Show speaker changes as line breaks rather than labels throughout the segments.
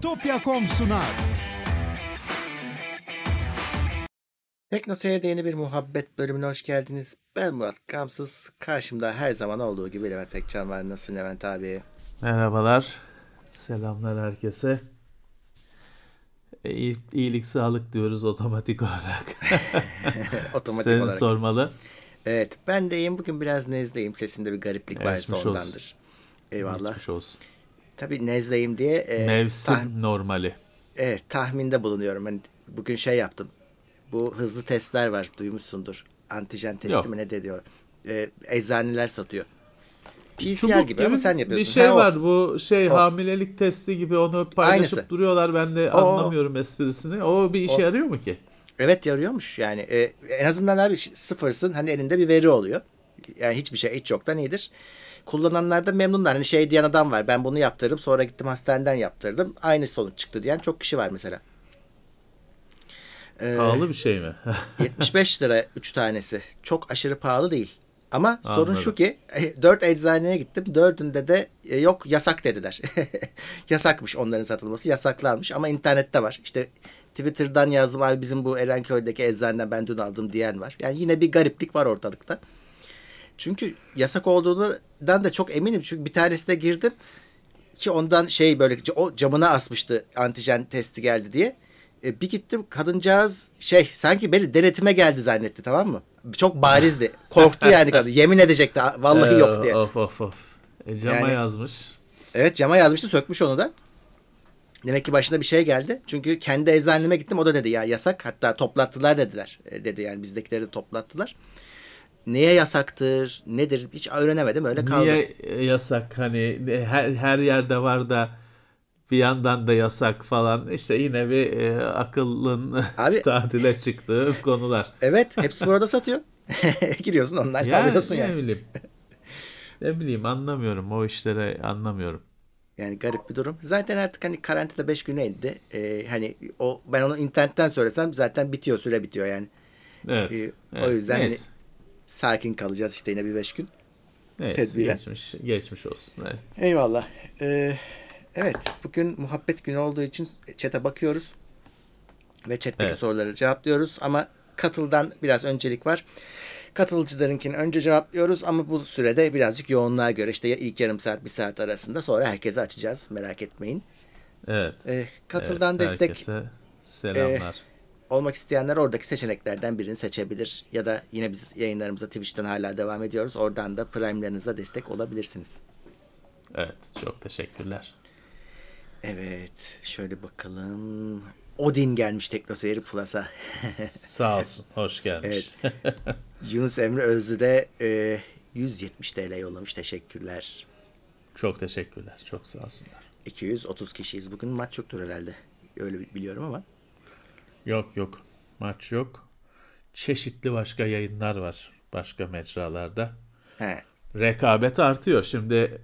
Bitopya.com sunar.
Tekno Seyir'de yeni bir muhabbet bölümüne hoş geldiniz. Ben Murat Kamsız. Karşımda her zaman olduğu gibi Levent Pekcan var. Nasılsın Levent abi?
Merhabalar. Selamlar herkese. İyi, iyilik sağlık diyoruz otomatik olarak.
Otomatik
Seni
olarak.
sormalı.
Evet ben de iyiyim. Bugün biraz nezdeyim. Sesimde bir gariplik varsa ondandır.
olsun.
Eyvallah.
Geçmiş olsun.
Tabii nezdeyim diye e,
Mevsim
tah-
normali.
evet, tahminde bulunuyorum. Hani bugün şey yaptım. Bu hızlı testler var. Duymuşsundur. Antijen testi
Yok.
mi ne de diyor. E, eczaneler satıyor. PCR
Çubuk
gibi ama sen yapıyorsun.
Bir şey
Ha, o.
var bu şey
O.
hamilelik testi gibi onu paylaşıp
Aynısı.
duruyorlar ben de
o.
anlamıyorum esprisini. O bir işe
O.
yarıyor mu ki?
Evet yarıyormuş yani e, en azından abi sıfırsın hani elinde bir veri oluyor. Yani hiçbir şey hiç yoktan iyidir. Kullananlar da memnunlar. Hani şey diyen adam var ben bunu yaptırdım sonra gittim hastaneden yaptırdım. Aynı sonuç çıktı diyen çok kişi var mesela. Ee,
Pahalı bir şey mi?
75 lira 3 tanesi. Çok aşırı pahalı değil. Ama sorun
Anladım.
şu ki 4 eczaneye gittim. Dördünde de e, yok yasak dediler. Yasakmış onların satılması. Yasaklanmış ama internette var. İşte Twitter'dan yazdım abi bizim bu Erenköy'deki eczaneden ben dün aldım diyen var. Yani yine bir gariplik var ortalıkta. Çünkü yasak olduğundan da çok eminim. Çünkü bir tanesine girdim ki ondan şey böyle o camına asmıştı antijen testi geldi diye. E, bir gittim kadıncağız şey sanki beni denetime geldi zannetti tamam mı? Çok barizdi. Korktu yani kadın. Yemin edecekti vallahi yok diye.
Of of of. E, cama
Yani-
yazmış.
Evet cama yazmıştı sökmüş onu da. Demek ki başına bir şey geldi. Çünkü kendi eczaneme gittim o da dedi ya yasak. Hatta toplattılar dediler. E, dedi yani bizdekileri de toplattılar. Neye yasaktır, nedir hiç öğrenemedim öyle kaldı.
Niye e, yasak hani ne- her, her yerde var da bir yandan da yasak falan işte yine bir e, akıllın
Abi-
tatile çıktığı konular.
Evet hepsi burada satıyor. Giriyorsun onlar
Yani,
alıyorsun
ne
yani.
bileyim. Ne bileyim anlamıyorum o işleri anlamıyorum.
Yani garip bir durum. Zaten artık hani karantina 5 güne indi. Ee, hani o ben onu internetten söylesem zaten bitiyor süre bitiyor yani.
Evet.
Ee, o
evet.
yüzden hani-
Neyse.
Sakin kalacağız işte yine bir 5 gün.
Neyse,
tedbiren.
geçmiş, geçmiş olsun. Evet.
Eyvallah. Ee, evet bugün muhabbet günü olduğu için chat'e bakıyoruz. Ve chat'teki
Evet.
soruları cevaplıyoruz ama katıldan biraz öncelik var. Katılıcılarınkini önce cevaplıyoruz ama bu sürede birazcık yoğunluğa göre işte ilk yarım saat bir saat arasında sonra herkese açacağız merak etmeyin.
Evet.
Ee, katıldan
evet,
destek
herkese selamlar.
Olmak isteyenler oradaki seçeneklerden birini seçebilir. Ya da yine biz yayınlarımıza Twitch'ten hala devam ediyoruz. Oradan da Prime'lerinize destek olabilirsiniz.
Evet. Çok teşekkürler.
Evet. Şöyle bakalım. Odin gelmiş TeknoSeyir Plus'a.
Sağ olsun. Hoş gelmiş.
Yunus Emre Özlü de e, 170 TL yollamış. Teşekkürler.
Çok teşekkürler. Çok sağ olsunlar.
230 kişiyiz. Bugün maç yoktur herhalde. Öyle bi- biliyorum ama.
Yok yok. Maç yok. Çeşitli başka yayınlar var. Başka mecralarda.
He.
Rekabet artıyor. Şimdi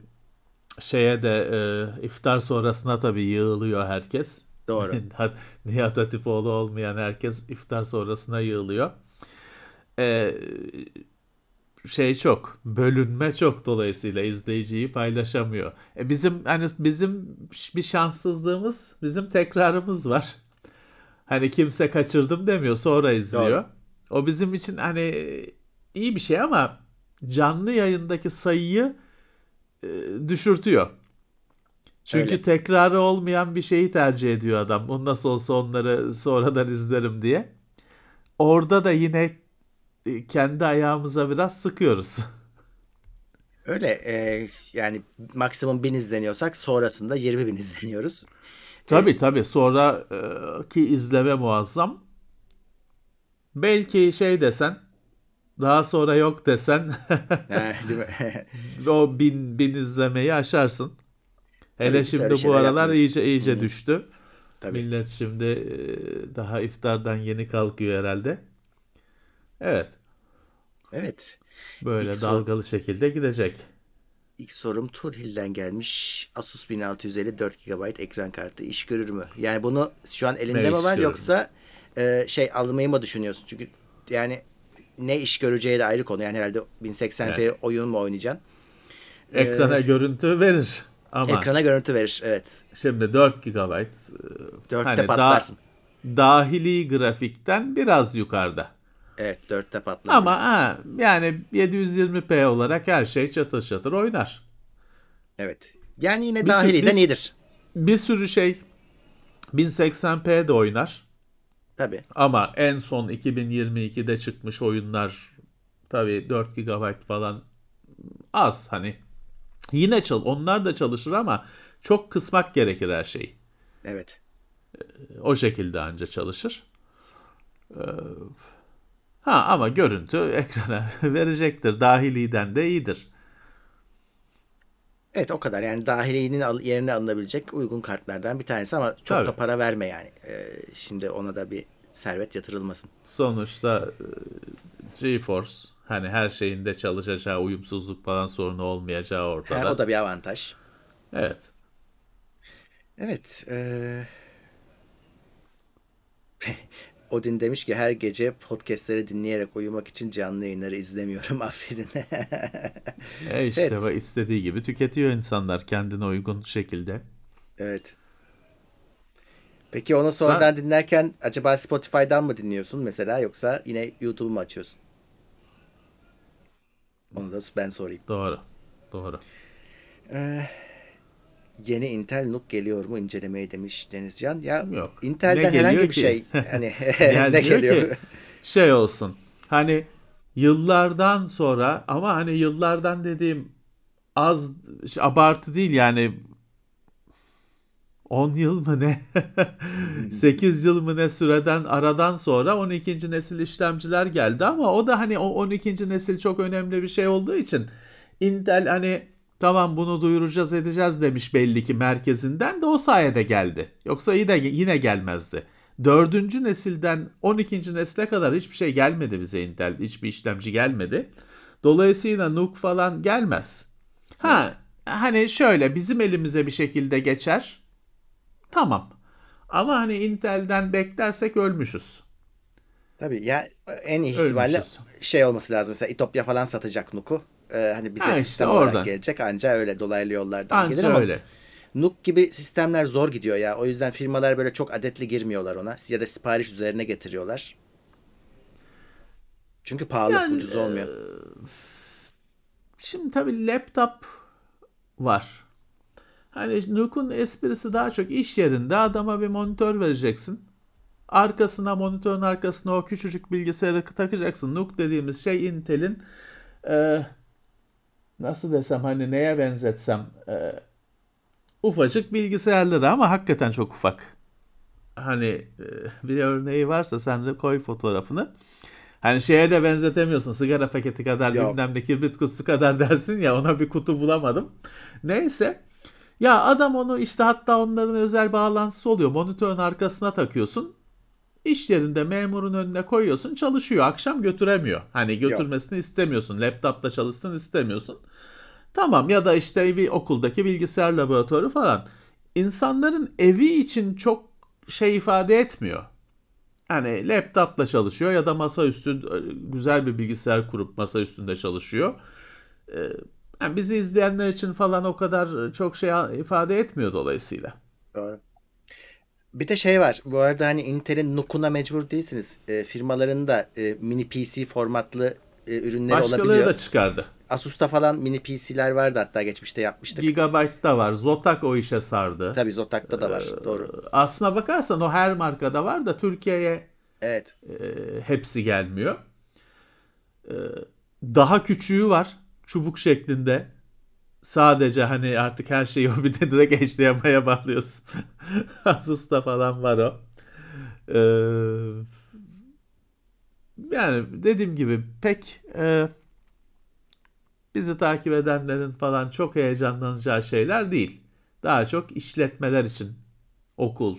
şeye de e, iftar sonrasına tabii yığılıyor herkes.
Doğru.
Nihat Hatipoğlu olmayan herkes iftar sonrasına yığılıyor. E, şey çok bölünme çok dolayısıyla izleyiciyi paylaşamıyor. E bizim hani bizim bir şanssızlığımız bizim tekrarımız var. Hani kimse kaçırdım demiyor sonra izliyor.
Doğru.
O bizim için hani iyi bir şey ama canlı yayındaki sayıyı e, düşürtüyor. Çünkü
Öyle.
tekrarı olmayan bir şeyi tercih ediyor adam. O nasıl olsa onları sonradan izlerim diye. Orada da yine e, kendi ayağımıza biraz sıkıyoruz.
Öyle e, yani maksimum 1000 izleniyorsak sonrasında 20 bin izleniyoruz.
Tabii tabii sonraki izleme muazzam. Belki şey desen daha sonra yok desen o bin, bin izlemeyi aşarsın. Hele
Tabii
şimdi bu aralar
yapmıyoruz.
iyice iyice düştü.
Tabii.
Millet şimdi e, daha iftardan yeni kalkıyor herhalde. Evet.
Evet.
Böyle
İlk
dalgalı şekilde gidecek.
İlk sorum Turhill'den gelmiş. Asus 1650 4 GB ekran kartı iş görür mü? Yani bunu şu an elinde
Ne
mi var yoksa e, şey almayı mı düşünüyorsun? Çünkü yani ne iş göreceği de ayrı konu. Yani herhalde 1080p
Evet.
oyun mu oynayacaksın?
Ekrana görüntü verir. Ama
Ekrana görüntü verir. Evet.
şimdi 4 GB
4'te
hani
patlarsın.
da- dahili grafikten biraz yukarıda.
Evet 4'te patlar.
Ama ha, yani 720p olarak her şey çatır çatır oynar.
Evet. Yani yine
Biz-
dahiliden iyidir.
Bir sürü şey 1080p de oynar.
Tabii.
Ama en son 2022'de çıkmış oyunlar tabii 4 GB falan az hani. Yine çal onlar da çalışır ama çok kısmak gerekir her şeyi.
Evet.
O şekilde anca çalışır. Ha ama görüntü ekrana verecektir. Dahiliden de iyidir.
Evet o kadar. Yani dahilinin yerine alınabilecek uygun kartlardan bir tanesi ama çok
Tabii.
da para verme yani. Ee, şimdi ona da bir servet yatırılmasın.
Sonuçta e, GeForce hani her şeyinde çalışacağı, uyumsuzluk falan sorunu olmayacağı
Ha,
ortada.
o da bir avantaj.
Evet.
Evet. eee Odin demiş ki her gece podcastleri dinleyerek uyumak için canlı yayınları izlemiyorum affedin.
E işte
Evet.
bak istediği gibi tüketiyor insanlar kendine uygun şekilde.
evet. Peki onu sonradan dinlerken acaba Spotify'dan mı dinliyorsun mesela yoksa yine YouTube mu açıyorsun? Onu da ben sorayım.
Doğru. Doğru.
Yeni Intel NUC geliyor mu incelemeye demiş Denizcan. Ya
Yok.
Intel'den
Ne
herhangi bir
ki?
şey hani
Yani
ne geliyor?
ki, şey olsun. Hani yıllardan sonra ama hani yıllardan dediğim az şey, abartı değil yani 10 yıl mı ne? 8 yıl mı ne süreden aradan sonra 12. nesil işlemciler geldi ama o da hani o 12. nesil çok önemli bir şey olduğu için Intel hani tamam bunu duyuracağız edeceğiz demiş belli ki merkezinden de o sayede geldi. Yoksa yine, yine gelmezdi. Dördüncü nesilden 12. nesile kadar hiçbir şey gelmedi bize Intel. Hiçbir işlemci gelmedi. Dolayısıyla NUC falan gelmez. Ha hani şöyle bizim elimize bir şekilde geçer. Tamam. Ama hani Intel'den beklersek ölmüşüz.
Tabii ya en iyi ihtimalle
Ölmüşüz.
şey olması lazım. Mesela İtopya falan satacak NUC'u. Ee, hani bize
Ha, işte
sistem olarak
oradan.
gelecek. Anca öyle dolaylı yollardan gelir
Anca
ama
öyle.
NUC gibi sistemler zor gidiyor ya. O yüzden firmalar böyle çok adetli girmiyorlar ona. Ya da sipariş üzerine getiriyorlar. Çünkü pahalı,
Yani,
ucuz olmuyor.
Şimdi tabii laptop var. Hani Nuke'un esprisi daha çok iş yerinde adama bir monitör vereceksin. Arkasına monitörün arkasına o küçücük bilgisayarı takacaksın. Nuke dediğimiz şey Intel'in e, nasıl desem hani neye benzetsem e, ufacık bilgisayarları ama hakikaten çok ufak. Hani e, bir örneği varsa sen de koy fotoğrafını. Hani şeye de benzetemiyorsun. Sigara paketi kadar
Yok.
bilmem ne kibrit kutusu kadar dersin ya ona bir kutu bulamadım. Neyse. Ya adam onu işte hatta onların özel bağlantısı oluyor. Monitörün arkasına takıyorsun. İş yerinde memurun önüne koyuyorsun çalışıyor. Akşam götüremiyor. Hani götürmesini istemiyorsun. Laptopla çalışsın istemiyorsun. Tamam ya da işte bir okuldaki bilgisayar laboratuvarı falan. İnsanların evi için çok şey ifade etmiyor. Hani laptopla çalışıyor ya da masaüstü e, güzel bir bilgisayar kurup masa üstünde çalışıyor. Ee, Yani bizi izleyenler için falan o kadar çok şey ifade etmiyor dolayısıyla.
Doğru. Bir de şey var. Bu arada hani Intel'in NUC'una mecbur değilsiniz. E, firmaların da e, mini PC formatlı e, ürünleri
Başkaları
olabiliyor.
da çıkardı.
Asus'ta falan mini PC'ler vardı hatta geçmişte yapmıştık.
Gigabyte'da var. Zotac o işe sardı.
Tabii Zotac'ta da var.
Ee,
Doğru.
Aslına bakarsan o her markada var da Türkiye'ye
Evet.
e, hepsi gelmiyor. E, daha küçüğü var. Çubuk şeklinde. Sadece hani artık her şeyi o bir de direkt HDMI'ye bağlıyorsun. Asus'ta falan var o. E, yani dediğim gibi pek e, bizi takip edenlerin falan çok heyecanlanacağı şeyler değil. Daha çok işletmeler için okul,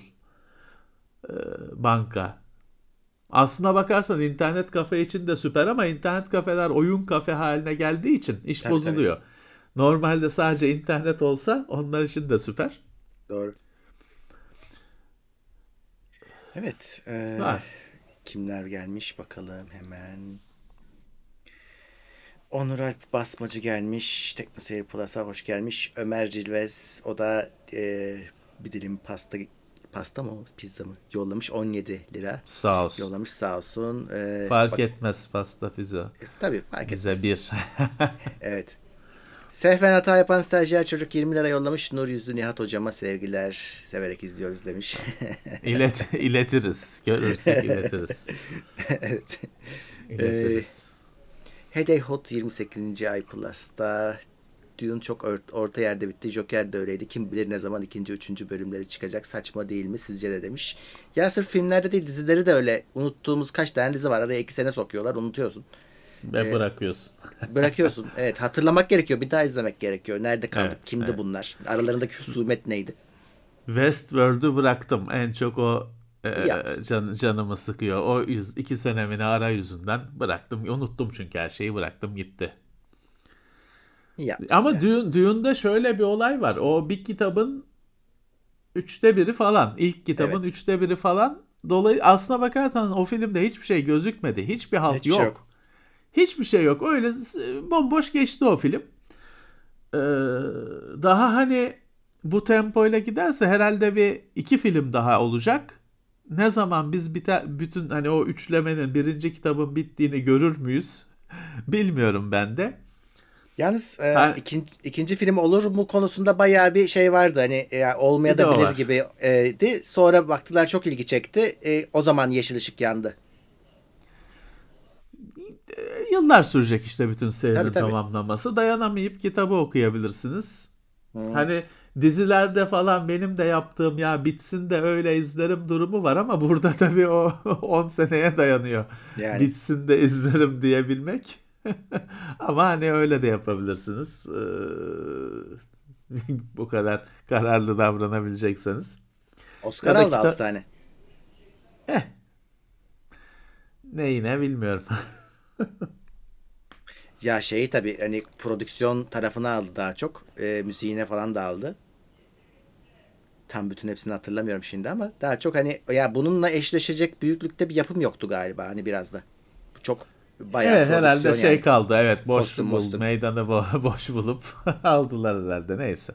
e, banka. Aslına bakarsan internet kafe için de süper ama internet kafeler oyun kafe haline geldiği için iş
Tabii,
bozuluyor. Normalde sadece internet olsa onlar için de süper.
Doğru. Evet. e,
Var.
kimler gelmiş bakalım hemen. Onur Alp Basmacı gelmiş. Teknoseyir Plus'a hoş gelmiş. Ömer Cilvez o da e, bir dilim pasta pasta mı pizza mı yollamış 17 lira.
Sağ olsun.
Yollamış sağ olsun. E,
Fark
bak-
etmez pasta pizza.
E, Tabii fark
Bize
etmez.
bir.
Evet. Sehven hata yapan stajyer çocuk 20 lira yollamış. Nur yüzlü Nihat hocama sevgiler. Severek izliyoruz demiş.
İlet, iletiriz. Görürsek iletiriz.
evet.
İletiriz.
Heday Hot 28. ay Plus'ta Dune çok or- orta yerde bitti. Joker de öyleydi. Kim bilir ne zaman ikinci, üçüncü bölümleri çıkacak. Saçma değil mi sizce de demiş. Ya sırf filmlerde değil dizileri de öyle. Unuttuğumuz kaç tane dizi var. Araya iki sene sokuyorlar. Unutuyorsun.
Ve bırakıyorsun.
Bırakıyorsun. evet hatırlamak gerekiyor. Bir daha izlemek gerekiyor. Nerede kaldık?
Evet,
Kimdi
evet.
bunlar? Aralarındaki husumet neydi?
Westworld'u bıraktım. En çok o e, can, canımı sıkıyor. O yüz, iki senemini ara yüzünden bıraktım. Unuttum çünkü her şeyi bıraktım gitti.
İyi yapmışsın
Ama
ya.
Dune, Dune'da şöyle bir olay var. O bir kitabın üçte biri falan. İlk kitabın
Evet.
üçte biri falan. Dolayı aslına bakarsanız o filmde hiçbir şey gözükmedi. Hiçbir halt
Hiçbir
yok.
şey yok.
Hiçbir şey yok. Öyle bomboş geçti o film. Ee, daha hani bu tempoyla giderse herhalde bir iki film daha olacak. Ne zaman biz biter, bütün hani o üçlemenin birinci kitabın bittiğini görür müyüz? Bilmiyorum ben de.
Yalnız e,
Ben-
ikinci, ikinci film olur mu konusunda bayağı bir şey vardı. Hani e, olmaya da bilir gibi e, di. Sonra baktılar çok ilgi çekti. E, o zaman yeşil ışık yandı.
Yıllar sürecek işte bütün serinin
Tabii, tabii.
tamamlaması. Dayanamayıp kitabı okuyabilirsiniz. Hani dizilerde falan benim de yaptığım ya bitsin de öyle izlerim durumu var ama burada tabii o 10 seneye dayanıyor.
Yani.
Bitsin de izlerim diyebilmek. ama hani öyle de yapabilirsiniz. Ee, bu kadar kararlı davranabilecekseniz.
Oscar
da
aldı
kita-
6 tane.
Neyine bilmiyorum.
Ya şeyi tabii hani prodüksiyon tarafına aldı daha çok. E, müziğine falan da aldı. Tam bütün hepsini hatırlamıyorum şimdi ama daha çok hani ya bununla eşleşecek büyüklükte bir yapım yoktu galiba hani biraz da. Bu çok bayağı
Evet, herhalde şey
yani.
kaldı. Evet boş
Kostüm,
bul,
mostüm.
meydanı bo- boş bulup aldılar herhalde. Neyse.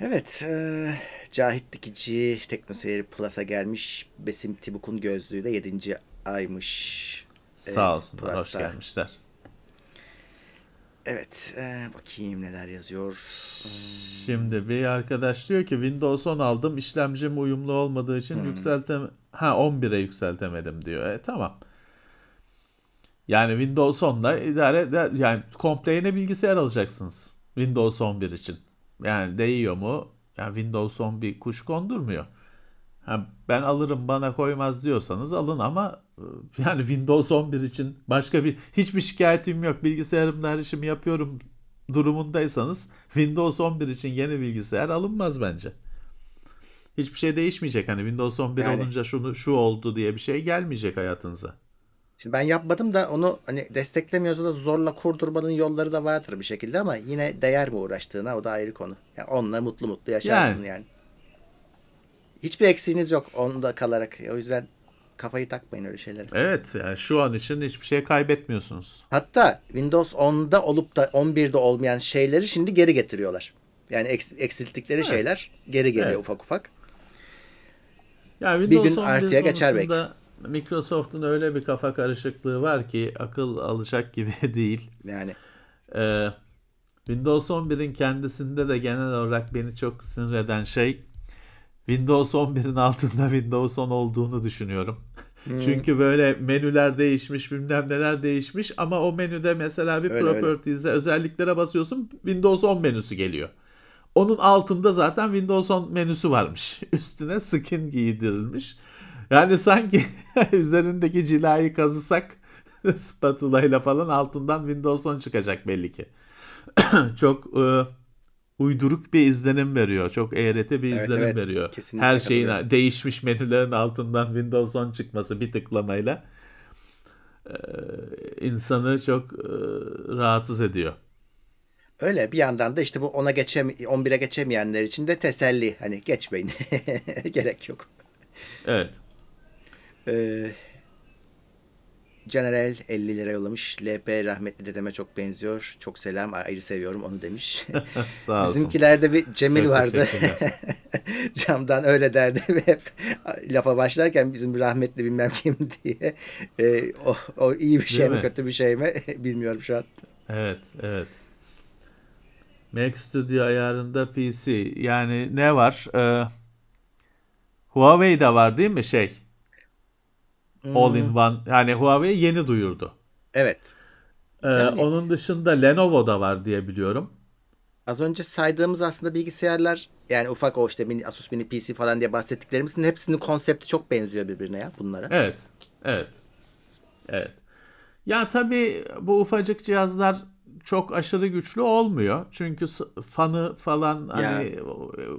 Evet, e, Cahit Dikici Teknoseyir Plus'a gelmiş. Besim Tibuk'un gözlüğü de 7. aymış.
Sağ
Evet,
olsunlar. Hoş gelmişler.
Evet, e, bakayım neler yazıyor.
Şimdi bir arkadaş diyor ki Windows 10 aldım işlemcim uyumlu olmadığı için yükseltem ha 11'e yükseltemedim diyor. E tamam. Yani Windows 10'da idare eder yani komple yeni bilgisayar alacaksınız Windows 11 için. Yani değiyor mu? Yani Windows 10 bir kuş kondurmuyor. Ha, ben alırım bana koymaz diyorsanız alın ama yani Windows 11 için başka bir hiçbir şikayetim yok bilgisayarımda her işimi yapıyorum durumundaysanız Windows 11 için yeni bilgisayar alınmaz bence. Hiçbir şey değişmeyecek hani Windows 11
Yani-
olunca şunu şu oldu diye bir şey gelmeyecek hayatınıza.
Şimdi ben yapmadım da onu hani desteklemiyorsa da zorla kurdurmanın yolları da vardır bir şekilde ama yine değer mi uğraştığına o da ayrı konu. Yani onunla mutlu mutlu yaşarsın yani.
Yani.
Hiçbir eksiğiniz yok onda kalarak. O yüzden kafayı takmayın öyle şeylere.
Evet yani şu an için hiçbir şey kaybetmiyorsunuz.
Hatta Windows 10'da olup da 11'de olmayan şeyleri şimdi geri getiriyorlar. Yani eks- eksilttikleri şeyler geri geliyor
Evet.
ufak ufak.
Yani
Bir
Windows
gün
11
artıya geçer
konusunda Microsoft'un öyle bir kafa karışıklığı var ki akıl alacak gibi değil.
Yani
Ee, Windows 11'in kendisinde de genel olarak beni çok sinir eden şey Windows 11'in altında Windows 10 olduğunu düşünüyorum.
Hmm.
Çünkü böyle menüler değişmiş, bilmem neler değişmiş ama o menüde mesela bir
Öyle, öyle.
properties'e özelliklere basıyorsun Windows 10 menüsü geliyor. Onun altında zaten Windows 10 menüsü varmış. Üstüne skin giydirilmiş. Yani sanki üzerindeki cilayı kazısak spatula ile falan altından Windows 10 çıkacak belli ki. Çok e, uyduruk bir izlenim veriyor. Çok eğreti bir
Evet,
izlenim
evet.
veriyor. Her şeyin
katılıyorum.
değişmiş menülerin altından Windows 10 çıkması bir tıklamayla e, insanı çok e, rahatsız ediyor.
öyle bir yandan da işte bu ona geçem 11'e geçemeyenler için de teselli. Hani geçmeyin. Gerek yok.
Evet.
Ee, Canerel 50 lira yollamış. LP rahmetli dedeme çok benziyor. Çok selam ayrı seviyorum onu demiş.
Sağ olsun.
Bizimkilerde bir Cemil
Çok
vardı. Camdan öyle derdi ve hep lafa başlarken bizim rahmetli bilmem kim diye. E, o, o iyi bir şey
Değil
mi
mi?
kötü bir şey mi bilmiyorum şu an.
Evet, evet. Mac Studio ayarında PC. Yani ne var? Ee, Huawei'de var değil mi şey? All in one. Yani Huawei yeni duyurdu.
Evet.
Ee,
Yani-
Onun dışında Lenovo'da var diye biliyorum.
Az önce saydığımız aslında bilgisayarlar yani ufak o işte mini, Asus mini PC falan diye bahsettiklerimizin hepsinin konsepti çok benziyor birbirine ya bunlara.
Evet, evet, evet. Ya tabii bu ufacık cihazlar çok aşırı güçlü olmuyor. Çünkü fanı falan hani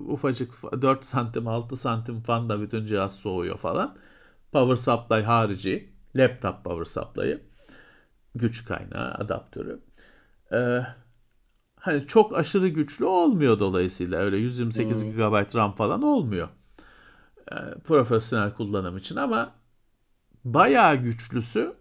ufacık fa- 4 santim 6 santim fan da bütün cihaz soğuyor falan. Power supply harici. Laptop power supply'ı. Güç kaynağı, adaptörü. Ee, hani çok aşırı güçlü olmuyor dolayısıyla. Öyle 128 GB RAM falan olmuyor. Ee, profesyonel kullanım için ama bayağı güçlüsü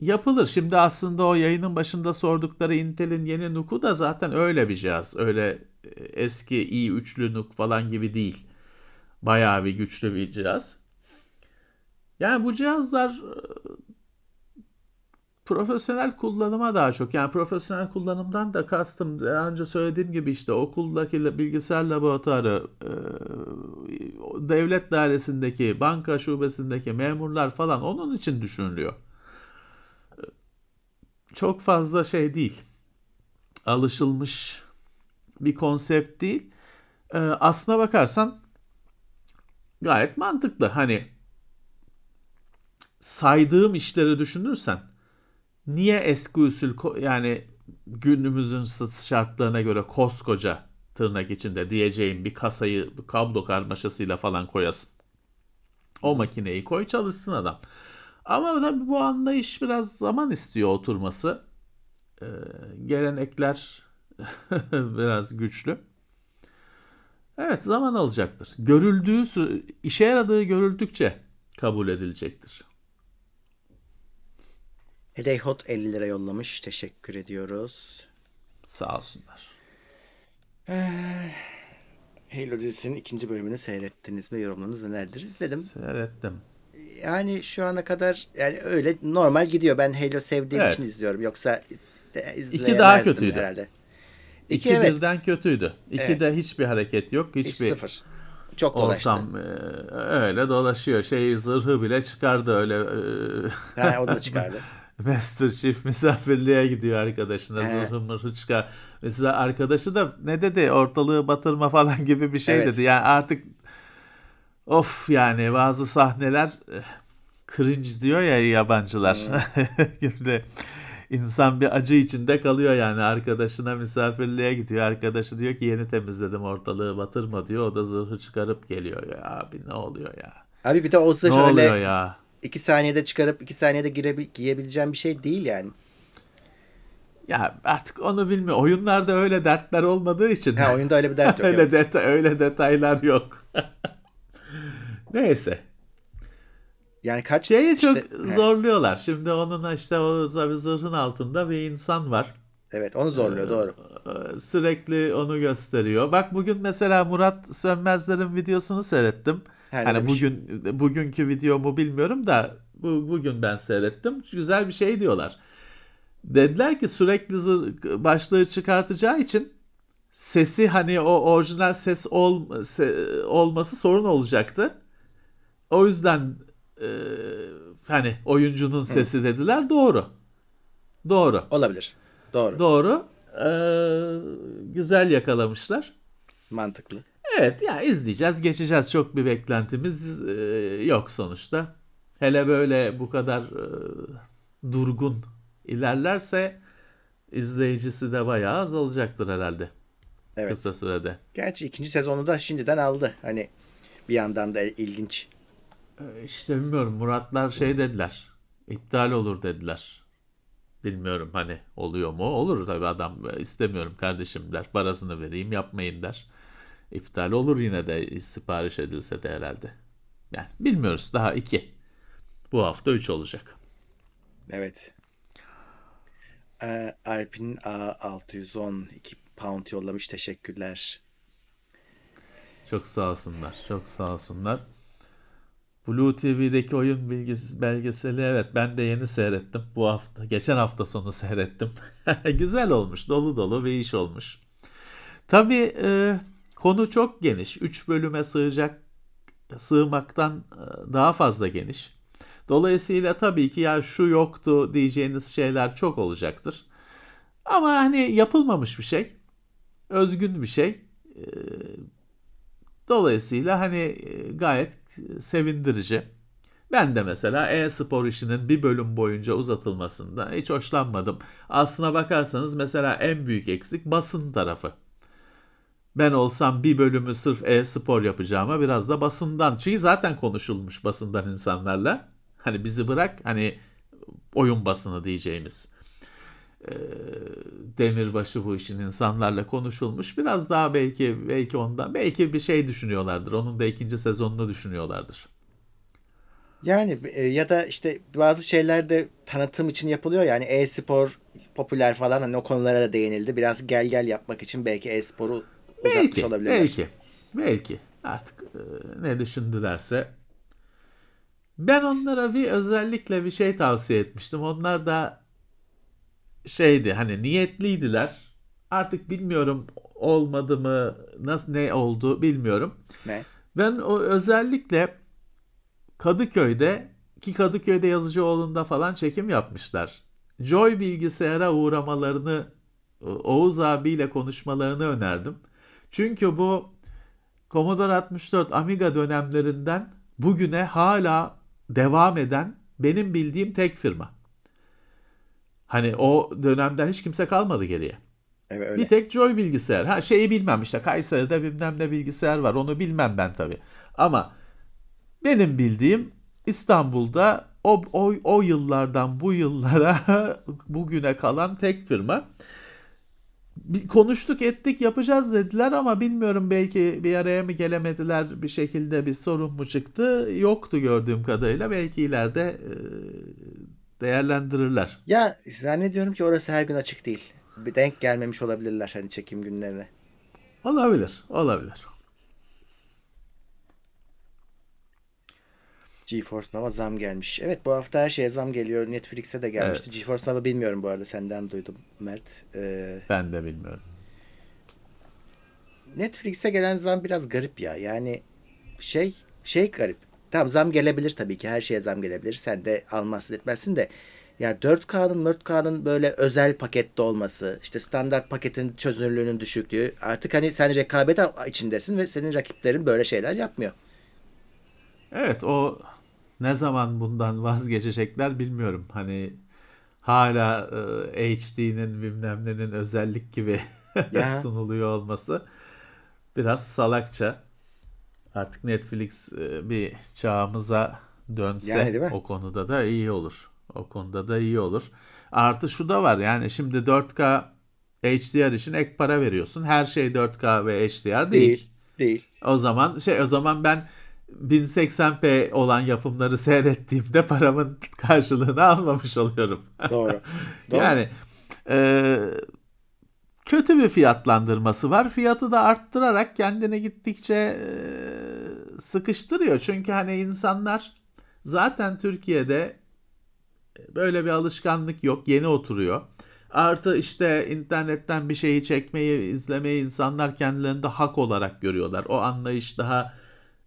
yapılır. Şimdi aslında o yayının başında sordukları Intel'in yeni NUC'u da zaten öyle bir cihaz. Öyle e, eski i3'lü NUC falan gibi değil. Bayağı bir güçlü bir cihaz. Yani bu cihazlar e, profesyonel kullanıma daha çok. Yani profesyonel kullanımdan da kastım daha önce söylediğim gibi işte okuldaki bilgisayar laboratuvarı, e, devlet dairesindeki, banka şubesindeki memurlar falan onun için düşünülüyor çok fazla şey değil. Alışılmış bir konsept değil. Aslına bakarsan gayet mantıklı. Hani saydığım işleri düşünürsen niye eski usul yani günümüzün şartlarına göre koskoca tırnak içinde diyeceğim bir kasayı bir kablo karmaşasıyla falan koyasın. O makineyi koy çalışsın adam. Ama tabii bu anlayış biraz zaman istiyor oturması. Ee, gelenekler biraz güçlü. Evet zaman alacaktır. Görüldüğü, işe yaradığı görüldükçe kabul edilecektir.
Hedeyhot 50 lira yollamış. Teşekkür ediyoruz.
Sağ olsunlar.
Halo dizisinin ikinci bölümünü seyrettiniz mi? Yorumlarınız nelerdir? İzledim.
Seyrettim.
Yani şu ana kadar yani öyle normal gidiyor. Ben Halo sevdiğim
Evet.
için izliyorum. Yoksa de,
İki daha kötüydü.
herhalde.
İki,
İki, evet.
birden kötüydü. İkide hiçbir hareket yok.
Hiç
Hiçbir
sıfır. Çok dolaştı.
ortam e, öyle dolaşıyor. Şey zırhı bile çıkardı öyle. e,
Ha, onu da çıkardı.
Master Chief misafirliğe gidiyor arkadaşına
He.
zırhı mırhı çıkar. Mesela arkadaşı da ne dedi ortalığı batırma falan gibi bir şey
Evet.
dedi. Yani artık of yani bazı sahneler eh, cringe diyor ya yabancılar. Şimdi insan bir acı içinde kalıyor yani arkadaşına misafirliğe gidiyor. Arkadaşı diyor ki yeni temizledim ortalığı batırma diyor. O da zırhı çıkarıp geliyor ya abi ne oluyor ya?
Abi bir de o
Ne
zırh
oluyor
öyle
ya?
İki saniyede çıkarıp iki saniyede girebil giyebileceğim bir şey değil yani.
Ya artık onu bilmiyorum. Oyunlarda öyle dertler olmadığı için.
Ha oyunda öyle bir dert yok.
öyle
evet.
detay öyle detaylar yok. Neyse.
Yani kaç
Şeyi
işte-
çok
He,
zorluyorlar. Şimdi onun işte o zırhın altında bir insan var.
Evet onu zorluyor doğru.
Ee, Sürekli onu gösteriyor. Bak bugün mesela Murat Sönmezler'in videosunu seyrettim.
Ha, ne
hani
demiş?
bugün bugünkü videomu bilmiyorum da bu, bugün ben seyrettim. Güzel bir şey diyorlar. Dediler ki sürekli başlığı çıkartacağı için sesi hani o orijinal ses ol, se- olması sorun olacaktı. O yüzden e, hani oyuncunun sesi dediler. Doğru. Doğru.
Olabilir. Doğru.
Doğru. Ee, güzel yakalamışlar.
Mantıklı.
Evet ya izleyeceğiz, geçeceğiz. Çok bir beklentimiz e, yok sonuçta. Hele böyle bu kadar e, durgun ilerlerse izleyicisi de bayağı azalacaktır herhalde
Evet.
kısa sürede.
Gerçi ikinci sezonu da şimdiden aldı. Hani bir yandan da ilginç.
Ee, İşte bilmiyorum Muratlar şey dediler. İptal olur dediler. Bilmiyorum hani oluyor mu? Olur tabii adam "E, istemiyorum kardeşim der. Parasını vereyim yapmayın der. İptal olur yine de sipariş edilse de herhalde. Yani bilmiyoruz daha iki. Bu hafta üç olacak.
Evet. Ee, Alp'in A610 2 pound yollamış. Teşekkürler.
Çok sağ olsunlar. Çok sağ olsunlar. Blue TV'deki oyun bilgisi, belgeseli evet ben de yeni seyrettim. Bu hafta, geçen hafta sonu seyrettim. Güzel olmuş, dolu dolu bir iş olmuş. Tabii e, konu çok geniş. 3 bölüme sığacak, sığmaktan e, daha fazla geniş. Dolayısıyla tabii ki ya şu yoktu diyeceğiniz şeyler çok olacaktır. Ama hani yapılmamış bir şey. Özgün bir şey. E, dolayısıyla hani e, gayet sevindirici. Ben de mesela e-spor işinin bir bölüm boyunca uzatılmasında hiç hoşlanmadım. Aslına bakarsanız mesela en büyük eksik basın tarafı. Ben olsam bir bölümü sırf e-spor yapacağıma biraz da basından. Çünkü zaten konuşulmuş basından insanlarla. Hani bizi bırak hani oyun basını diyeceğimiz. E, demirbaşı bu işin insanlarla konuşulmuş. Biraz daha belki belki ondan belki bir şey düşünüyorlardır. Onun da ikinci sezonunu düşünüyorlardır.
Yani e, ya da işte bazı şeyler de tanıtım için yapılıyor yani e-spor popüler falan hani o konulara da değinildi. Biraz gel gel yapmak için belki e-sporu
belki,
olabilirler.
Belki. Belki. Artık e, ne düşündülerse. Ben onlara bir özellikle bir şey tavsiye etmiştim. Onlar da şeydi hani niyetliydiler. Artık bilmiyorum olmadı mı nasıl ne oldu bilmiyorum.
Ne?
Ben o özellikle Kadıköy'de ki Kadıköy'de Yazıcıoğlu'nda falan çekim yapmışlar. Joy bilgisayara uğramalarını Oğuz abiyle konuşmalarını önerdim. Çünkü bu Commodore 64 Amiga dönemlerinden bugüne hala devam eden benim bildiğim tek firma. Hani o dönemden hiç kimse kalmadı geriye.
Evet öyle.
Bir tek Joy bilgisayar. Ha şeyi bilmem işte Kayseri'de bilmem ne bilgisayar var. Onu bilmem ben tabii. Ama benim bildiğim İstanbul'da o, o, o yıllardan bu yıllara bugüne kalan tek firma. Bir konuştuk ettik yapacağız dediler ama bilmiyorum belki bir araya mı gelemediler bir şekilde bir sorun mu çıktı yoktu gördüğüm kadarıyla belki ileride e, değerlendirirler.
Ya zannediyorum ki orası her gün açık değil. Bir denk gelmemiş olabilirler hani çekim günlerine.
Olabilir olabilir.
GeForce Nova zam gelmiş. Evet bu hafta her şeye zam geliyor. Netflix'e de gelmişti.
Evet.
GeForce Nova bilmiyorum bu arada senden duydum Mert. Ee,
Ben de bilmiyorum.
Netflix'e gelen zam biraz garip ya. Yani şey şey garip. Tamam zam gelebilir tabii ki. Her şeye zam gelebilir. Sen de almazsın etmezsin de. Ya 4K'nın 4K'nın böyle özel pakette olması, işte standart paketin çözünürlüğünün düşüklüğü. Artık hani sen rekabet içindesin ve senin rakiplerin böyle şeyler yapmıyor.
Evet o ne zaman bundan vazgeçecekler bilmiyorum. Hani hala e, HD'nin bilmem nenin özellik gibi
Ya.
sunuluyor olması biraz salakça. Artık Netflix e, bir çağımıza dönse
Yani
o konuda da iyi olur. O konuda da iyi olur. Artı şu da var yani şimdi 4K HDR için ek para veriyorsun. Her şey 4K ve HDR değil.
Değil. Değil.
O zaman şey o zaman ben 1080p olan yapımları seyrettiğimde paramın karşılığını almamış oluyorum.
Doğru. Doğru.
yani e, kötü bir fiyatlandırması var. Fiyatı da arttırarak kendini gittikçe e, sıkıştırıyor. Çünkü hani insanlar zaten Türkiye'de böyle bir alışkanlık yok. Yeni oturuyor. Artı işte internetten bir şeyi çekmeyi, izlemeyi insanlar kendilerinde hak olarak görüyorlar. O anlayış daha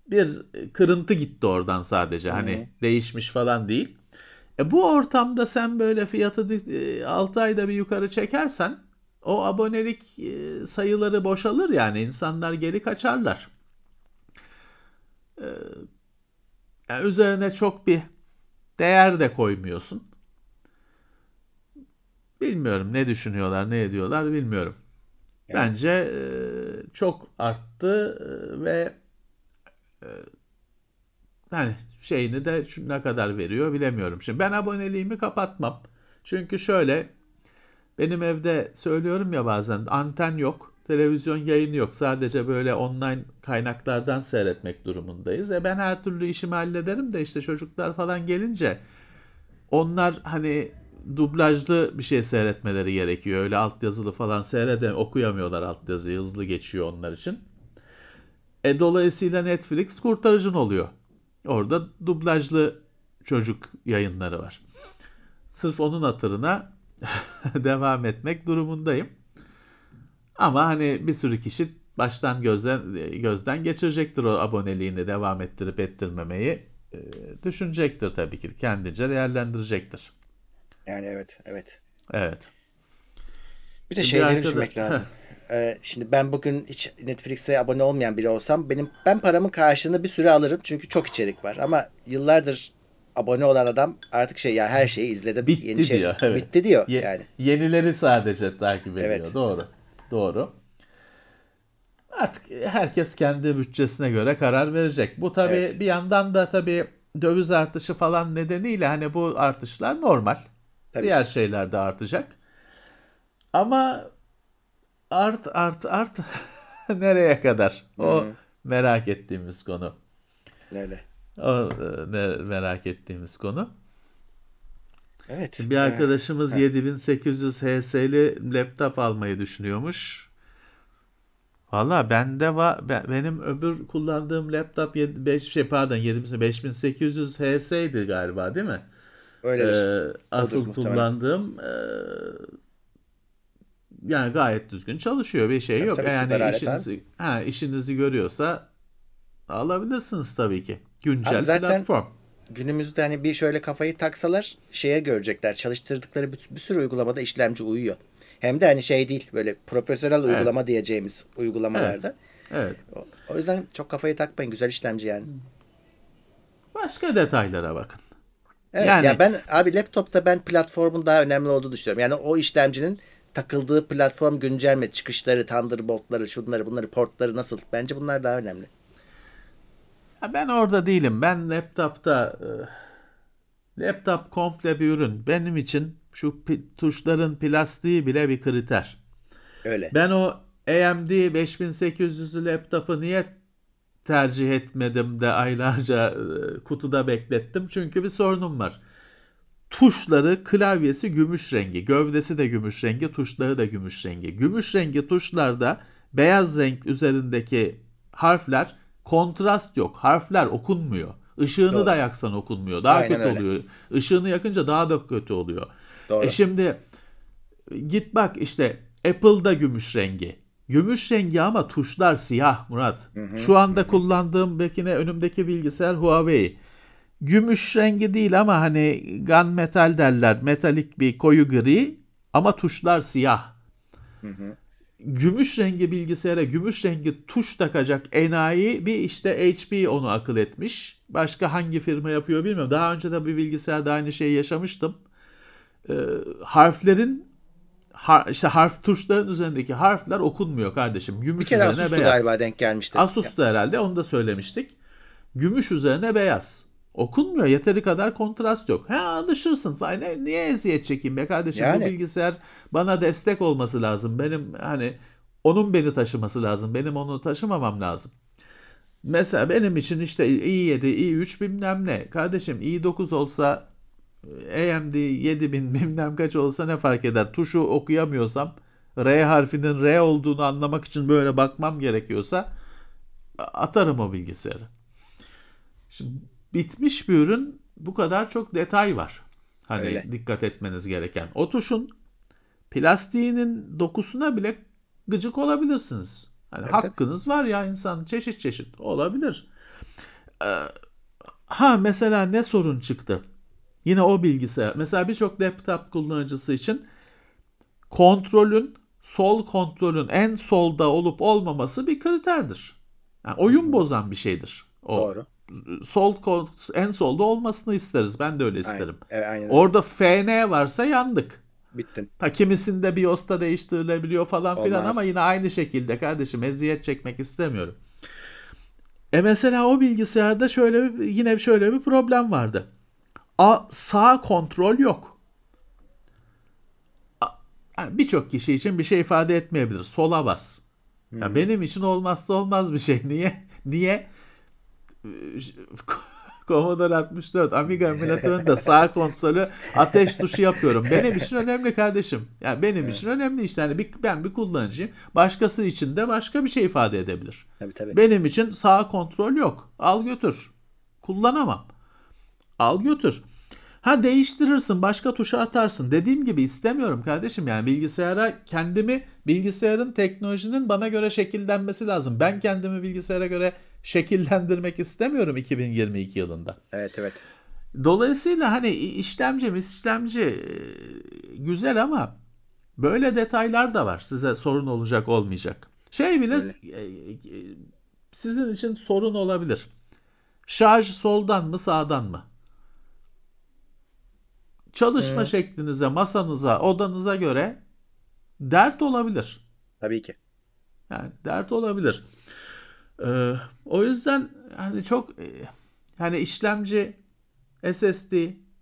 bir kırıntı gitti oradan sadece. Hani değişmiş falan değil. E bu ortamda sen böyle fiyatı 6 ayda bir yukarı çekersen o abonelik e, sayıları boşalır yani insanlar geri kaçarlar. E, yani üzerine çok bir değer de koymuyorsun. Bilmiyorum ne düşünüyorlar, ne ediyorlar bilmiyorum.
Evet.
Bence e, çok arttı e, ve e, hani şeyini de ne kadar veriyor bilemiyorum. Şimdi ben aboneliğimi kapatmam. Çünkü şöyle benim evde söylüyorum ya bazen anten yok, televizyon yayını yok. Sadece böyle online kaynaklardan seyretmek durumundayız. E ben her türlü işimi hallederim de işte çocuklar falan gelince onlar hani dublajlı bir şey seyretmeleri gerekiyor. Öyle altyazılı falan seyreden okuyamıyorlar altyazıyı. Hızlı geçiyor onlar için. E dolayısıyla Netflix kurtarıcın oluyor. Orada dublajlı çocuk yayınları var. Sırf onun hatırına devam etmek durumundayım. Ama hani bir sürü kişi baştan gözden gözden geçirecektir o aboneliğini devam ettirip ettirmemeyi e, düşünecektir tabii ki. Kendince değerlendirecektir.
Yani evet, evet.
Evet.
Bir de şeyleri düşünmek lazım. Ee, şimdi ben bugün hiç Netflix'e abone olmayan biri olsam benim ben paramın karşılığını bir süre alırım çünkü çok içerik var. Ama yıllardır abone olan adam artık şey ya her şeyi izledim.
Bitti
Yeni şey,
diyor. Evet.
Bitti diyor
Ye-
yani.
Yenileri sadece takip ediyor.
Evet.
Doğru. Doğru. Artık herkes kendi bütçesine göre karar verecek. Bu tabii
Evet.
bir yandan da tabii döviz artışı falan nedeniyle hani bu artışlar normal.
Tabii.
Diğer şeyler de artacak. Ama art art art nereye kadar? O merak ettiğimiz konu.
Öyle.
O e, ne merak ettiğimiz konu.
Evet.
Bir arkadaşımız 7800 HS'li laptop almayı düşünüyormuş. Valla bende var ben, benim öbür kullandığım laptop 5 şey pardon 7000 5800 HS'ydi galiba değil mi?
öyledir.
Ee, asıl
muhtemelen.
kullandığım e, yani gayet düzgün çalışıyor bir şey
Tabii,
yok.
tabii,
yani işinizi, ha, işinizi görüyorsa alabilirsiniz tabii ki. Güncel
Abi zaten-
platform.
Günümüzde hani bir şöyle kafayı taksalar şeye görecekler. Çalıştırdıkları bir, bir sürü uygulamada işlemci uyuyor. Hem de hani şey değil böyle profesyonel uygulama diyeceğimiz uygulamalarda.
Evet.
O, o yüzden çok kafayı takmayın. Güzel işlemci yani.
Başka detaylara bakın.
Evet
Yani-
ya ben abi laptopta ben platformun daha önemli olduğunu düşünüyorum. Yani o işlemcinin takıldığı platform güncel mi? Çıkışları, Thunderbolt'ları, şunları, bunları, portları nasıl? Bence bunlar daha önemli.
Ya ben orada değilim. Ben laptopta e, laptop komple bir ürün. Benim için şu pi- tuşların plastiği bile bir kriter.
Öyle.
Ben o AMD 5800'lü laptopu niye tercih etmedim de aylarca e, kutuda beklettim? Çünkü bir sorunum var. Tuşları, klavyesi gümüş rengi, gövdesi de gümüş rengi, tuşları da gümüş rengi. Gümüş rengi tuşlarda beyaz renk üzerindeki harfler kontrast yok. Harfler okunmuyor. Işığını
Doğru.
da yaksan okunmuyor. Daha
Aynen
kötü
öyle.
oluyor. Işığını yakınca daha da kötü oluyor.
Doğru.
E şimdi git bak işte Apple'da gümüş rengi. Gümüş rengi ama tuşlar siyah Murat. Şu anda kullandığım bekine önümdeki bilgisayar Huawei. Gümüş rengi değil ama hani gunmetal derler. Metalik bir koyu gri ama tuşlar siyah. Gümüş rengi bilgisayara gümüş rengi tuş takacak enayi bir işte HP onu akıl etmiş. Başka hangi firma yapıyor bilmiyorum. Daha önce de bir bilgisayarda aynı şeyi yaşamıştım. Ee, harflerin har, işte harf tuşların üzerindeki harfler okunmuyor kardeşim. Gümüş
bir kere
üzerine
Asus'tu
beyaz.
galiba denk gelmişti.
Asus'ta herhalde onu da söylemiştik. Gümüş üzerine beyaz. Okunmuyor. Yeteri kadar kontrast yok. Ha alışırsın falan. Ne, niye eziyet çekeyim be kardeşim?
Yani.
Bu bilgisayar bana destek olması lazım. Benim hani onun beni taşıması lazım. Benim onu taşımamam lazım. Mesela benim için işte i7, i3 bilmem ne. Kardeşim i9 olsa AMD 7000 bilmem kaç olsa ne fark eder? Tuşu okuyamıyorsam R harfinin R olduğunu anlamak için böyle bakmam gerekiyorsa atarım o bilgisayarı. Şimdi bitmiş bir ürün bu kadar çok detay var. Hani
Öyle.
dikkat etmeniz gereken. O tuşun plastiğinin dokusuna bile gıcık olabilirsiniz. Hani
tabii.
hakkınız var ya insan çeşit çeşit olabilir. Ee, ha mesela ne sorun çıktı? Yine o bilgisayar. Mesela birçok laptop kullanıcısı için kontrolün sol kontrolün en solda olup olmaması bir kriterdir. Yani oyun bozan bir şeydir. O
Doğru.
Sol en solda olmasını isteriz. Ben de öyle isterim.
Evet, aynen öyle.
Orada FN varsa yandık.
Bittin.
Ta kimisinde BIOS'ta değiştirilebiliyor falan filan
Olmaz.
ama yine aynı şekilde kardeşim eziyet çekmek istemiyorum. E mesela o bilgisayarda şöyle bir, yine şöyle bir problem vardı. A, sağ kontrol yok. Yani Birçok kişi için bir şey ifade etmeyebilir. Sola bas. Ya benim için olmazsa olmaz bir şey. Niye? Niye? Commodore 64 Amiga emülatöründe sağ kontrolü ateş tuşu yapıyorum. Benim için önemli kardeşim. Yani benim için önemli işte. Yani bir, ben bir kullanıcıyım. Başkası için de başka bir şey ifade edebilir.
Tabii, tabii.
Benim için sağ kontrol yok. Al götür. Kullanamam. Al götür. Ha değiştirirsin, başka tuşa atarsın. Dediğim gibi istemiyorum kardeşim yani bilgisayara kendimi bilgisayarın teknolojinin bana göre şekillenmesi lazım. Ben kendimi bilgisayara göre şekillendirmek istemiyorum 2022 yılında.
Evet evet.
Dolayısıyla hani işlemci, işlemci güzel ama böyle detaylar da var. Size sorun olacak, olmayacak. Şey bile Öyle. E, e, sizin için sorun olabilir. Şarj soldan mı, sağdan mı? çalışma evet. şeklinize, masanıza, odanıza göre dert olabilir.
Tabii ki.
Yani dert olabilir. Ee, o yüzden hani çok e, yani işlemci, SSD,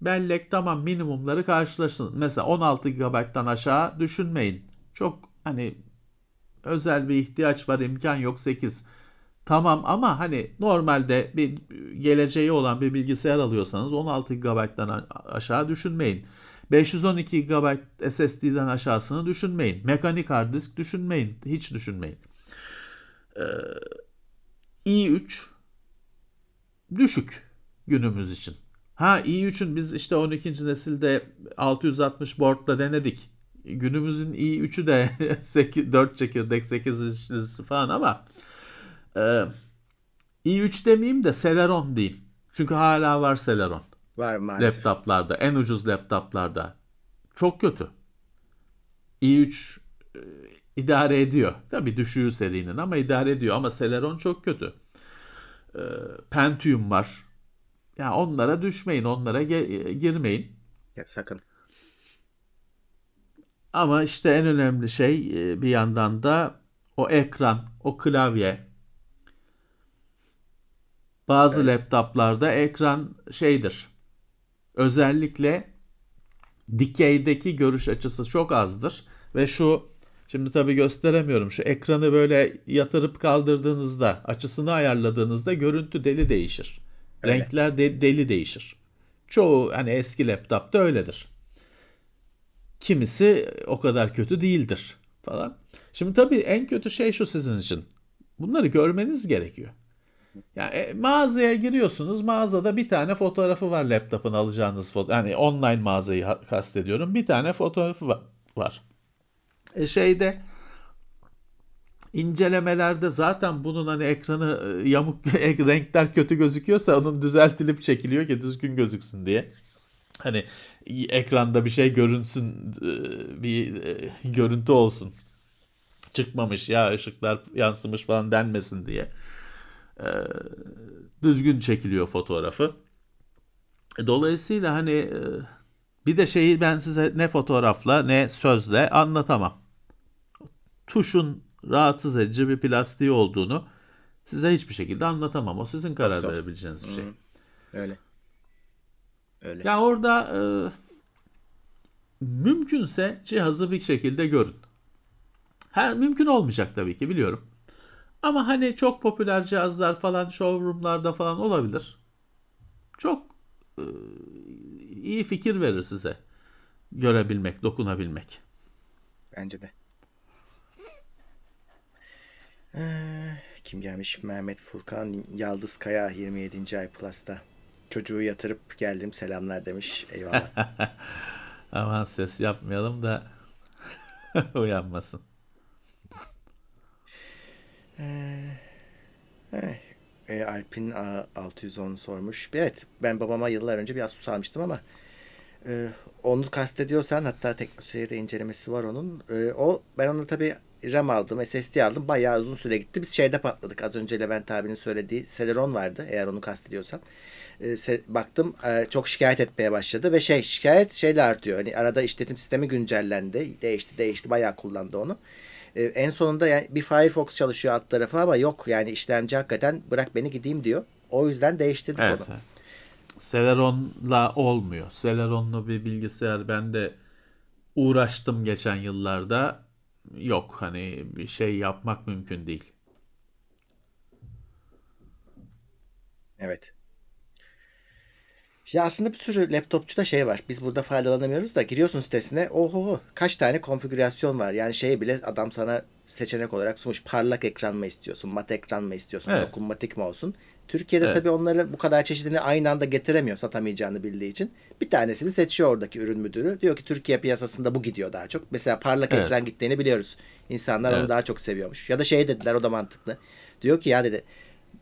bellek tamam minimumları karşılaşın. Mesela 16 GB'dan aşağı düşünmeyin. Çok hani özel bir ihtiyaç var imkan yok 8. Tamam ama hani normalde bir geleceği olan bir bilgisayar alıyorsanız 16 GB'dan aşağı düşünmeyin. 512 GB SSD'den aşağısını düşünmeyin. Mekanik hard disk düşünmeyin. Hiç düşünmeyin. Ee, i3 düşük günümüz için. Ha i3'ün biz işte 12. nesilde 660 board'la denedik. Günümüzün i3'ü de 8, 4 çekirdek 8 işlisi falan ama ee, i3 demeyeyim de Celeron diyeyim. Çünkü hala var Celeron.
Var maalesef.
Laptoplarda, en ucuz laptoplarda. Çok kötü. i3 e, idare ediyor. Tabii düşüğü serinin ama idare ediyor. Ama Celeron çok kötü. E, Pentium var. Ya yani onlara düşmeyin, onlara ge- girmeyin.
Ya sakın.
Ama işte en önemli şey e, bir yandan da o ekran, o klavye, bazı evet. laptoplarda ekran şeydir. Özellikle dikeydeki görüş açısı çok azdır ve şu şimdi tabii gösteremiyorum. Şu ekranı böyle yatırıp kaldırdığınızda, açısını ayarladığınızda görüntü deli değişir. Öyle. Renkler de, deli değişir. Çoğu hani eski laptopta öyledir. Kimisi o kadar kötü değildir falan. Şimdi tabii en kötü şey şu sizin için. Bunları görmeniz gerekiyor. Yani e, mağazaya giriyorsunuz. Mağazada bir tane fotoğrafı var laptopun alacağınız foto. Yani online mağazayı kastediyorum. Bir tane fotoğrafı var. E şeyde incelemelerde zaten bunun hani ekranı e, yamuk renkler kötü gözüküyorsa onun düzeltilip çekiliyor ki düzgün gözüksün diye. Hani ekranda bir şey görünsün e, bir e, görüntü olsun. Çıkmamış ya ışıklar yansımış falan denmesin diye düzgün çekiliyor fotoğrafı. Dolayısıyla hani bir de şeyi ben size ne fotoğrafla ne sözle anlatamam. Tuşun rahatsız edici bir plastiği olduğunu size hiçbir şekilde anlatamam. O sizin karar verebileceğiniz bir şey.
Öyle.
Öyle. Ya orada e, mümkünse cihazı bir şekilde görün. Her mümkün olmayacak tabii ki biliyorum. Ama hani çok popüler cihazlar falan showroomlarda falan olabilir. Çok e, iyi fikir verir size. Görebilmek, dokunabilmek.
Bence de. Ee, kim gelmiş? Mehmet Furkan Yaldız Kaya 27. ay Plus'ta. Çocuğu yatırıp geldim selamlar demiş. Eyvallah.
Aman ses yapmayalım da uyanmasın.
Ee, e, Alp'in 610 sormuş. Evet ben babama yıllar önce bir Asus almıştım ama e, onu kastediyorsan hatta teknoseyirde incelemesi var onun. E, o ben onu tabi RAM aldım, SSD aldım. Bayağı uzun süre gitti. Biz şeyde patladık. Az önce Levent abinin söylediği Celeron vardı eğer onu kastediyorsan. E, se- baktım e, çok şikayet etmeye başladı ve şey şikayet şeyle artıyor. Hani arada işletim sistemi güncellendi. Değişti değişti bayağı kullandı onu. E, en sonunda yani bir Firefox çalışıyor alt tarafı ama yok yani işlemci hakikaten bırak beni gideyim diyor. O yüzden değiştirdik evet, onu. Evet.
Celeron'la olmuyor. Celeron'lu bir bilgisayar ben de uğraştım geçen yıllarda. Yok hani bir şey yapmak mümkün değil.
Evet. Ya aslında bir sürü laptopçuda şey var. Biz burada faydalanamıyoruz da giriyorsun sitesine. Oho kaç tane konfigürasyon var. Yani şey bile adam sana seçenek olarak sunmuş. Parlak ekran mı istiyorsun? Mat ekran mı istiyorsun?
Evet.
Dokunmatik mi olsun? Türkiye'de
Evet.
tabii onların bu kadar çeşidini aynı anda getiremiyor satamayacağını bildiği için. Bir tanesini seçiyor oradaki ürün müdürü. Diyor ki Türkiye piyasasında bu gidiyor daha çok. Mesela parlak
Evet.
ekran gittiğini biliyoruz. İnsanlar onu
Evet.
daha çok seviyormuş. Ya da şey dediler o da mantıklı. Diyor ki ya dedi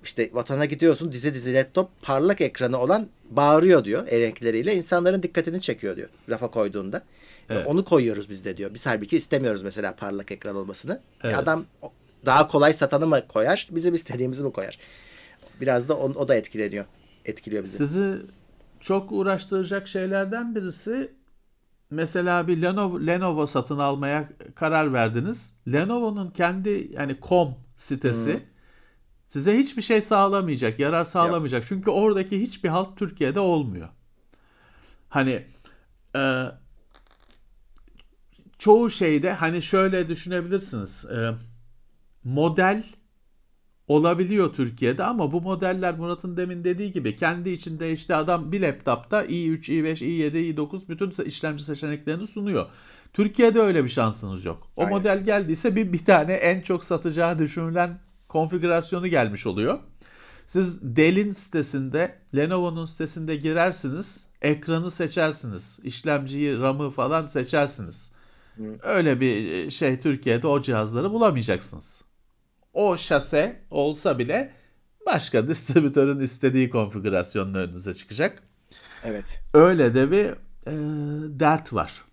işte vatana gidiyorsun dizi dizi laptop parlak ekranı olan bağırıyor diyor el renkleriyle. insanların dikkatini çekiyor diyor rafa koyduğunda.
Evet.
Onu koyuyoruz biz de diyor. Biz halbuki istemiyoruz mesela parlak ekran olmasını.
Evet.
Adam daha kolay satanı mı koyar bizim istediğimizi mi koyar? Biraz da o, o da etkileniyor. Etkiliyor bizi.
Sizi çok uğraştıracak şeylerden birisi mesela bir Lenovo, Lenovo satın almaya karar verdiniz. Lenovo'nun kendi yani com sitesi size hiçbir şey sağlamayacak, yarar sağlamayacak. Çünkü oradaki hiçbir halt Türkiye'de olmuyor. Hani e, çoğu şeyde hani şöyle düşünebilirsiniz. E, model olabiliyor Türkiye'de ama bu modeller Murat'ın demin dediği gibi kendi içinde işte adam bir laptopta i3, i5, i7, i9 bütün işlemci seçeneklerini sunuyor. Türkiye'de öyle bir şansınız yok. O
Aynen.
model geldiyse bir, bir tane en çok satacağı düşünülen konfigürasyonu gelmiş oluyor. Siz Dell'in sitesinde, Lenovo'nun sitesinde girersiniz, ekranı seçersiniz, işlemciyi, RAM'ı falan seçersiniz. Öyle bir şey Türkiye'de o cihazları bulamayacaksınız o şase olsa bile başka distribütörün istediği konfigürasyonla önünüze çıkacak.
Evet.
Öyle de bir e, dert var.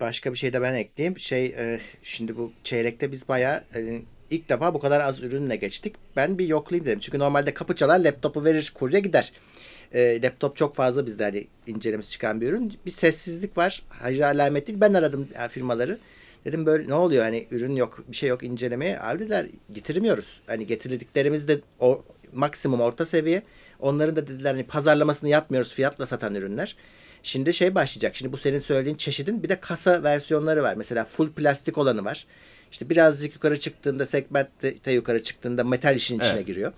Başka bir şey de ben ekleyeyim. Şey e, şimdi bu çeyrekte biz bayağı e, ilk defa bu kadar az ürünle geçtik. Ben bir yoklayayım dedim. Çünkü normalde kapı çalar laptopu verir kurye gider. E, laptop çok fazla bizde hani incelemesi çıkan bir ürün. Bir sessizlik var. Hayır alamet değil. Ben aradım e, firmaları. Dedim böyle ne oluyor hani ürün yok bir şey yok incelemeye. Abi dediler getirmiyoruz. Hani getirdiklerimiz de o, maksimum orta seviye. Onların da dediler hani pazarlamasını yapmıyoruz fiyatla satan ürünler. Şimdi şey başlayacak. Şimdi bu senin söylediğin çeşidin bir de kasa versiyonları var. Mesela full plastik olanı var. İşte birazcık yukarı çıktığında segmentte yukarı çıktığında metal işin içine
Evet.
giriyor.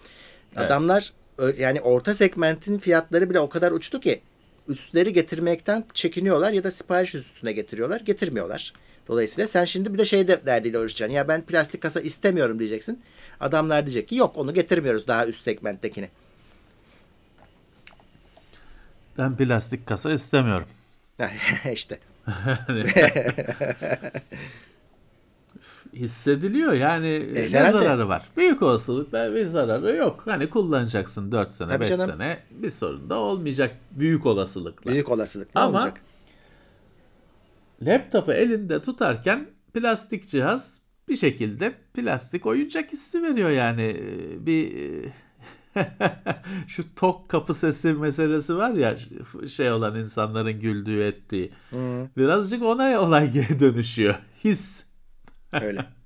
Evet.
Adamlar ö- yani orta segmentin fiyatları bile o kadar uçtu ki üstleri getirmekten çekiniyorlar ya da sipariş üstüne getiriyorlar. Getirmiyorlar. Dolayısıyla sen şimdi bir de şey de derdiyle uğraşacaksın. Ya ben plastik kasa istemiyorum diyeceksin. Adamlar diyecek ki yok onu getirmiyoruz daha üst segmenttekini.
Ben plastik kasa istemiyorum.
işte.
Hissediliyor yani e, ne
herhalde.
zararı var? Büyük olasılıkla bir zararı yok. Hani kullanacaksın 4 sene
Tabii
5
canım.
sene bir sorun da olmayacak büyük olasılıkla.
Büyük olasılık ne
Ama
olacak?
laptopu elinde tutarken plastik cihaz bir şekilde plastik oyuncak hissi veriyor yani Ee, bir şu tok kapı sesi meselesi var ya şey olan insanların güldüğü ettiği birazcık ona olay dönüşüyor his
Öyle.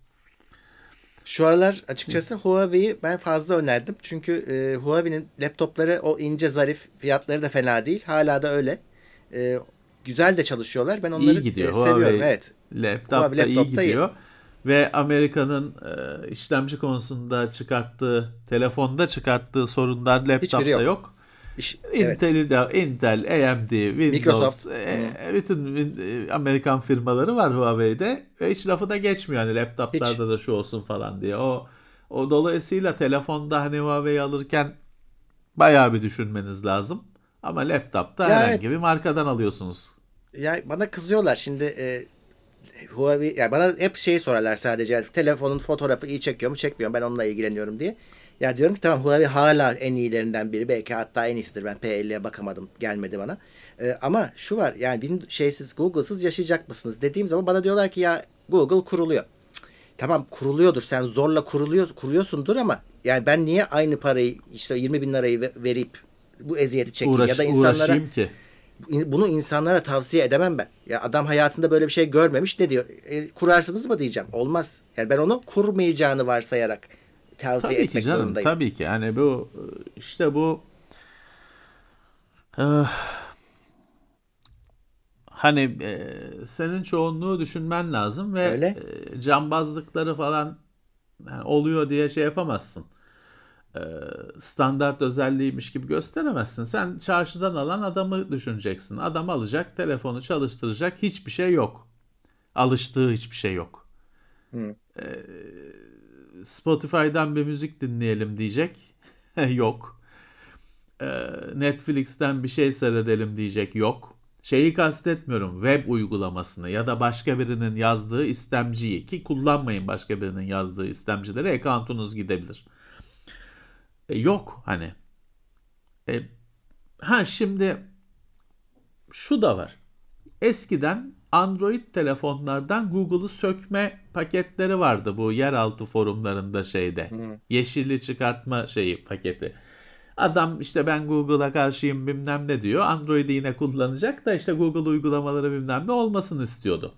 Şu aralar açıkçası Huawei'yi ben fazla önerdim. Çünkü e, Huawei'nin laptopları o ince zarif fiyatları da fena değil. Hala da öyle. E, güzel de çalışıyorlar. Ben onları
iyi gidiyor
e, seviyorum.
Huawei
Evet.
laptopta
Huawei
iyi
laptopta iyi.
gidiyor ve Amerika'nın e, işlemci konusunda çıkarttığı telefonda çıkarttığı sorunlar laptopta
yok.
yok.
Evet.
Intel'i de Intel, AMD, Windows,
Microsoft.
e, bütün e, Amerikan firmaları var Huawei'de ve hiç lafı da geçmiyor hani laptoplarda da şu olsun falan diye. O o dolayısıyla telefonda hani Huawei alırken bayağı bir düşünmeniz lazım. Ama laptopta
Ya
herhangi
evet.
bir markadan alıyorsunuz.
Ya bana kızıyorlar şimdi e, Huawei ya bana hep şeyi sorarlar sadece yani telefonun fotoğrafı iyi çekiyor mu çekmiyor mu ben onunla ilgileniyorum diye. Ya diyorum ki tamam Huawei hala en iyilerinden biri belki hatta en iyisidir ben P50'ye bakamadım gelmedi bana. E, ama şu var yani şeysiz Google'sız yaşayacak mısınız dediğim zaman bana diyorlar ki ya Google kuruluyor. Cık, Tamam kuruluyordur sen zorla kuruluyor, kuruyorsundur ama yani ben niye aynı parayı işte 20 bin lirayı ve- verip bu eziyeti çekeyim
Uğraş,
ya da insanlara
ki.
Bunu insanlara tavsiye edemem ben. Ya adam hayatında böyle bir şey görmemiş ne diyor? E, kurarsınız mı diyeceğim. Olmaz. Yani ben onu kurmayacağını varsayarak tavsiye
Tabii ki
etmek
canım
zorundayım.
tabii ki yani bu işte bu eh, hani e, senin çoğunluğu düşünmen lazım ve
Öyle.
e, cambazlıkları falan yani oluyor diye şey yapamazsın. e, standart özelliğiymiş gibi gösteremezsin. Sen çarşıdan alan adamı düşüneceksin. Adam alacak, telefonu çalıştıracak, hiçbir şey yok. Alıştığı hiçbir şey yok. Hı. E, Spotify'dan bir müzik dinleyelim diyecek. yok. E, Netflix'ten bir şey seyredelim diyecek. Yok. Şeyi kastetmiyorum web uygulamasını ya da başka birinin yazdığı istemciyi ki kullanmayın başka birinin yazdığı istemcileri accountunuz gidebilir. E, yok hani. E, ha şimdi şu da var. Eskiden Android telefonlardan Google'ı sökme paketleri vardı bu yeraltı forumlarında şeyde. Hmm. Yeşilli çıkartma şeyi paketi. Adam işte ben Google'a karşıyım bilmem ne diyor. Android'i yine kullanacak da işte Google uygulamaları bilmem ne olmasını istiyordu.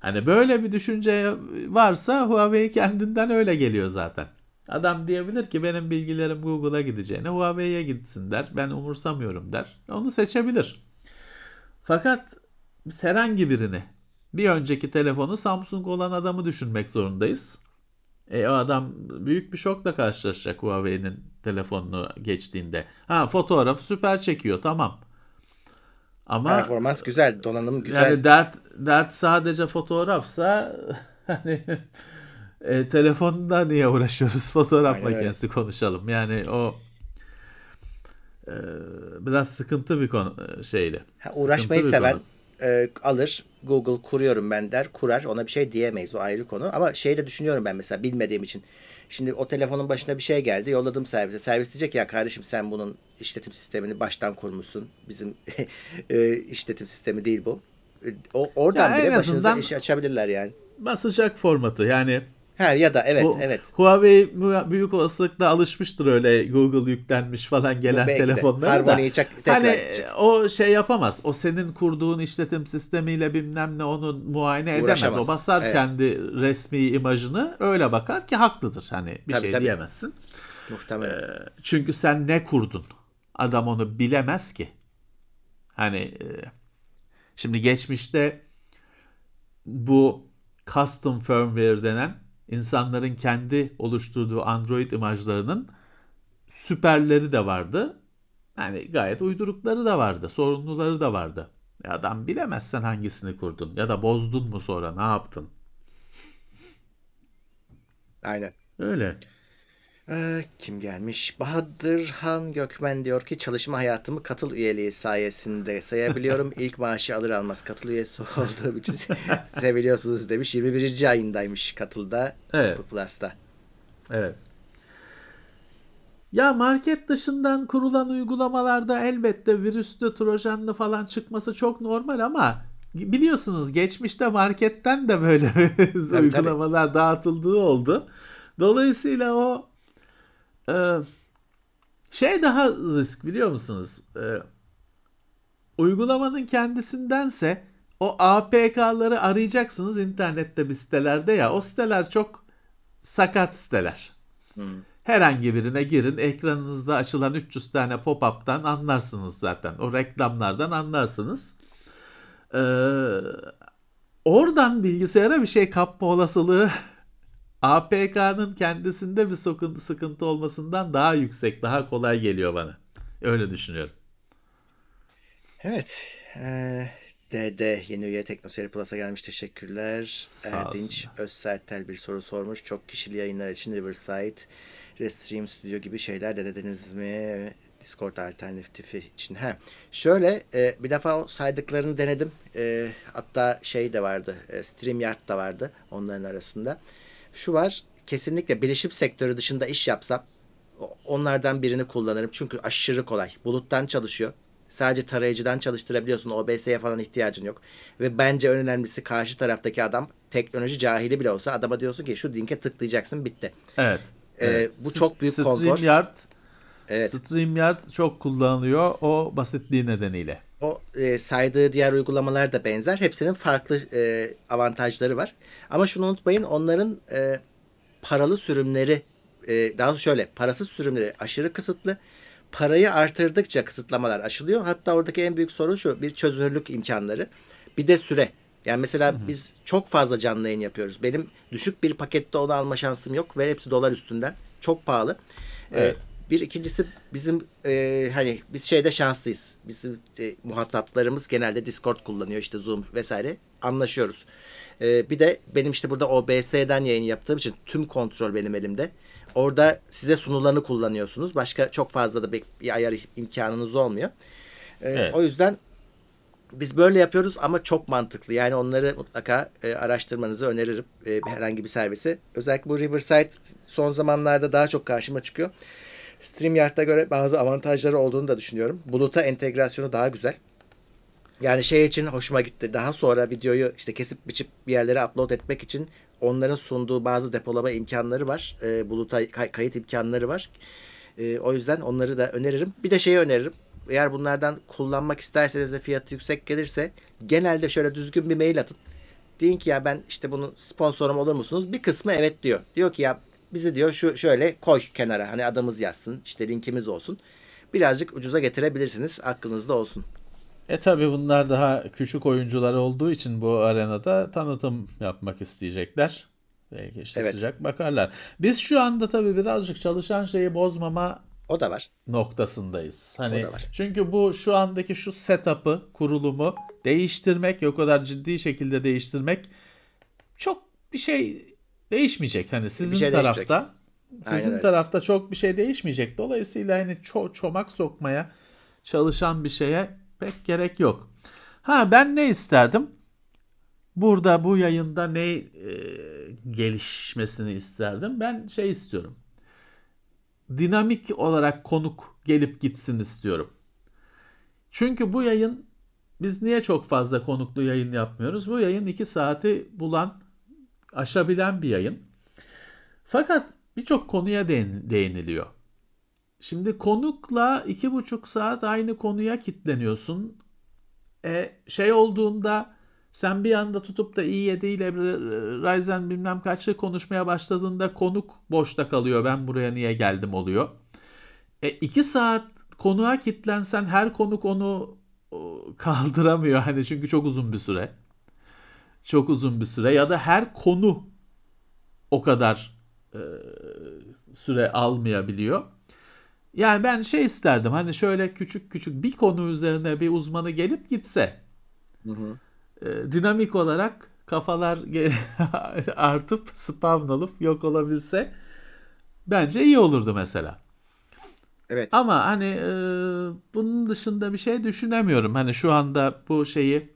Hani böyle bir düşünce varsa Huawei kendinden öyle geliyor zaten. Adam diyebilir ki benim bilgilerim Google'a gideceğine Huawei'ye gitsin der. Ben umursamıyorum der. Onu seçebilir. Fakat herhangi birini bir önceki telefonu Samsung olan adamı düşünmek zorundayız. E o adam büyük bir şokla karşılaşacak Huawei'nin telefonunu geçtiğinde. Ha fotoğrafı süper çekiyor tamam.
Ama performans güzel, donanım güzel.
Yani dert dert sadece fotoğrafsa hani e, telefonda niye uğraşıyoruz? Fotoğraf Aynen makinesi öyle. konuşalım. Yani o e, biraz sıkıntı bir konu e, şeyle.
Ha, uğraşmayı seven konu e, alır Google kuruyorum ben der kurar. Ona bir şey diyemeyiz o ayrı konu. Ama şey de düşünüyorum ben mesela bilmediğim için. Şimdi o telefonun başına bir şey geldi yolladım servise. Servis diyecek ya kardeşim sen bunun işletim sistemini baştan kurmuşsun. Bizim e, işletim sistemi değil bu. E, o, oradan ya bile başınıza işi açabilirler yani.
Basacak formatı. Yani
He ya da evet Hu- evet.
Huawei büyük olasılıkla alışmıştır öyle Google yüklenmiş falan gelen telefonlara da. Çak, hani edecek. o şey yapamaz. O senin kurduğun işletim sistemiyle bilmem ne onu muayene edemez. O basar evet. kendi resmi imajını öyle bakar ki haklıdır. Hani bir tabii, şey tabii. diyemezsin. Muhtemelen. Ee, çünkü sen ne kurdun? Adam onu bilemez ki. Hani e, şimdi geçmişte bu custom firmware denen insanların kendi oluşturduğu Android imajlarının süperleri de vardı. Yani gayet uydurukları da vardı, sorunluları da vardı. Ya adam bilemezsen hangisini kurdun ya da bozdun mu sonra ne yaptın?
Aynen.
Öyle.
Ee, kim gelmiş? Bahadır Han Gökmen diyor ki çalışma hayatımı katıl üyeliği sayesinde sayabiliyorum. İlk maaşı alır almaz katıl üyesi olduğum için seviliyorsunuz demiş. 21. ayındaymış katılda. Evet. Plus'ta.
Evet. Ya market dışından kurulan uygulamalarda elbette virüslü, trojanlı falan çıkması çok normal ama biliyorsunuz geçmişte marketten de böyle tabii, uygulamalar tabii. dağıtıldığı oldu. Dolayısıyla o ee, şey daha risk biliyor musunuz? Ee, uygulamanın kendisindense o APK'ları arayacaksınız internette bir sitelerde ya. O siteler çok sakat siteler. Hmm. Herhangi birine girin ekranınızda açılan 300 tane pop-up'tan anlarsınız zaten. O reklamlardan anlarsınız. Ee, oradan bilgisayara bir şey kapma olasılığı APK'nın kendisinde bir sıkıntı, olmasından daha yüksek, daha kolay geliyor bana. Öyle düşünüyorum.
Evet. Ee, DD yeni üye Teknoseyir Plus'a gelmiş. Teşekkürler. Erdinç. Özsertel bir soru sormuş. Çok kişili yayınlar için Riverside, Restream Studio gibi şeyler denediniz mi? Discord alternatifi için. Ha, şöyle e, bir defa o saydıklarını denedim. E, hatta şey de vardı. E, StreamYard da vardı onların arasında şu var kesinlikle bilişim sektörü dışında iş yapsam onlardan birini kullanırım. Çünkü aşırı kolay. Buluttan çalışıyor. Sadece tarayıcıdan çalıştırabiliyorsun. OBS'ye falan ihtiyacın yok. Ve bence en önemlisi karşı taraftaki adam teknoloji cahili bile olsa adama diyorsun ki şu linke tıklayacaksın bitti.
Evet.
Ee, evet. Bu çok büyük konfor. StreamYard
Evet. StreamYard çok kullanılıyor o basitliği nedeniyle.
O e, saydığı diğer uygulamalar da benzer. Hepsinin farklı e, avantajları var. Ama şunu unutmayın onların e, paralı sürümleri e, daha şöyle parasız sürümleri aşırı kısıtlı. Parayı artırdıkça kısıtlamalar aşılıyor. Hatta oradaki en büyük sorun şu bir çözünürlük imkanları. Bir de süre. Yani mesela hı hı. biz çok fazla canlı yayın yapıyoruz. Benim düşük bir pakette onu alma şansım yok ve hepsi dolar üstünden. Çok pahalı.
Evet.
Ee, bir ikincisi bizim e, hani biz şeyde şanslıyız. Bizim e, muhataplarımız genelde Discord kullanıyor işte Zoom vesaire anlaşıyoruz. Ee, bir de benim işte burada OBS'den yayın yaptığım için tüm kontrol benim elimde. Orada size sunulanı kullanıyorsunuz. Başka çok fazla da bir, bir ayar imkanınız olmuyor. Ee,
Evet.
O yüzden biz böyle yapıyoruz ama çok mantıklı. Yani onları mutlaka e, araştırmanızı öneririm e, herhangi bir servisi. Özellikle bu Riverside son zamanlarda daha çok karşıma çıkıyor. StreamYard'a göre bazı avantajları olduğunu da düşünüyorum. Buluta entegrasyonu daha güzel. Yani şey için hoşuma gitti. Daha sonra videoyu işte kesip biçip bir yerlere upload etmek için onların sunduğu bazı depolama imkanları var. E, buluta kay- kayıt imkanları var. E, o yüzden onları da öneririm. Bir de şeyi öneririm. Eğer bunlardan kullanmak isterseniz ve fiyatı yüksek gelirse genelde şöyle düzgün bir mail atın. Deyin ki ya ben işte bunun sponsorum olur musunuz? Bir kısmı evet diyor. Diyor ki ya bizi diyor şu şöyle koy kenara. Hani adımız yazsın. işte linkimiz olsun. Birazcık ucuza getirebilirsiniz. Aklınızda olsun.
E tabi bunlar daha küçük oyuncular olduğu için bu arenada tanıtım yapmak isteyecekler. Belki işte
Evet.
sıcak bakarlar. Biz şu anda tabi birazcık çalışan şeyi bozmama
O da var.
noktasındayız. Hani
O da var.
çünkü bu şu andaki şu setup'ı, kurulumu değiştirmek, o kadar ciddi şekilde değiştirmek çok bir şey değişmeyecek. Hani sizin
şey
tarafta
Aynen
sizin
öyle.
tarafta çok bir şey değişmeyecek. Dolayısıyla hani ço- çomak sokmaya çalışan bir şeye pek gerek yok. Ha ben ne isterdim? Burada bu yayında ne e, gelişmesini isterdim? Ben şey istiyorum dinamik olarak konuk gelip gitsin istiyorum. Çünkü bu yayın biz niye çok fazla konuklu yayın yapmıyoruz? Bu yayın 2 saati bulan, aşabilen bir yayın. Fakat birçok konuya değin- değiniliyor. Şimdi konukla iki buçuk saat aynı konuya kitleniyorsun. E, şey olduğunda sen bir anda tutup da i7 ile Ryzen bilmem kaçlı konuşmaya başladığında konuk boşta kalıyor. Ben buraya niye geldim oluyor. E, iki saat konuğa kitlensen her konuk onu kaldıramıyor. Hani çünkü çok uzun bir süre. Çok uzun bir süre ya da her konu o kadar e, süre almayabiliyor. Yani ben şey isterdim hani şöyle küçük küçük bir konu üzerine bir uzmanı gelip gitse e, dinamik olarak kafalar artıp spawn olup yok olabilse bence iyi olurdu mesela.
Evet.
Ama hani e, bunun dışında bir şey düşünemiyorum. Hani şu anda bu şeyi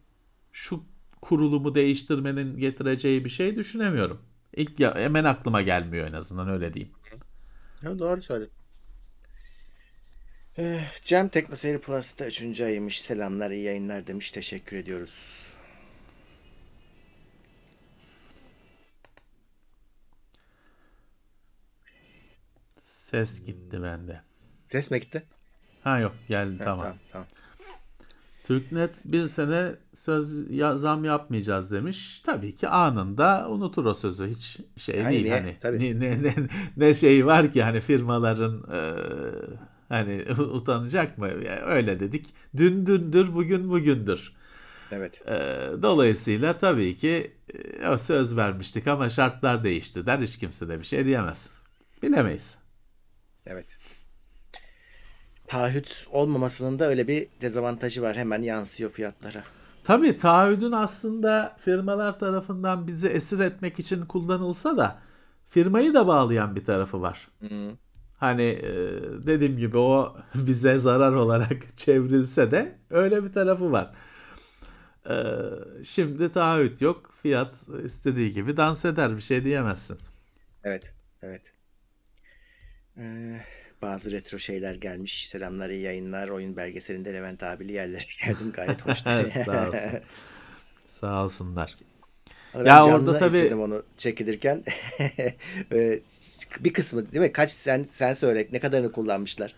şu kurulumu değiştirmenin getireceği bir şey düşünemiyorum. İlk ya, hemen aklıma gelmiyor en azından öyle diyeyim.
Ya doğru söyledin. Eh, Cem Teknoseyir Plus'ta 3. ayıymış. Selamlar, iyi yayınlar demiş. Teşekkür ediyoruz.
Ses gitti bende.
Ses mi gitti?
Ha yok geldi
Ha,
tamam.
tamam. tamam.
Türknet bir sene söz ya- zam yapmayacağız demiş. Tabii ki anında unutur o sözü. Hiç şey
Hayır,
değil
niye?
hani.
Tabii.
Ne, ne, ne, ne şey var ki hani firmaların e, hani utanacak mı? Ya öyle dedik. Dün dündür, bugün bugündür.
Evet.
E, dolayısıyla tabii ki e, söz vermiştik ama şartlar değişti der. Hiç kimse de bir şey diyemez. Bilemeyiz.
Evet. Taahhüt olmamasının da öyle bir dezavantajı var. Hemen yansıyor fiyatlara.
Tabii taahhüdün aslında firmalar tarafından bizi esir etmek için kullanılsa da firmayı da bağlayan bir tarafı var. Hani e, dediğim gibi o bize zarar olarak çevrilse de öyle bir tarafı var. E, Şimdi taahhüt yok. Fiyat istediği gibi dans eder. Bir şey diyemezsin.
Evet. Evet. Ee, bazı retro şeyler gelmiş. Selamlar, iyi yayınlar. Oyun belgeselinde Levent abili yerlere geldim. Gayet hoş.
Sağ olsun. Sağ olsunlar.
Ben
Ya orada tabii-
izledim onu çekilirken. Bir kısmı değil mi? Kaç sen sen söyle ne kadarını kullanmışlar?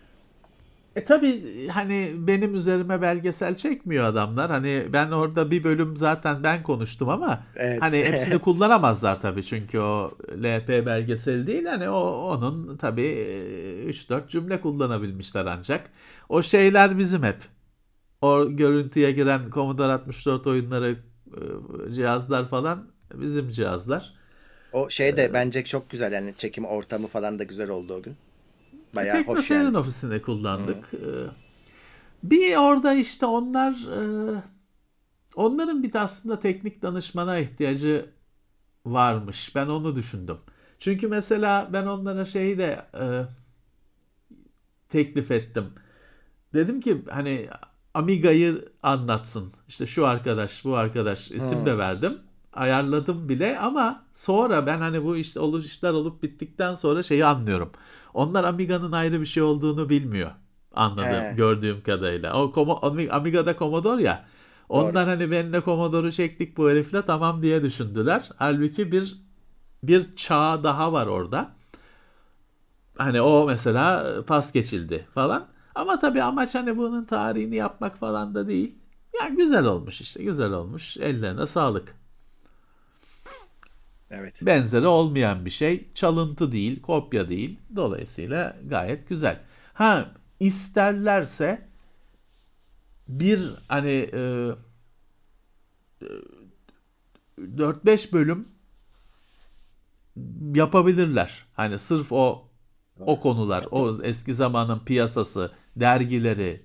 E tabii hani benim üzerime belgesel çekmiyor adamlar. Hani ben orada bir bölüm zaten ben konuştum ama
Evet.
hani hepsini kullanamazlar tabii çünkü o LP belgeseli değil. Hani o onun tabii e, 3-4 cümle kullanabilmişler ancak. O şeyler bizim hep. O görüntüye giren Commodore 64 oyunları e, cihazlar falan bizim cihazlar.
O şey de bence çok güzel yani çekim ortamı falan da güzel oldu o gün. Bayağı hoş
Teknoseyir'in
yani.
ofisini kullandık. Ee, Bir orada işte onlar e, onların bir de aslında teknik danışmana ihtiyacı varmış. Ben onu düşündüm. Çünkü mesela ben onlara şeyi de e, teklif ettim. Dedim ki hani Amiga'yı anlatsın. İşte şu arkadaş, bu arkadaş isim de verdim. Ayarladım bile ama sonra ben hani bu işte olup işler olup bittikten sonra şeyi anlıyorum. Onlar Amiga'nın ayrı bir şey olduğunu bilmiyor. Anladığım,
He.
gördüğüm kadarıyla. O Komo- Amiga'da Commodore ya. Ondan hani benimle Commodore'u çektik bu herifle tamam diye düşündüler. Halbuki bir bir çağ daha var orada. Hani o mesela pas geçildi falan. Ama tabii amaç hani bunun tarihini yapmak falan da değil. Yani güzel olmuş işte güzel olmuş. Ellerine sağlık.
Evet.
Benzeri olmayan bir şey. Çalıntı değil, kopya değil. Dolayısıyla gayet güzel. Ha isterlerse bir hani e, e, 4-5 bölüm yapabilirler. Hani sırf o o konular, o eski zamanın piyasası, dergileri,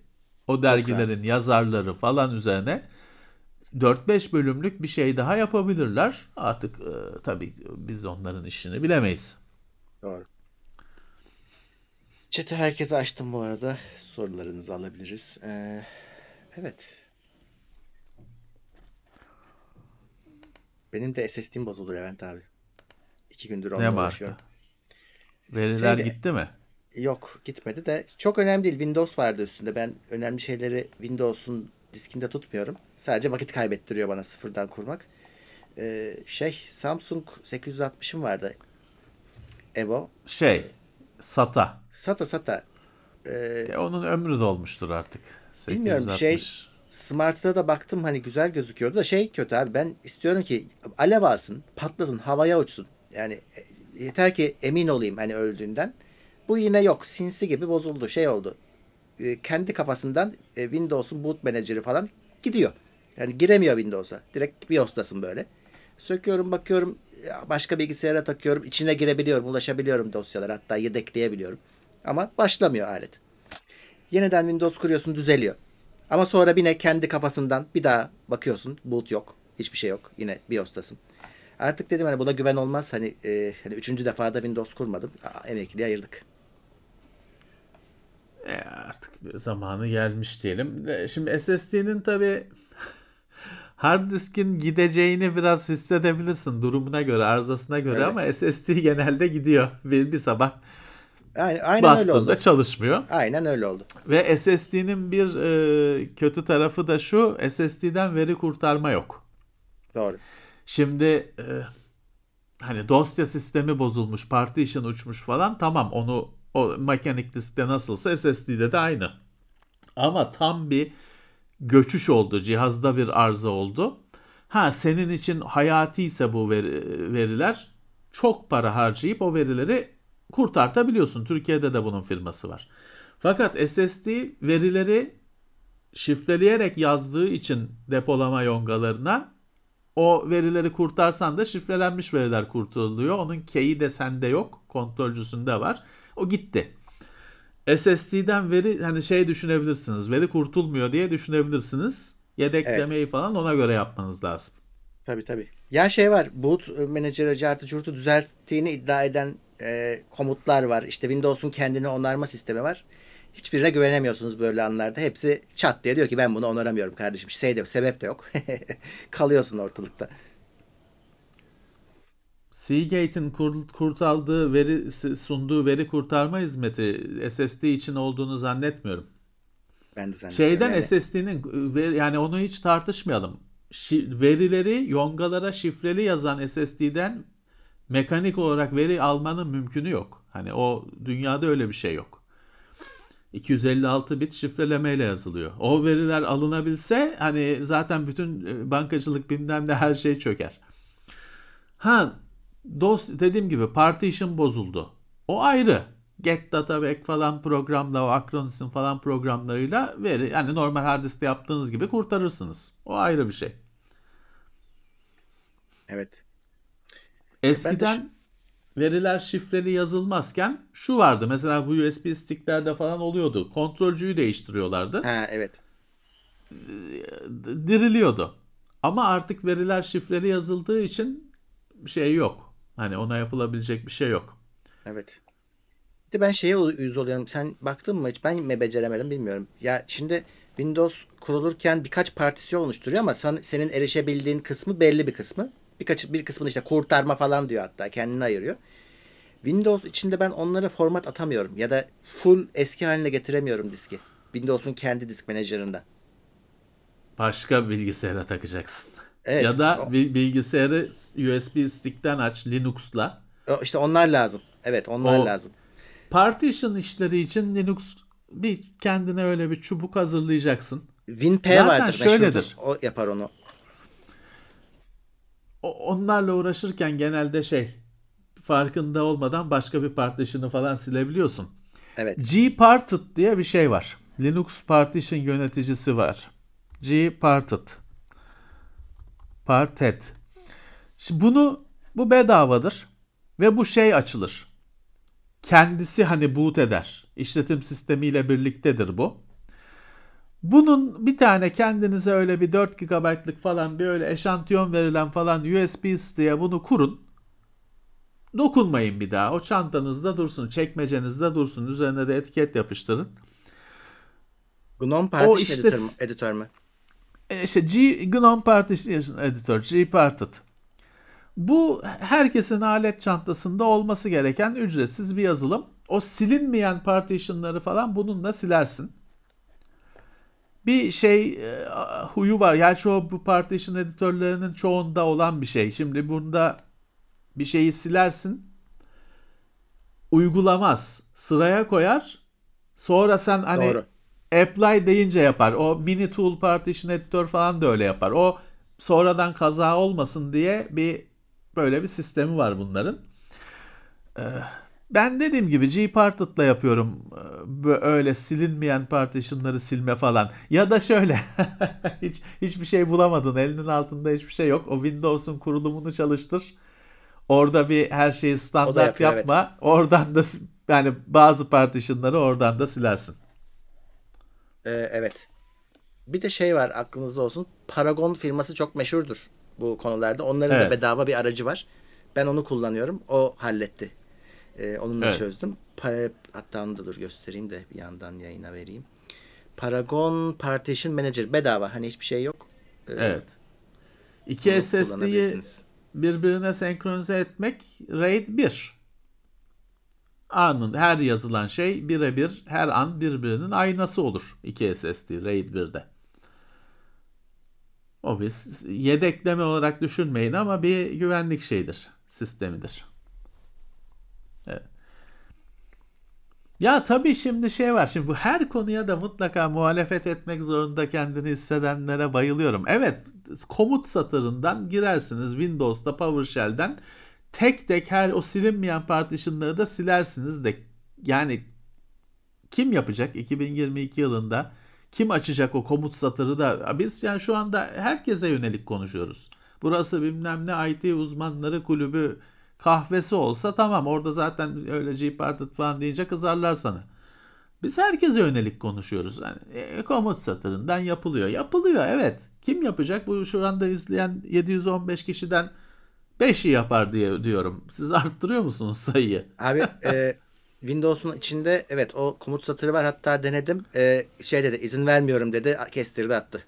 o dergilerin yazarları falan üzerine 4-5 bölümlük bir şey daha yapabilirler. Artık e, tabii biz onların işini bilemeyiz.
Doğru. Chat'i herkese açtım bu arada. Sorularınızı alabiliriz. Ee, evet. Benim de SSD'm bozuldu Levent abi. İki gündür onunla uğraşıyorum.
Veriler
Şeyde-
gitti mi?
Yok gitmedi de çok önemli değil. Windows vardı üstünde. Ben önemli şeyleri Windows'un diskinde tutmuyorum. Sadece vakit kaybettiriyor bana sıfırdan kurmak. Ee, şey Samsung 860'ım vardı. Evo.
Şey, SATA.
Sata sata. Ee,
E, onun ömrü dolmuştur artık.
Bilmiyorum, şey-
860.
Smart'ta da baktım hani güzel gözüküyordu da şey kötü abi. Ben istiyorum ki alev alsın, patlasın, havaya uçsun. Yani e, yeter ki emin olayım hani öldüğünden. Bu yine yok. Sinsi gibi bozuldu. Şey oldu. E, kendi kafasından e, Windows'un boot manager'ı falan gidiyor. Yani giremiyor Windows'a. Direkt BIOS'tasın böyle. Söküyorum bakıyorum ya başka bilgisayara takıyorum. içine girebiliyorum, ulaşabiliyorum dosyalara. Hatta yedekleyebiliyorum. Ama başlamıyor alet. Yeniden Windows kuruyorsun düzeliyor. Ama sonra yine kendi kafasından bir daha bakıyorsun. Boot yok. Hiçbir şey yok. Yine BIOS'tasın. Artık dedim hani buna güven olmaz. Hani, e, hani üçüncü defada Windows kurmadım. Aa, emekliliğe ayırdık.
E, artık zamanı gelmiş diyelim. Şimdi SSD'nin tabii hard diskin gideceğini biraz hissedebilirsin durumuna göre, arızasına göre
Öyle.
ama SSD genelde gidiyor. Bir, bir sabah
Aynen, aynen öyle oldu.
bastığında çalışmıyor.
Aynen öyle oldu.
Ve SSD'nin bir e, kötü tarafı da şu, SSD'den veri kurtarma yok.
Doğru.
Şimdi e, hani dosya sistemi bozulmuş, partition uçmuş falan tamam onu o mekanik diskte nasılsa SSD'de de aynı. Ama tam bir göçüş oldu, cihazda bir arıza oldu. Ha senin için hayati ise bu veri- veriler çok para harcayıp o verileri kurtartabiliyorsun. Türkiye'de de bunun firması var. Fakat SSD verileri şifreleyerek yazdığı için depolama yongalarına o verileri kurtarsan da şifrelenmiş veriler kurtuluyor. Onun key'i de sende yok. Kontrolcüsünde var. O gitti. SSD'den veri hani şey düşünebilirsiniz. Veri kurtulmuyor diye düşünebilirsiniz. Yedeklemeyi falan ona göre yapmanız lazım.
Tabii tabii. Ya şey var. Boot Manager'ı cartı curtu düzelttiğini iddia eden e, komutlar var. İşte Windows'un kendini onarma sistemi var. Hiçbirine güvenemiyorsunuz böyle anlarda. Hepsi çat diye diyor ki ben bunu onaramıyorum kardeşim. Şey de yok, sebep de yok. Kalıyorsun ortalıkta.
Seagate'in kur- kurtardığı veri sunduğu veri kurtarma hizmeti SSD için olduğunu zannetmiyorum.
Ben de zannediyorum.
Şeyden
yani.
SSD'nin veri- yani onu hiç tartışmayalım. Şi- verileri yongalara şifreli yazan SSD'den mekanik olarak veri almanın mümkünü yok. Hani o dünyada öyle bir şey yok. 256 bit şifrelemeyle yazılıyor. O veriler alınabilse hani zaten bütün e, bankacılık bilmem ne her şey çöker. Ha DOS dediğim gibi partition bozuldu. O ayrı. Get Data Back falan programla o Acronis'in falan programlarıyla veri yani normal hard diskte yaptığınız gibi kurtarırsınız. O ayrı bir şey.
Evet.
Eskiden veriler şifreli yazılmazken şu vardı. Mesela bu USB sticklerde falan oluyordu. Kontrolcüyü değiştiriyorlardı.
Ha evet.
Diriliyordu. Ama artık veriler şifreli yazıldığı için şey yok. Hani ona yapılabilecek bir şey yok.
Evet. De ben şeye uyuz oluyorum. Sen baktın mı hiç? Ben mi beceremedim bilmiyorum. Ya şimdi Windows kurulurken birkaç partisyon oluşturuyor ama sen, senin erişebildiğin kısmı belli bir kısmı. Birkaç bir kısmını işte kurtarma falan diyor hatta kendini ayırıyor. Windows içinde ben onlara format atamıyorum ya da full eski haline getiremiyorum diski. Windows'un kendi disk menajerinde.
Başka bilgisayara takacaksın.
Evet,
ya da bilgisayarı USB stick'ten aç Linux'la.
İşte onlar lazım. Evet onlar
O-
lazım.
Partition işleri için Linux bir kendine öyle bir çubuk hazırlayacaksın.
WinP
Zaten
vardır
şöyledir.
meşhurdur. O yapar onu.
O- onlarla uğraşırken genelde şey farkında olmadan başka bir partition'ı falan silebiliyorsun.
Evet.
gparted diye bir şey var. Linux partition yöneticisi var. gparted. Parted. Şimdi bunu bu bedavadır ve bu şey açılır. Kendisi hani boot eder. İşletim sistemiyle birliktedir bu. Bunun bir tane kendinize öyle bir 4 GB'lık falan bir öyle eşantiyon verilen falan USB stick'e bunu kurun. Dokunmayın bir daha. O çantanızda dursun, çekmecenizde dursun. Üzerine de etiket yapıştırın.
GNOME Partition
işte
editör, mü-
s-
editör mü?
E, işte G, GNOME Partition Editor, Gparted. Bu herkesin alet çantasında olması gereken ücretsiz bir yazılım. O silinmeyen partitionları falan bununla silersin. Bir şey e, huyu var. Gerçi o bu partition editörlerinin çoğunda olan bir şey. Şimdi bunda bir şeyi silersin. Uygulamaz. Sıraya koyar. Sonra sen hani
Doğru.
Apply deyince yapar. O mini tool partition editor falan da öyle yapar. O sonradan kaza olmasın diye bir böyle bir sistemi var bunların. Ee, Ben dediğim gibi Gparted'la yapıyorum Ee, böyle silinmeyen partitionları silme falan. Ya da şöyle hiç hiçbir şey bulamadın. Elinin altında hiçbir şey yok. O Windows'un kurulumunu çalıştır. Orada bir her şeyi standart
yapıyor,
yapma. Oradan da yani bazı partitionları oradan da silersin.
Ee, evet. Bir de şey var aklınızda olsun. Paragon firması çok meşhurdur bu konularda. Onların
Evet.
da bedava bir aracı var. Ben onu kullanıyorum. O halletti. Ee, onunla
Evet.
çözdüm. Pa- hatta onu da dur göstereyim de bir yandan yayına vereyim. Paragon Partition Manager bedava. Hani hiçbir şey yok. Ee,
Evet. İki SSD'yi birbirine senkronize etmek RAID 1. Anın her yazılan şey birebir her an birbirinin aynası olur. 2 SSD RAID 1'de. O bir yedekleme olarak düşünmeyin ama bir güvenlik şeyidir, sistemidir. Ya tabii şimdi şey var. Şimdi bu her konuya da mutlaka muhalefet etmek zorunda kendini hissedenlere bayılıyorum. Evet, komut satırından girersiniz Windows'ta PowerShell'den tek tek her o silinmeyen partitionları da silersiniz de yani kim yapacak 2022 yılında? Kim açacak o komut satırı da? Biz yani şu anda herkese yönelik konuşuyoruz. Burası bilmem ne IT uzmanları kulübü kahvesi olsa tamam orada zaten öyle Gparted falan deyince kızarlar sana. Biz herkese yönelik konuşuyoruz. Yani, e, komut satırından yapılıyor. Yapılıyor evet. Kim yapacak? Bu şu anda izleyen 715 kişiden 5'i yapar diye diyorum. Siz arttırıyor musunuz sayıyı?
Abi e, Windows'un içinde evet o komut satırı var. Hatta denedim. E, şey dedi izin vermiyorum dedi. Kestirdi attı.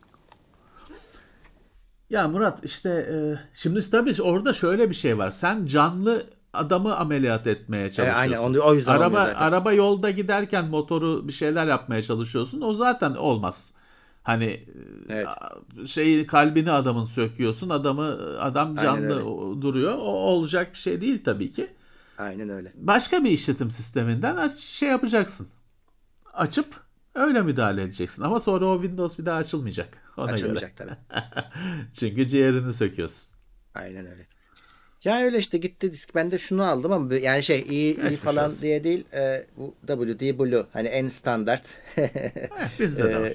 Ya Murat işte e, şimdi tabii orada şöyle bir şey var. Sen canlı adamı ameliyat etmeye çalışıyorsun.
aynen, onu- o yüzden
araba,
zaten.
Araba yolda giderken motoru bir şeyler yapmaya çalışıyorsun. O zaten olmaz. Hani
Evet.
şeyi kalbini adamın söküyorsun. Adamı adam canlı duruyor. O olacak bir şey değil tabii ki.
Aynen öyle.
Başka bir işletim sisteminden aç, şey yapacaksın. Açıp öyle müdahale edeceksin. Ama sonra o Windows bir daha açılmayacak. Ona
Açılmayacak
göre.
tabii.
Çünkü ciğerini söküyorsun.
Aynen öyle. Ya öyle işte gitti disk. Ben de şunu aldım ama yani şey iyi iyi
Geçmiş
falan
olsun.
diye değil. E, bu WD Blue hani en standart
Bizde de
e,
var.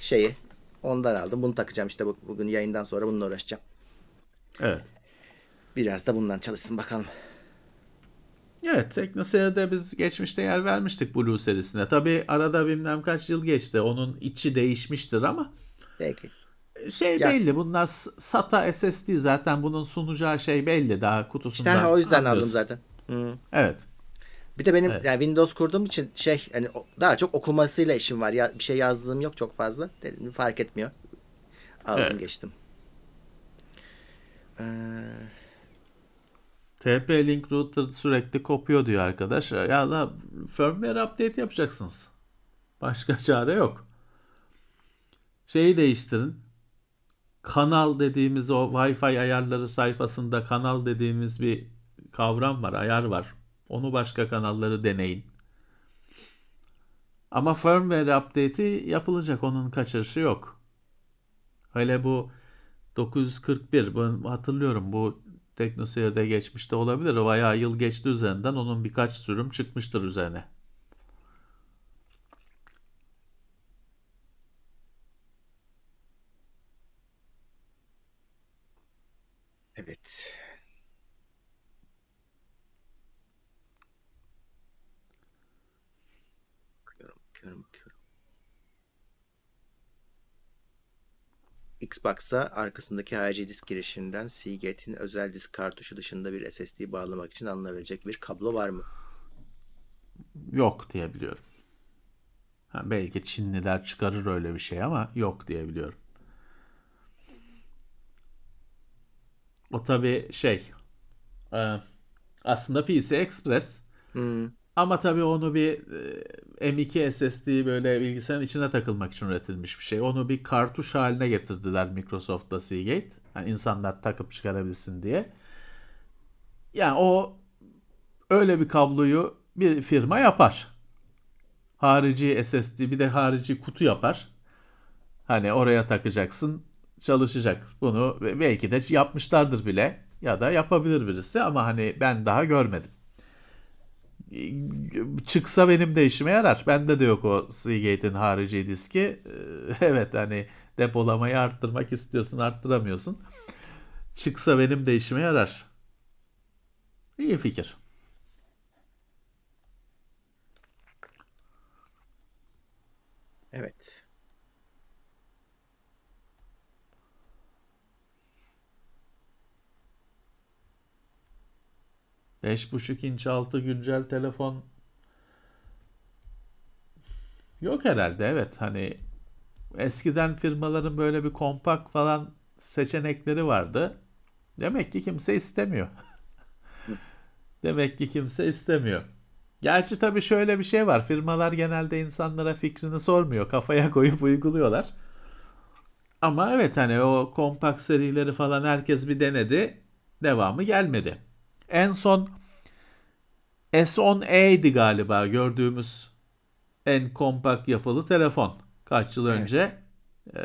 Şeyi. Ondan aldım. Bunu takacağım işte bu- bugün yayından sonra bununla uğraşacağım.
Evet.
Biraz da bundan çalışsın bakalım.
Evet, TeknoSeyir'de biz geçmişte yer vermiştik Blue serisine. Tabi arada bilmem kaç yıl geçti. Onun içi değişmiştir ama
Peki.
şey
Yaz.
belli. Bunlar SATA SSD zaten bunun sunacağı şey belli daha
İşte
kutusundan.
ha, o yüzden aldım
anlıyorsun.
zaten. Hı.
Evet.
Bir de benim
Evet.
yani Windows kurduğum için şey hani daha çok okumasıyla işim var. Ya bir şey yazdığım yok çok fazla. Dedim, fark etmiyor. Aldım
Evet.
geçtim. Ee,
TP-Link router sürekli kopuyor diyor arkadaş. Ya la firmware update yapacaksınız. Başka çare yok. Şeyi değiştirin. Kanal dediğimiz o Wi-Fi ayarları sayfasında kanal dediğimiz bir kavram var, ayar var. Onu başka kanalları deneyin. Ama firmware update'i yapılacak. Onun kaçırışı yok. Hele bu 941 ben hatırlıyorum bu TeknoSeyir'de geçmişte olabilir. Bayağı yıl geçti üzerinden. Onun birkaç sürüm çıkmıştır üzerine.
evet. Bakıyorum, bakıyorum, bakıyorum. Xbox'a arkasındaki harici disk girişinden Seagate'in özel disk kartuşu dışında bir SSD bağlamak için alınabilecek bir kablo var mı?
Yok diye biliyorum. Ha, belki Çinliler çıkarır öyle bir şey ama yok diye biliyorum. O tabii şey e, aslında PC Express
Hmm.
Ama tabii onu bir e, M2 SSD böyle bilgisayarın içine takılmak için üretilmiş bir şey. Onu bir kartuş haline getirdiler Microsoft'la Seagate. Yani insanlar takıp çıkarabilsin diye. Yani o öyle bir kabloyu bir firma yapar. Harici SSD bir de harici kutu yapar. Hani oraya takacaksın çalışacak. Bunu belki de yapmışlardır bile ya da yapabilir birisi ama hani ben daha görmedim. Çıksa benim de işime yarar. Bende de yok o Seagate'in harici diski. Ee, Evet hani depolamayı arttırmak istiyorsun arttıramıyorsun. Çıksa benim de işime yarar. İyi fikir.
Evet.
Beş buçuk inç altı güncel telefon yok herhalde evet hani eskiden firmaların böyle bir kompakt falan seçenekleri vardı. Demek ki kimse istemiyor. Demek ki kimse istemiyor. Gerçi tabii şöyle bir şey var. Firmalar genelde insanlara fikrini sormuyor. Kafaya koyup uyguluyorlar. Ama evet hani o kompakt serileri falan herkes bir denedi. Devamı gelmedi. En son S10e'ydi galiba gördüğümüz en kompakt yapılı telefon. Kaç yıl
Evet.
önce. Ee,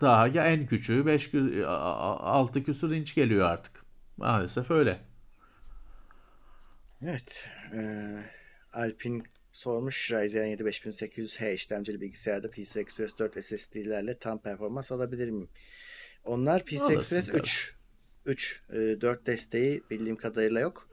daha ya en küçüğü 5 6 küsur inç geliyor artık. Maalesef öyle.
Evet. Ee, Alpin sormuş Ryzen 7 5800H işlemcili bilgisayarda PCI Express 4 SSD'lerle tam performans alabilir miyim? Onlar PCI
Alırsın
Express
tabii.
3. 3. 4 desteği bildiğim kadarıyla yok.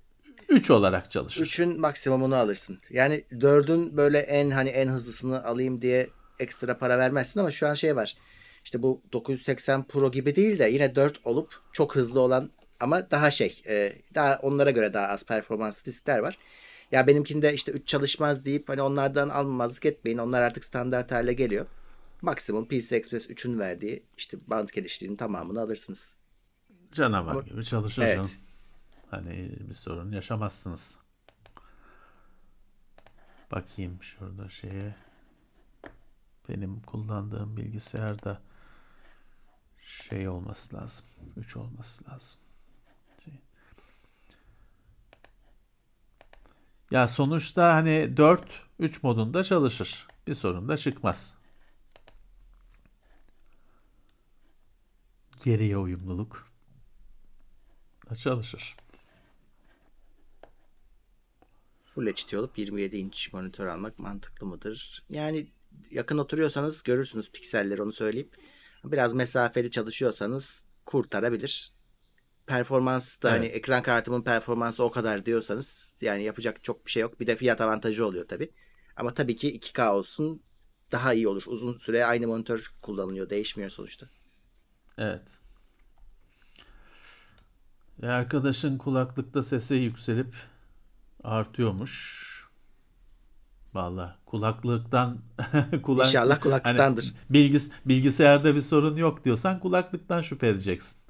3 olarak çalışır.
3'ün maksimumunu alırsın. Yani 4'ün böyle en hani en hızlısını alayım diye ekstra para vermezsin ama şu an şey var. İşte bu 980 Pro gibi değil de yine 4 olup çok hızlı olan ama daha şey e, daha onlara göre daha az performanslı diskler var. Ya benimkinde işte 3 çalışmaz deyip hani onlardan almamazlık etmeyin. Onlar artık standart hale geliyor. Maksimum PCI Express 3'ün verdiği işte band geliştiğinin tamamını alırsınız.
Canavar
Ama-
gibi çalışır
Evet.
Hani bir sorun yaşamazsınız. Bakayım şurada şeye. Benim kullandığım bilgisayarda şey olması lazım. 3 olması lazım. Şey. Ya sonuçta hani 4 3 modunda çalışır. Bir sorun da çıkmaz. Geriye uyumluluk da çalışır.
Full HD olup 27 inç monitör almak mantıklı mıdır? Yani yakın oturuyorsanız görürsünüz pikselleri onu söyleyeyim. Biraz mesafeli çalışıyorsanız kurtarabilir. performans da
Evet.
hani ekran kartımın performansı o kadar diyorsanız yani yapacak çok bir şey yok. Bir de fiyat avantajı oluyor tabii. Ama tabii ki 2K olsun daha iyi olur. Uzun süre aynı monitör kullanılıyor. Değişmiyor sonuçta.
Evet. E, arkadaşın kulaklıkta sesi yükselip artıyormuş. Vallahi kulaklıktan kulak
İnşallah kulaklıktandır.
Hani bilgis bilgisayarda bir sorun yok diyorsan kulaklıktan şüphe edeceksin.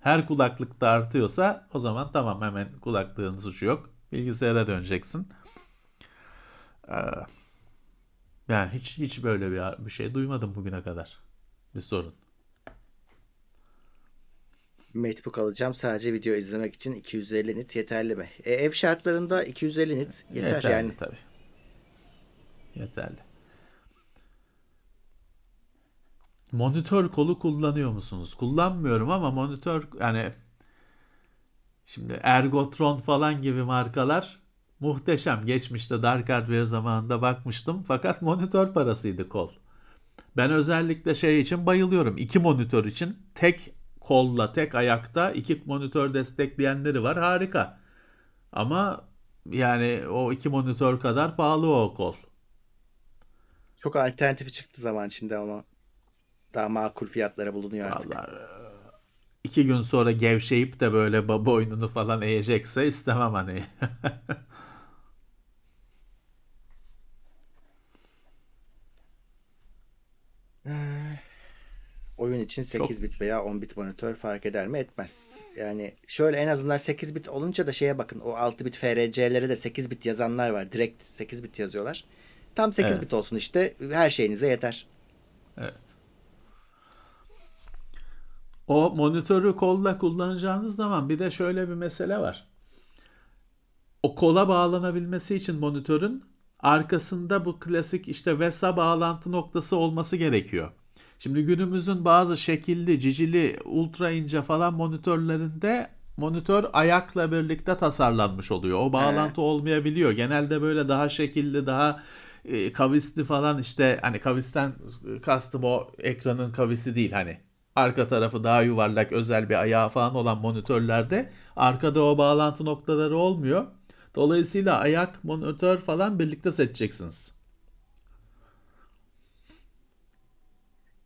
Her kulaklıkta artıyorsa o zaman tamam hemen kulaklığın suçu yok. Bilgisayara döneceksin. Ee, yani hiç hiç böyle bir bir şey duymadım bugüne kadar. Bir sorun.
Macbook alacağım sadece video izlemek için 250 nit yeterli mi? E, ev şartlarında 250 nit yeter
Yeterli
yani.
tabii. Yeterli. Monitör kolu kullanıyor musunuz? Kullanmıyorum ama monitör yani şimdi Ergotron falan gibi markalar muhteşem. Geçmişte Dark Hardware zamanında bakmıştım fakat monitör parasıydı kol. Ben özellikle şey için bayılıyorum. İki monitör için tek kolla, tek ayakta iki monitör destekleyenleri var. Harika. Ama yani o iki monitör kadar pahalı o kol.
Çok alternatifi çıktı zaman içinde ama daha makul fiyatlara bulunuyor artık.
Vallahi e, iki gün sonra gevşeyip de böyle boynunu falan eğecekse istemem hani.
Oyun için 8 bit veya 10 bit monitör fark eder mi? Etmez. Yani şöyle en azından 8 bit olunca da şeye bakın. O 6 bit FRC'lere de 8 bit yazanlar var. Direkt 8 bit yazıyorlar. Tam 8
Evet.
bit olsun işte. Her şeyinize yeter.
Evet. O monitörü kolla kullanacağınız zaman bir de şöyle bir mesele var. O kola bağlanabilmesi için monitörün arkasında bu klasik işte VESA bağlantı noktası olması gerekiyor. Şimdi günümüzün bazı şekilli, cicili, ultra ince falan monitörlerinde monitör ayakla birlikte tasarlanmış oluyor. O bağlantı olmayabiliyor. Genelde böyle daha şekilli, daha e, kavisli falan işte hani kavisten kastım o ekranın kavisi değil hani arka tarafı daha yuvarlak özel bir ayağı falan olan monitörlerde arkada o bağlantı noktaları olmuyor. Dolayısıyla ayak, monitör falan birlikte seçeceksiniz.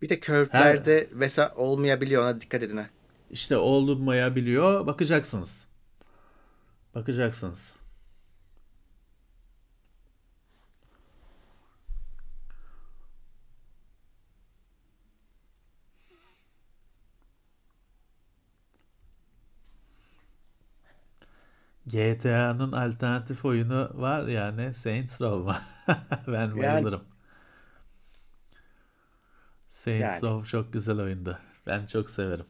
Bir de curve'lerde VESA olmayabiliyor. Ona dikkat edin ha.
İşte olmayabiliyor. Bakacaksınız. Bakacaksınız. GTA'nın alternatif oyunu var yani Saints Row. ben bayılırım. Saints
Yani.
Row çok güzel oyundu. Ben çok severim.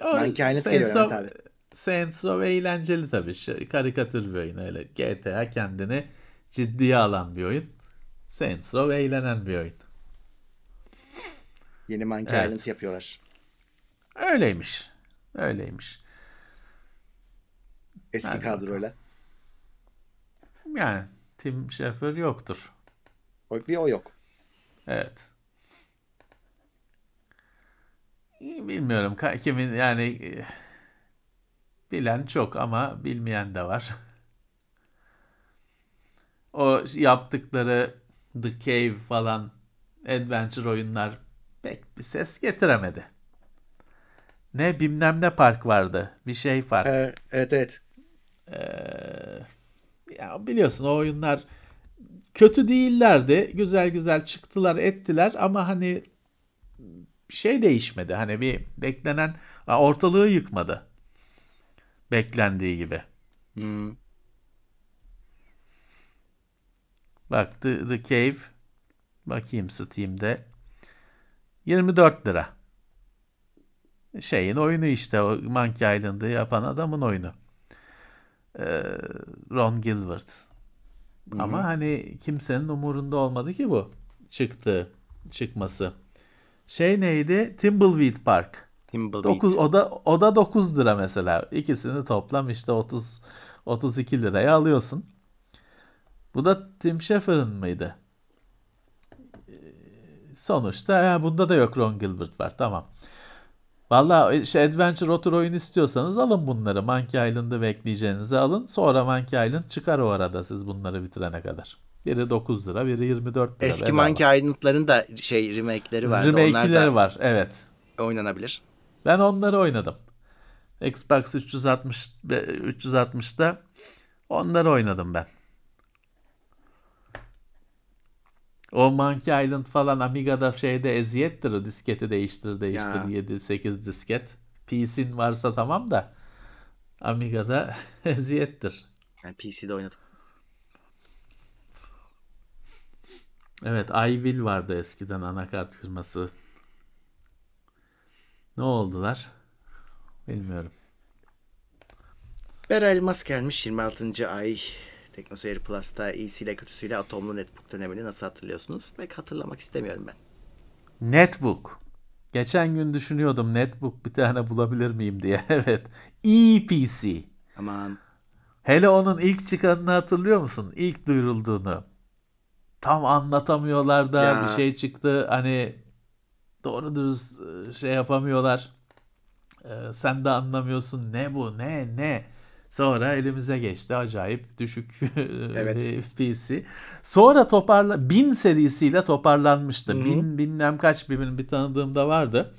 O,
Mankind
Saints
geliyor
Row-
Levent abi.
Saints Row eğlenceli tabii. Şey, karikatür bir oyun öyle. GTA kendini ciddiye alan bir oyun. Saints Row eğlenen bir oyun.
Yeni Monkey
Evet.
Island yapıyorlar.
Öyleymiş. Öyleymiş.
Eski
Hadi
kadroyla.
Yani Tim Schafer yoktur.
O, bir o yok.
Evet. İyi, Bilmiyorum kimin yani e, bilen çok ama bilmeyen de var. O yaptıkları The Cave falan adventure oyunlar pek bir ses getiremedi. Ne bilmem ne park vardı. Bir şey park.
Ee, evet evet.
Ya biliyorsun o oyunlar kötü değillerdi. Güzel güzel çıktılar, ettiler ama hani bir şey değişmedi. Hani bir beklenen ortalığı yıkmadı. Beklendiği gibi.
Hmm.
Bak The, The Cave bakayım Steam'de 24 lira. Şeyin oyunu işte o Monkey Island'ı yapan adamın oyunu. Ee, Ron Gilbert. Ama hani kimsenin umurunda olmadı ki bu çıktı çıkması. Şey neydi? Thimbleweed Park.
Thimbleweed.
9 o da o da 9 lira mesela. İkisini toplam işte 30 32 liraya alıyorsun. Bu da Tim Schafer'ın mıydı? Ee, Sonuçta ya bunda da yok Ron Gilbert var. Tamam. Valla şey Adventure otur oyun istiyorsanız alın bunları. Monkey Island'ı bekleyeceğinizi alın. Sonra Monkey Island çıkar o arada siz bunları bitirene kadar. Biri 9 lira, biri 24 lira.
Eski. Monkey Island'ların da şey remake'leri vardı.
Remake'leri
da
var, evet.
oynanabilir.
Ben onları oynadım. Xbox 360 ve 360'da onları oynadım ben. O Monkey Island falan Amiga'da şeyde eziyettir o disketi değiştir değiştir
Ya.
7-8 disket. PC'in varsa tamam da Amiga'da eziyettir.
Yani PC'de oynadım.
Evet iWill vardı eskiden anakart firması. Ne oldular? Bilmiyorum.
Bera Elmas gelmiş 26. ay. Teknoseyir Plus'ta iyisiyle kötüsüyle atomlu netbook dönemini nasıl hatırlıyorsunuz? Pek hatırlamak istemiyorum ben.
Netbook. Geçen gün düşünüyordum netbook bir tane bulabilir miyim diye. Evet. ePC.
Aman
Hele onun ilk çıkanını hatırlıyor musun? İlk duyurulduğunu. Tam anlatamıyorlar da
Ya.
bir şey çıktı. Hani doğru dürüst e, şey yapamıyorlar. Ee, sen de anlamıyorsun ne bu ne ne. Sonra elimize geçti acayip düşük
Evet.
bir PC. Sonra toparla bin serisiyle toparlanmıştı. Bin bilmem kaç birin bir tanıdığım da vardı.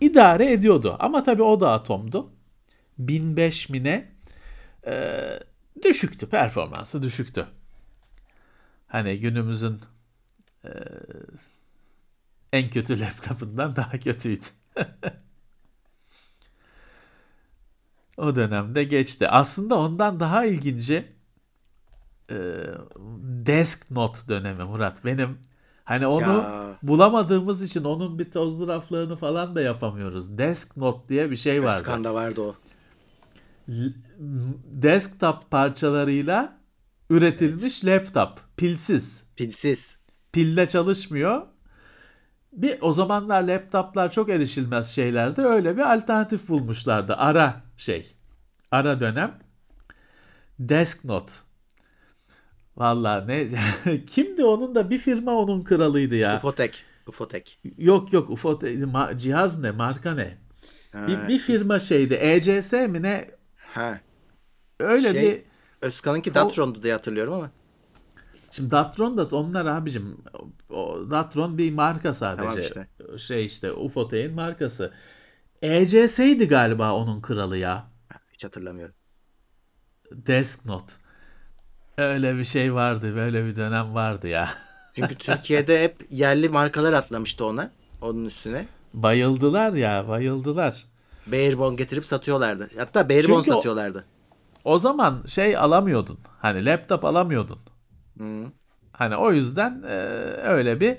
İdare ediyordu ama tabii o da atomdu. 1005 mi ne? Ee, düşüktü performansı düşüktü. Hani günümüzün e, en kötü laptopundan daha kötüydü. o dönemde geçti. Aslında ondan daha ilginci e, Desk Note dönemi Murat. Benim hani onu
Ya.
bulamadığımız için onun bir tozlu raflığını falan da yapamıyoruz. Desk Note diye bir şey vardı.
Skanda vardı o.
Desktop parçalarıyla üretilmiş laptop. Pilsiz.
Pilsiz.
Pille çalışmıyor. Bir o zamanlar laptoplar çok erişilmez şeylerdi. Öyle bir alternatif bulmuşlardı. Ara şey. Ara dönem. Desk Note. Vallahi ne kimdi onun da bir firma onun kralıydı ya.
Ufotek. Ufotek.
Yok yok UFO te- ma- cihaz ne marka ne?
Ha,
Bir, bir firma şeydi. ECS mi ne?
Ha.
Öyle
Şey,
bir
Özkan'ınki Datron'du diye hatırlıyorum ama.
Şimdi Datron da onlar abicim o Datron bir marka sadece.
Tamam işte.
Şey işte Ufotek'in markası. ECS'ydi galiba onun kralı ya.
Hiç hatırlamıyorum.
Desk Note. Öyle bir şey vardı. Böyle bir dönem vardı ya.
Çünkü Türkiye'de hep yerli markalar atlamıştı ona. Onun üstüne.
Bayıldılar ya bayıldılar.
Bearbon getirip satıyorlardı. Hatta
o-
satıyorlardı.
O zaman şey alamıyordun. Hani laptop alamıyordun.
Hı.
Hani o yüzden e, öyle bir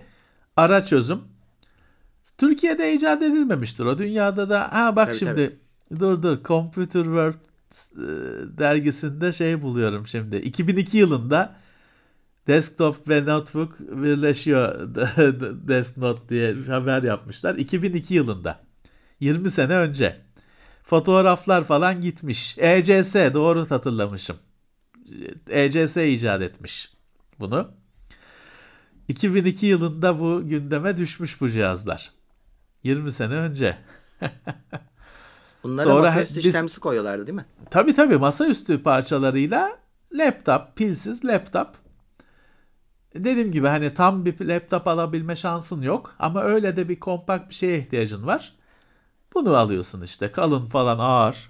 ara çözüm. Türkiye'de icat edilmemiştir o. Dünyada da ha bak
Tabii,
şimdi dur dur Computer World e, dergisinde şey buluyorum şimdi. 2002 yılında desktop ve notebook birleşiyor Desk Note diye haber yapmışlar. 2002 yılında. 20 sene önce. Fotoğraflar falan gitmiş. ECS doğru hatırlamışım. ECS icat etmiş bunu. 2002 yılında bu gündeme düşmüş bu cihazlar. 20 sene önce.
Bunlara
Sonra
masaüstü
biz-
işlemcisi koyuyorlardı değil mi?
Tabii tabii masaüstü parçalarıyla laptop, pilsiz laptop. Dediğim gibi hani tam bir laptop alabilme şansın yok ama öyle de bir kompakt bir şeye ihtiyacın var. Bunu alıyorsun işte kalın falan ağır.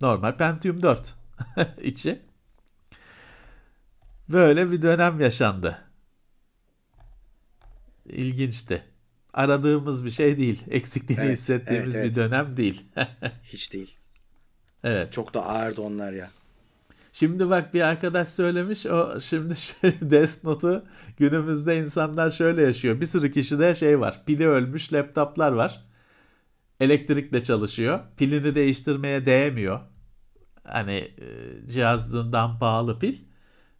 Normal Pentium 4 içi. Böyle bir dönem yaşandı. İlginçti. Aradığımız bir şey değil. Eksikliğini
Evet,
hissettiğimiz
evet,
bir dönem değil.
Hiç değil.
evet.
Çok da ağırdı onlar ya.
Şimdi bak bir arkadaş söylemiş o şimdi şöyle Death Note'u günümüzde insanlar şöyle yaşıyor. Bir sürü kişide şey var. Pili ölmüş laptoplar var. Elektrikle çalışıyor. Pilini değiştirmeye değmiyor. Hani e, cihazından pahalı pil.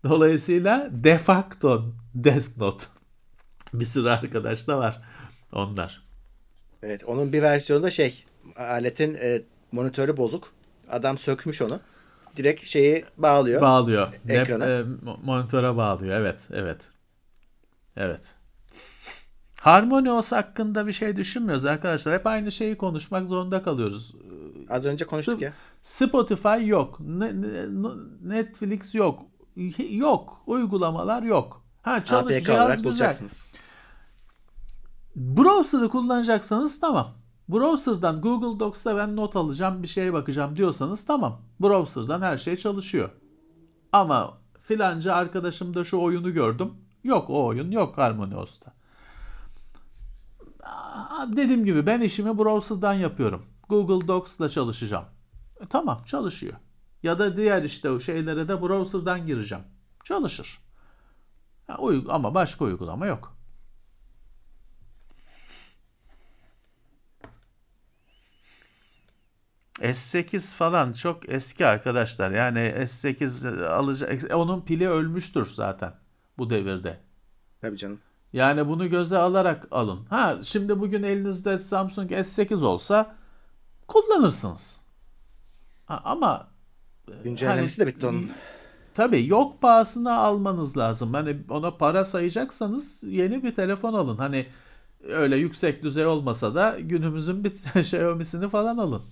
Dolayısıyla de facto Death Note. Bir sürü arkadaş da var onlar.
Evet onun bir versiyonu da şey aletin e, monitörü bozuk. Adam sökmüş onu. Direkt şeyi bağlıyor.
Bağlıyor.
Ekrana.
Lap- e, mo- monitöre bağlıyor. Evet, evet. Evet. HarmonyOS hakkında bir şey düşünmüyoruz arkadaşlar. Hep aynı şeyi konuşmak zorunda kalıyoruz.
Az önce konuştuk
Sp-
ya.
Spotify yok. Ne- ne- Netflix yok. Yok. Uygulamalar yok. Ha çalış
APK
cihaz
olarak
güzel.
bulacaksınız.
Browser'ı kullanacaksanız tamam. Browser'dan Google Docs'ta ben not alacağım, bir şeye bakacağım diyorsanız tamam. Browser'dan her şey çalışıyor. Ama filanca arkadaşımda şu oyunu gördüm. Yok o oyun yok HarmonyOS'ta. Dediğim gibi ben işimi browser'dan yapıyorum. Google Docs'la çalışacağım. E, tamam çalışıyor. Ya da diğer işte o şeylere de browser'dan gireceğim. Çalışır. Uy- ama başka uygulama yok. S8 falan çok eski arkadaşlar. Yani S8 alacak onun pili ölmüştür zaten bu devirde.
Tabii canım.
Yani bunu göze alarak alın. Ha şimdi bugün elinizde Samsung S8 olsa kullanırsınız. Ha, ama
Güncellemesi
hani-
de bitti onun.
Tabii yok pahasına almanız lazım. Hani ona para sayacaksanız yeni bir telefon alın. Hani öyle yüksek düzey olmasa da günümüzün bir Xiaomi'sini falan alın.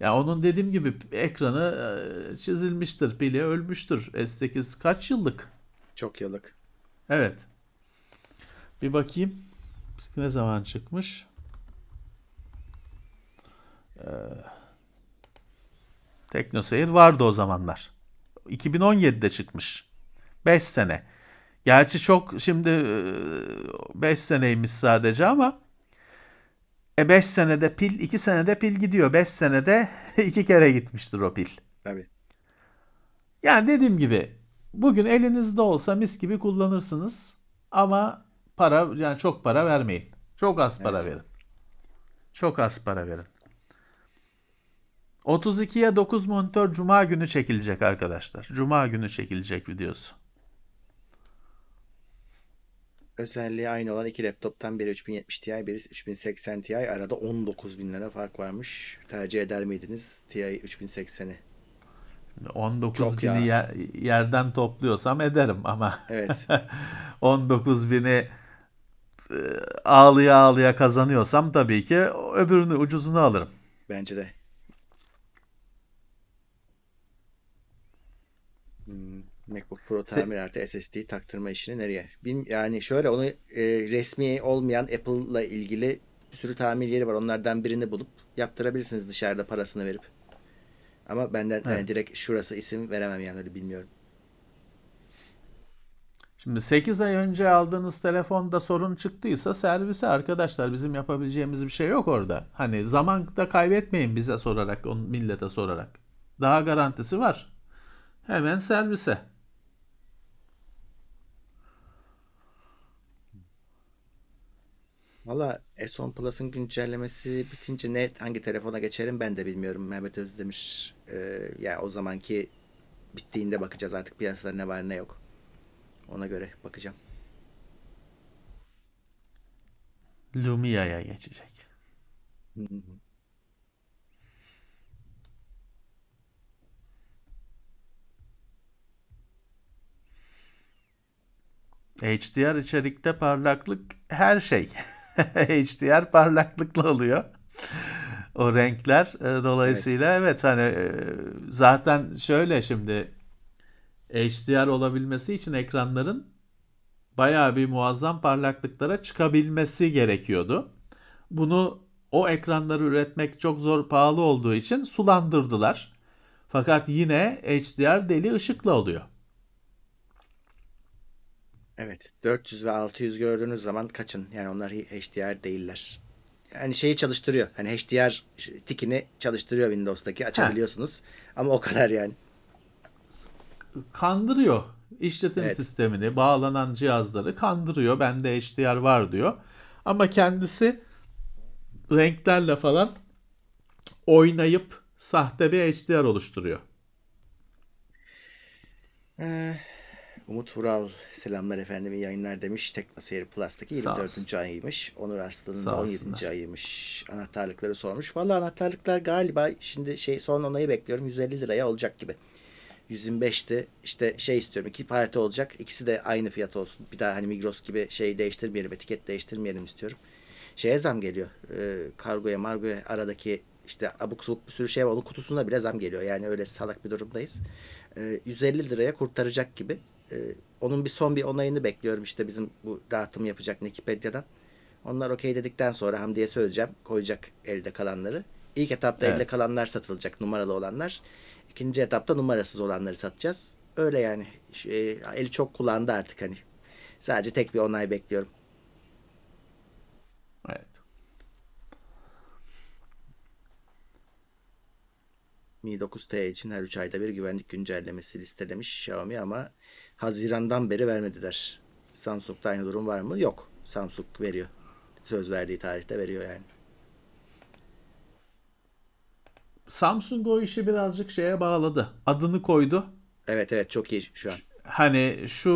Ya onun dediğim gibi ekranı e, çizilmiştir, pili ölmüştür. S8 kaç yıllık?
Çok yıllık.
Evet. Bir bakayım. Ne zaman çıkmış? Ee, TeknoSeyir vardı o zamanlar. 2017'de çıkmış. 5 sene. Gerçi çok şimdi 5 seneymiş sadece ama e 5 senede pil 2 senede pil gidiyor. 5 senede 2 kere gitmiştir o pil.
Tabii.
Yani dediğim gibi bugün elinizde olsa mis gibi kullanırsınız ama para yani çok para vermeyin. Çok az para
Evet.
verin. Çok az para verin. 32'ye 9 monitör cuma günü çekilecek arkadaşlar. Cuma günü çekilecek videosu.
Özelliği aynı olan iki laptoptan biri 3070 Ti, biri 3080 Ti. Arada 19 bin lira fark varmış. Tercih eder miydiniz Ti 3080'i?
19
Çok
bini
ya.
yer- yerden topluyorsam ederim ama
Evet.
19 bini ağlıya ağlıya kazanıyorsam tabii ki öbürünü ucuzunu alırım.
Bence de. Hmm, MacBook Pro tamir artı SSD taktırma işini nereye? Yani şöyle onu e, resmi olmayan Apple'la ilgili bir sürü tamir yeri var. Onlardan birini bulup yaptırabilirsiniz dışarıda parasını verip. Ama benden yani direkt şurası isim veremem yani öyle bilmiyorum.
Şimdi 8 ay önce aldığınız telefonda sorun çıktıysa servise arkadaşlar bizim yapabileceğimiz bir şey yok orada. Hani zaman da kaybetmeyin bize sorarak, millete sorarak. Daha garantisi var. Hemen servise.
Valla S10 Plus'ın güncellemesi bitince ne hangi telefona geçerim ben de bilmiyorum. Mehmet Özdemir e, ya o zamanki bittiğinde bakacağız artık piyasada ne var ne yok. Ona göre bakacağım.
Lumia'ya geçecek. HDR içerikte parlaklık her şey. HDR parlaklıkla oluyor. O renkler e, dolayısıyla evet. hani e, zaten şöyle şimdi HDR olabilmesi için ekranların bayağı bir muazzam parlaklıklara çıkabilmesi gerekiyordu. Bunu o ekranları üretmek çok zor pahalı olduğu için sulandırdılar. Fakat yine HDR deli ışıkla oluyor.
Evet 400 ve 600 gördüğünüz zaman kaçın. Yani onlar HDR değiller. Yani şeyi çalıştırıyor. Hani HDR tikini çalıştırıyor Windows'taki açabiliyorsunuz. Ama o kadar yani.
Kandırıyor. İşletim
Evet.
sistemini, bağlanan cihazları kandırıyor. Bende HDR var diyor. Ama kendisi renklerle falan oynayıp sahte bir HDR oluşturuyor.
Ee, Umut Vural selamlar efendim iyi yayınlar demiş. TeknoSeyir Plus'taki
Sağ
24. ayıymış. Onur Arslan'ın da
olsunlar.
17. ayıymış. Anahtarlıkları sormuş. Valla anahtarlıklar galiba şimdi şey son onayı bekliyorum. 150 liraya olacak gibi. 125'ti. İşte şey istiyorum. iki parti olacak. İkisi de aynı fiyat olsun. Bir daha hani Migros gibi şey değiştirmeyelim. Etiket değiştirmeyelim istiyorum. Şeye zam geliyor. E, kargoya margoya aradaki işte abuk sabuk bir sürü şey var. Onun kutusuna bile zam geliyor. Yani öyle salak bir durumdayız. E, 150 liraya kurtaracak gibi. E, onun bir son bir onayını bekliyorum işte bizim bu dağıtım yapacak Wikipedia'dan. Onlar okey dedikten sonra Hamdi'ye söyleyeceğim. Koyacak elde kalanları. İlk etapta
Evet.
elde kalanlar satılacak numaralı olanlar. İkinci etapta numarasız olanları satacağız. Öyle yani. Şey, eli çok kullandı artık hani. Sadece tek bir onay bekliyorum.
Evet.
Mi 9T için her 3 ayda bir güvenlik güncellemesi listelemiş Xiaomi ama Haziran'dan beri vermediler. Samsung'da aynı durum var mı? Yok. Samsung veriyor. Söz verdiği tarihte veriyor yani.
Samsung o işi birazcık şeye bağladı. Adını koydu.
Evet evet çok iyi şu an.
Hani şu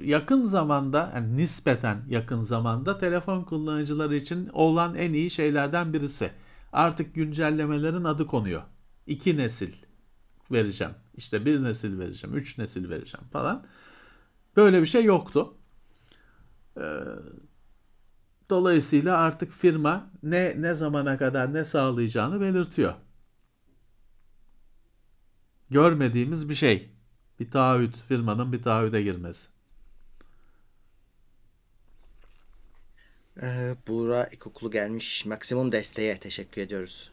e, yakın zamanda, yani nispeten yakın zamanda telefon kullanıcıları için olan en iyi şeylerden birisi. Artık güncellemelerin adı konuyor. İki nesil vereceğim. İşte bir nesil vereceğim, üç nesil vereceğim falan. Böyle bir şey yoktu. Ee, Dolayısıyla artık firma ne ne zamana kadar ne sağlayacağını belirtiyor. Görmediğimiz bir şey. Bir taahhüt, firmanın bir taahhüde girmesi.
Ee, Buğra İlkokulu gelmiş. Maksimum desteğe teşekkür ediyoruz.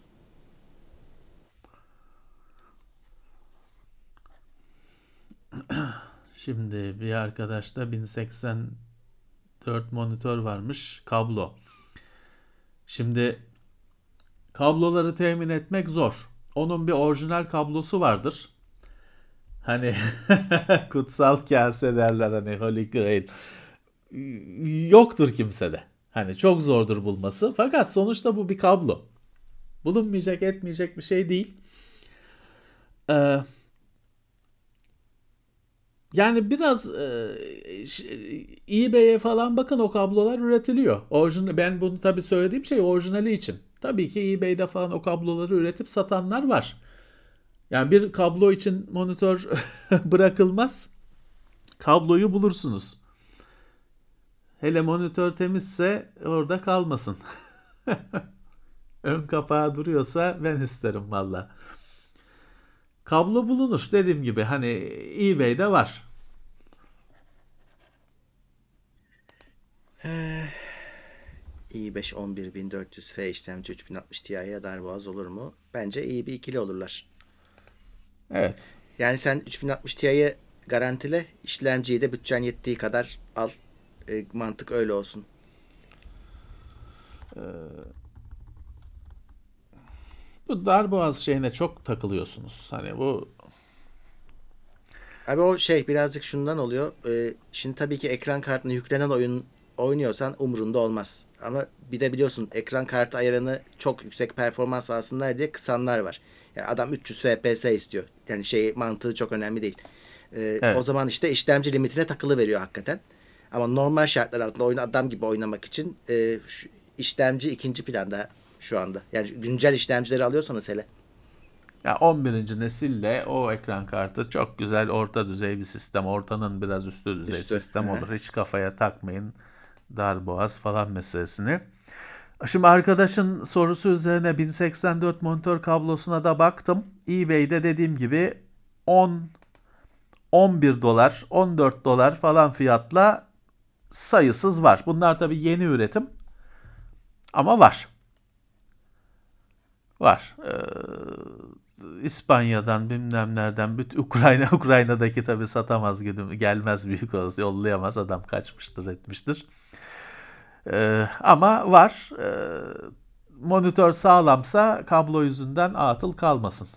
Şimdi bir arkadaşta 1084 monitör varmış, kablo. Şimdi kabloları temin etmek zor. Onun bir orijinal kablosu vardır. Hani kutsal kase derler hani Holy Grail. Yoktur kimsede. Hani çok zordur bulması. Fakat sonuçta bu bir kablo. Bulunmayacak etmeyecek bir şey değil. Ee, yani biraz e, eBay'e falan bakın o kablolar üretiliyor. Orijinal, ben bunu tabii söylediğim şey orijinali için. Tabii ki eBay'de falan o kabloları üretip satanlar var. Yani bir kablo için monitör bırakılmaz. Kabloyu bulursunuz. Hele monitör temizse orada kalmasın. Ön kapağı duruyorsa ben isterim valla. Kablo bulunur dediğim gibi hani eBay'de var.
İ5 11400F işlemci 3060 Ti'ye darboğaz olur mu? Bence iyi bir ikili olurlar.
Evet.
Yani sen 3060 Ti'yi garantile, işlemciyi de bütçen yettiği kadar al. E, mantık öyle olsun.
Bu darboğaz şeyine çok takılıyorsunuz. Hani bu
Abi o şey birazcık şundan oluyor. E, şimdi tabii ki ekran kartına yüklenen oyun oynuyorsan umrunda olmaz. Ama bir de biliyorsun ekran kartı ayarını çok yüksek performans alsınlar diye kısanlar var. Yani adam 300 FPS istiyor. Yani şey mantığı çok önemli değil. E,
Evet.
O zaman işte işlemci limitine takılı veriyor hakikaten. Ama normal şartlar altında oyunu adam gibi oynamak için e, şu işlemci ikinci planda şu anda. Yani güncel işlemcileri alıyorsanız hele.
ya 11. nesille o ekran kartı çok güzel orta düzey bir sistem. Ortanın biraz üstü düzey
Üstü,
sistem olur. Hiç kafaya takmayın darboğaz falan meselesini. Şimdi arkadaşın sorusu üzerine 1084 monitör kablosuna da baktım. eBay'de dediğim gibi 10 11 dolar, 14 dolar falan fiyatla sayısız var. Bunlar tabii yeni üretim. Ama var. Var. Ee, İspanya'dan bilmem nereden bütün Ukrayna Ukrayna'daki tabii satamaz günüm gelmez büyük olası yollayamaz adam kaçmıştır etmiştir. Ee, ama var. Ee, monitör sağlamsa kablo yüzünden atıl kalmasın.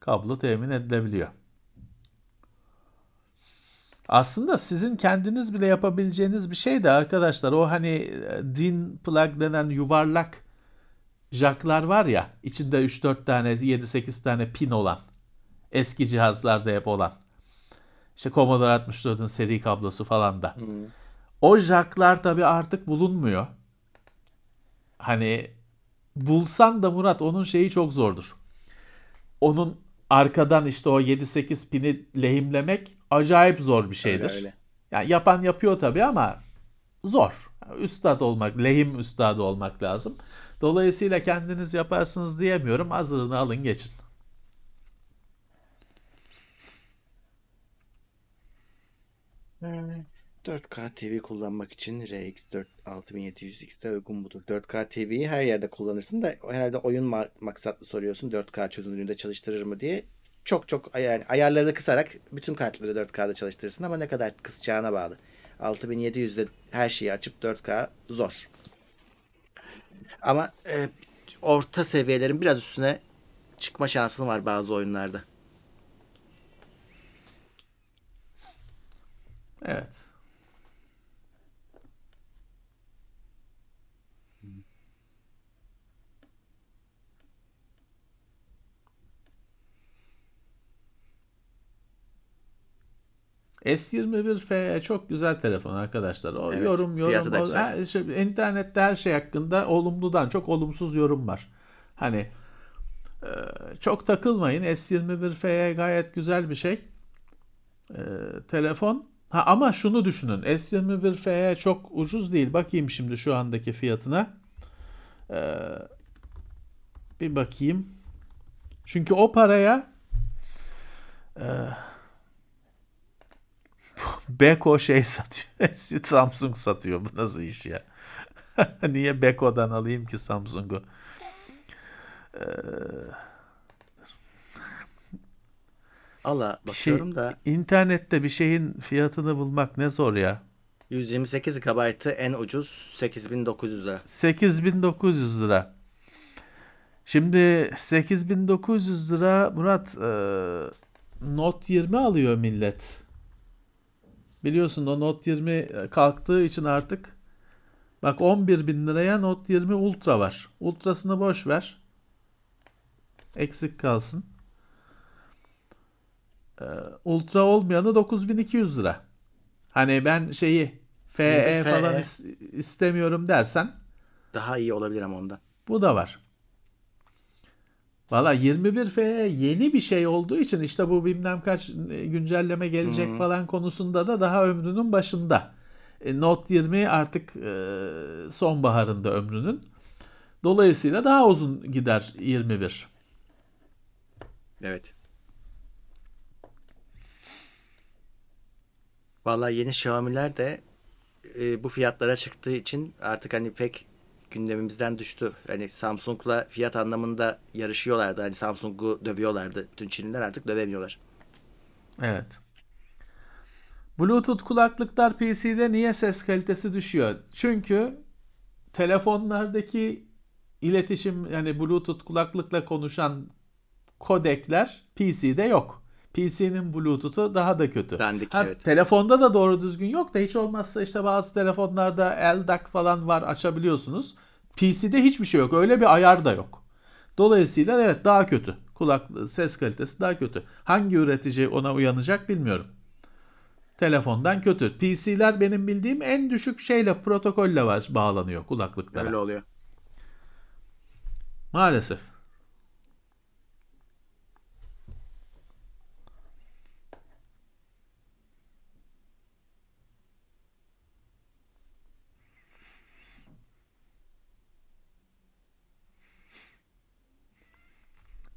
Kablo temin edilebiliyor. Aslında sizin kendiniz bile yapabileceğiniz bir şey de arkadaşlar o hani e, DIN plug denen yuvarlak jacklar var ya içinde 3-4 tane 7-8 tane pin olan eski cihazlarda hep olan işte Commodore 64'ün seri kablosu falan da. O jacklar tabi artık bulunmuyor. Hani bulsan da Murat onun şeyi çok zordur. Onun arkadan işte o 7-8 pini lehimlemek acayip zor bir şeydir. Öyle, öyle. Yani yapan yapıyor tabii ama zor. Üstad olmak, lehim üstadı olmak lazım. Dolayısıyla kendiniz yaparsınız diyemiyorum. Hazırını alın geçin.
4K TV kullanmak için RX 4 6700X'de uygun budur. 4K TV'yi her yerde kullanırsın da herhalde oyun maksatlı soruyorsun 4K çözünürlüğünde çalıştırır mı diye. Çok çok yani ayarları kısarak bütün kartları 4K'da çalıştırırsın ama ne kadar kısacağına bağlı. 6700'de her şeyi açıp 4K zor. Ama e, orta seviyelerin biraz üstüne çıkma şansın var bazı oyunlarda.
Evet. S21F çok güzel telefon arkadaşlar. O evet, yorum yorum o, her, şey, internette her şey hakkında olumludan çok olumsuz yorum var. Hani e, çok takılmayın. S21F gayet güzel bir şey. E, telefon. Ha ama şunu düşünün. S21F çok ucuz değil. Bakayım şimdi şu andaki fiyatına. E, bir bakayım. Çünkü o paraya e, Beko şey satıyor. Samsung satıyor. Bu nasıl iş ya? Niye Beko'dan alayım ki Samsung'u? Ee,
Allah bakıyorum şey, da.
İnternette bir şeyin fiyatını bulmak ne zor ya.
128 GB'ı en ucuz 8900 lira.
8900 lira. Şimdi 8900 lira Murat e, Note 20 alıyor millet. Biliyorsun o Note 20 e, kalktığı için artık bak 11 bin liraya Note 20 Ultra var. Ultrasını boş ver. Eksik kalsın. Ee, Ultra olmayanı 9200 lira. Hani ben şeyi FE, FE falan istemiyorum dersen
daha iyi olabilir ama ondan.
Bu da var. Valla 21F yeni bir şey olduğu için işte bu bilmem kaç e, güncelleme gelecek hmm. falan konusunda da daha ömrünün başında. E, Note 20 artık e, sonbaharında ömrünün. Dolayısıyla daha uzun gider 21.
Evet. Valla yeni Xiaomi'ler de e, bu fiyatlara çıktığı için artık hani pek gündemimizden düştü. Hani Samsung'la fiyat anlamında yarışıyorlardı. Hani Samsung'u dövüyorlardı. Tüm Çinliler artık dövemiyorlar.
Evet. Bluetooth kulaklıklar PC'de niye ses kalitesi düşüyor? Çünkü telefonlardaki iletişim yani Bluetooth kulaklıkla konuşan kodekler PC'de yok. PC'nin Bluetooth'u daha da kötü.
Bendik ha, evet.
Telefonda da doğru düzgün yok da hiç olmazsa işte bazı telefonlarda LDAC falan var açabiliyorsunuz. PC'de hiçbir şey yok. Öyle bir ayar da yok. Dolayısıyla evet daha kötü. Kulak ses kalitesi daha kötü. Hangi üretici ona uyanacak bilmiyorum. Telefondan kötü. PC'ler benim bildiğim en düşük şeyle protokolle var bağlanıyor kulaklıklara.
Öyle oluyor.
Maalesef.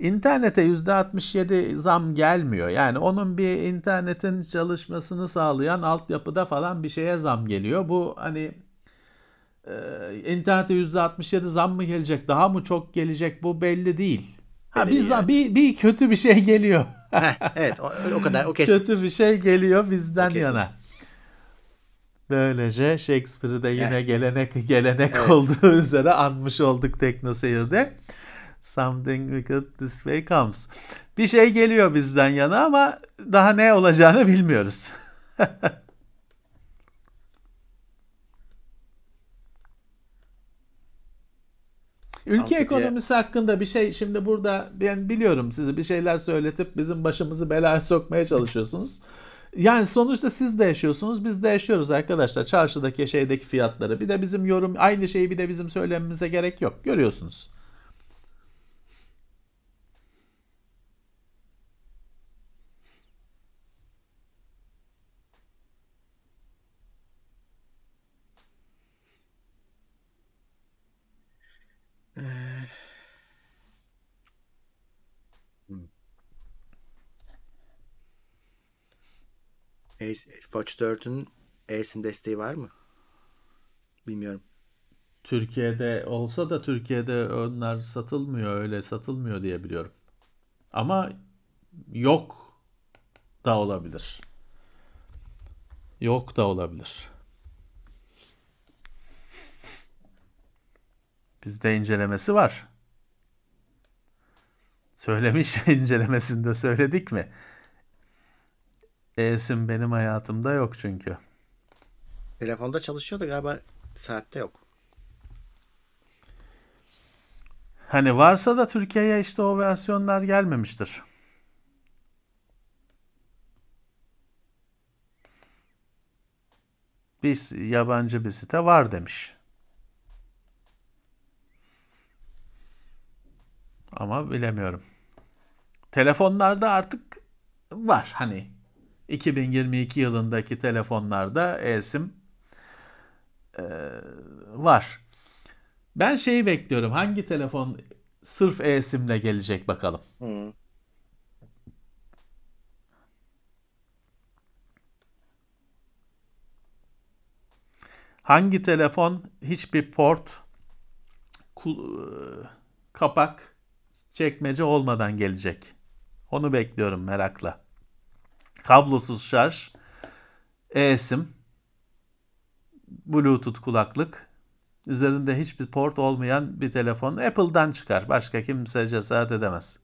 İnternete %67 zam gelmiyor. Yani onun bir internetin çalışmasını sağlayan altyapıda falan bir şeye zam geliyor. Bu hani e, internete %67 zam mı gelecek, daha mı çok gelecek bu belli değil. Ha bir, zam, bir, bir kötü bir şey geliyor.
Heh, evet o, o kadar o kesin.
Kötü bir şey geliyor bizden yana. Böylece Shakespeare'ı da yine evet. gelenek gelenek evet. olduğu üzere anmış olduk Tekno Seyir'de. Something wicked this way comes. Bir şey geliyor bizden yana ama daha ne olacağını bilmiyoruz. Ülke Altı ekonomisi diye. hakkında bir şey şimdi burada ben biliyorum size bir şeyler söyletip bizim başımızı belaya sokmaya çalışıyorsunuz. Yani sonuçta siz de yaşıyorsunuz, biz de yaşıyoruz arkadaşlar. Çarşıdaki şeydeki fiyatları. Bir de bizim yorum aynı şeyi bir de bizim söylememize gerek yok. Görüyorsunuz.
Watch 4'ün eSIM desteği var mı? Bilmiyorum.
Türkiye'de olsa da Türkiye'de onlar satılmıyor öyle satılmıyor diye biliyorum. Ama yok da olabilir. Yok da olabilir. Bizde incelemesi var. Söylemiş incelemesinde söyledik mi? eSIM benim hayatımda yok çünkü.
Telefonda çalışıyordu galiba saatte yok.
Hani varsa da Türkiye'ye işte o versiyonlar gelmemiştir. Bir yabancı bir site var demiş. Ama bilemiyorum. Telefonlarda artık var hani 2022 yılındaki telefonlarda eSIM e, var. Ben şeyi bekliyorum. Hangi telefon sırf eSIM'le gelecek bakalım.
Hı.
Hangi telefon hiçbir port kapak çekmece olmadan gelecek. Onu bekliyorum merakla. Kablosuz şarj, eSIM, Bluetooth kulaklık, üzerinde hiçbir port olmayan bir telefon Apple'dan çıkar. Başka kimse cesaret edemez.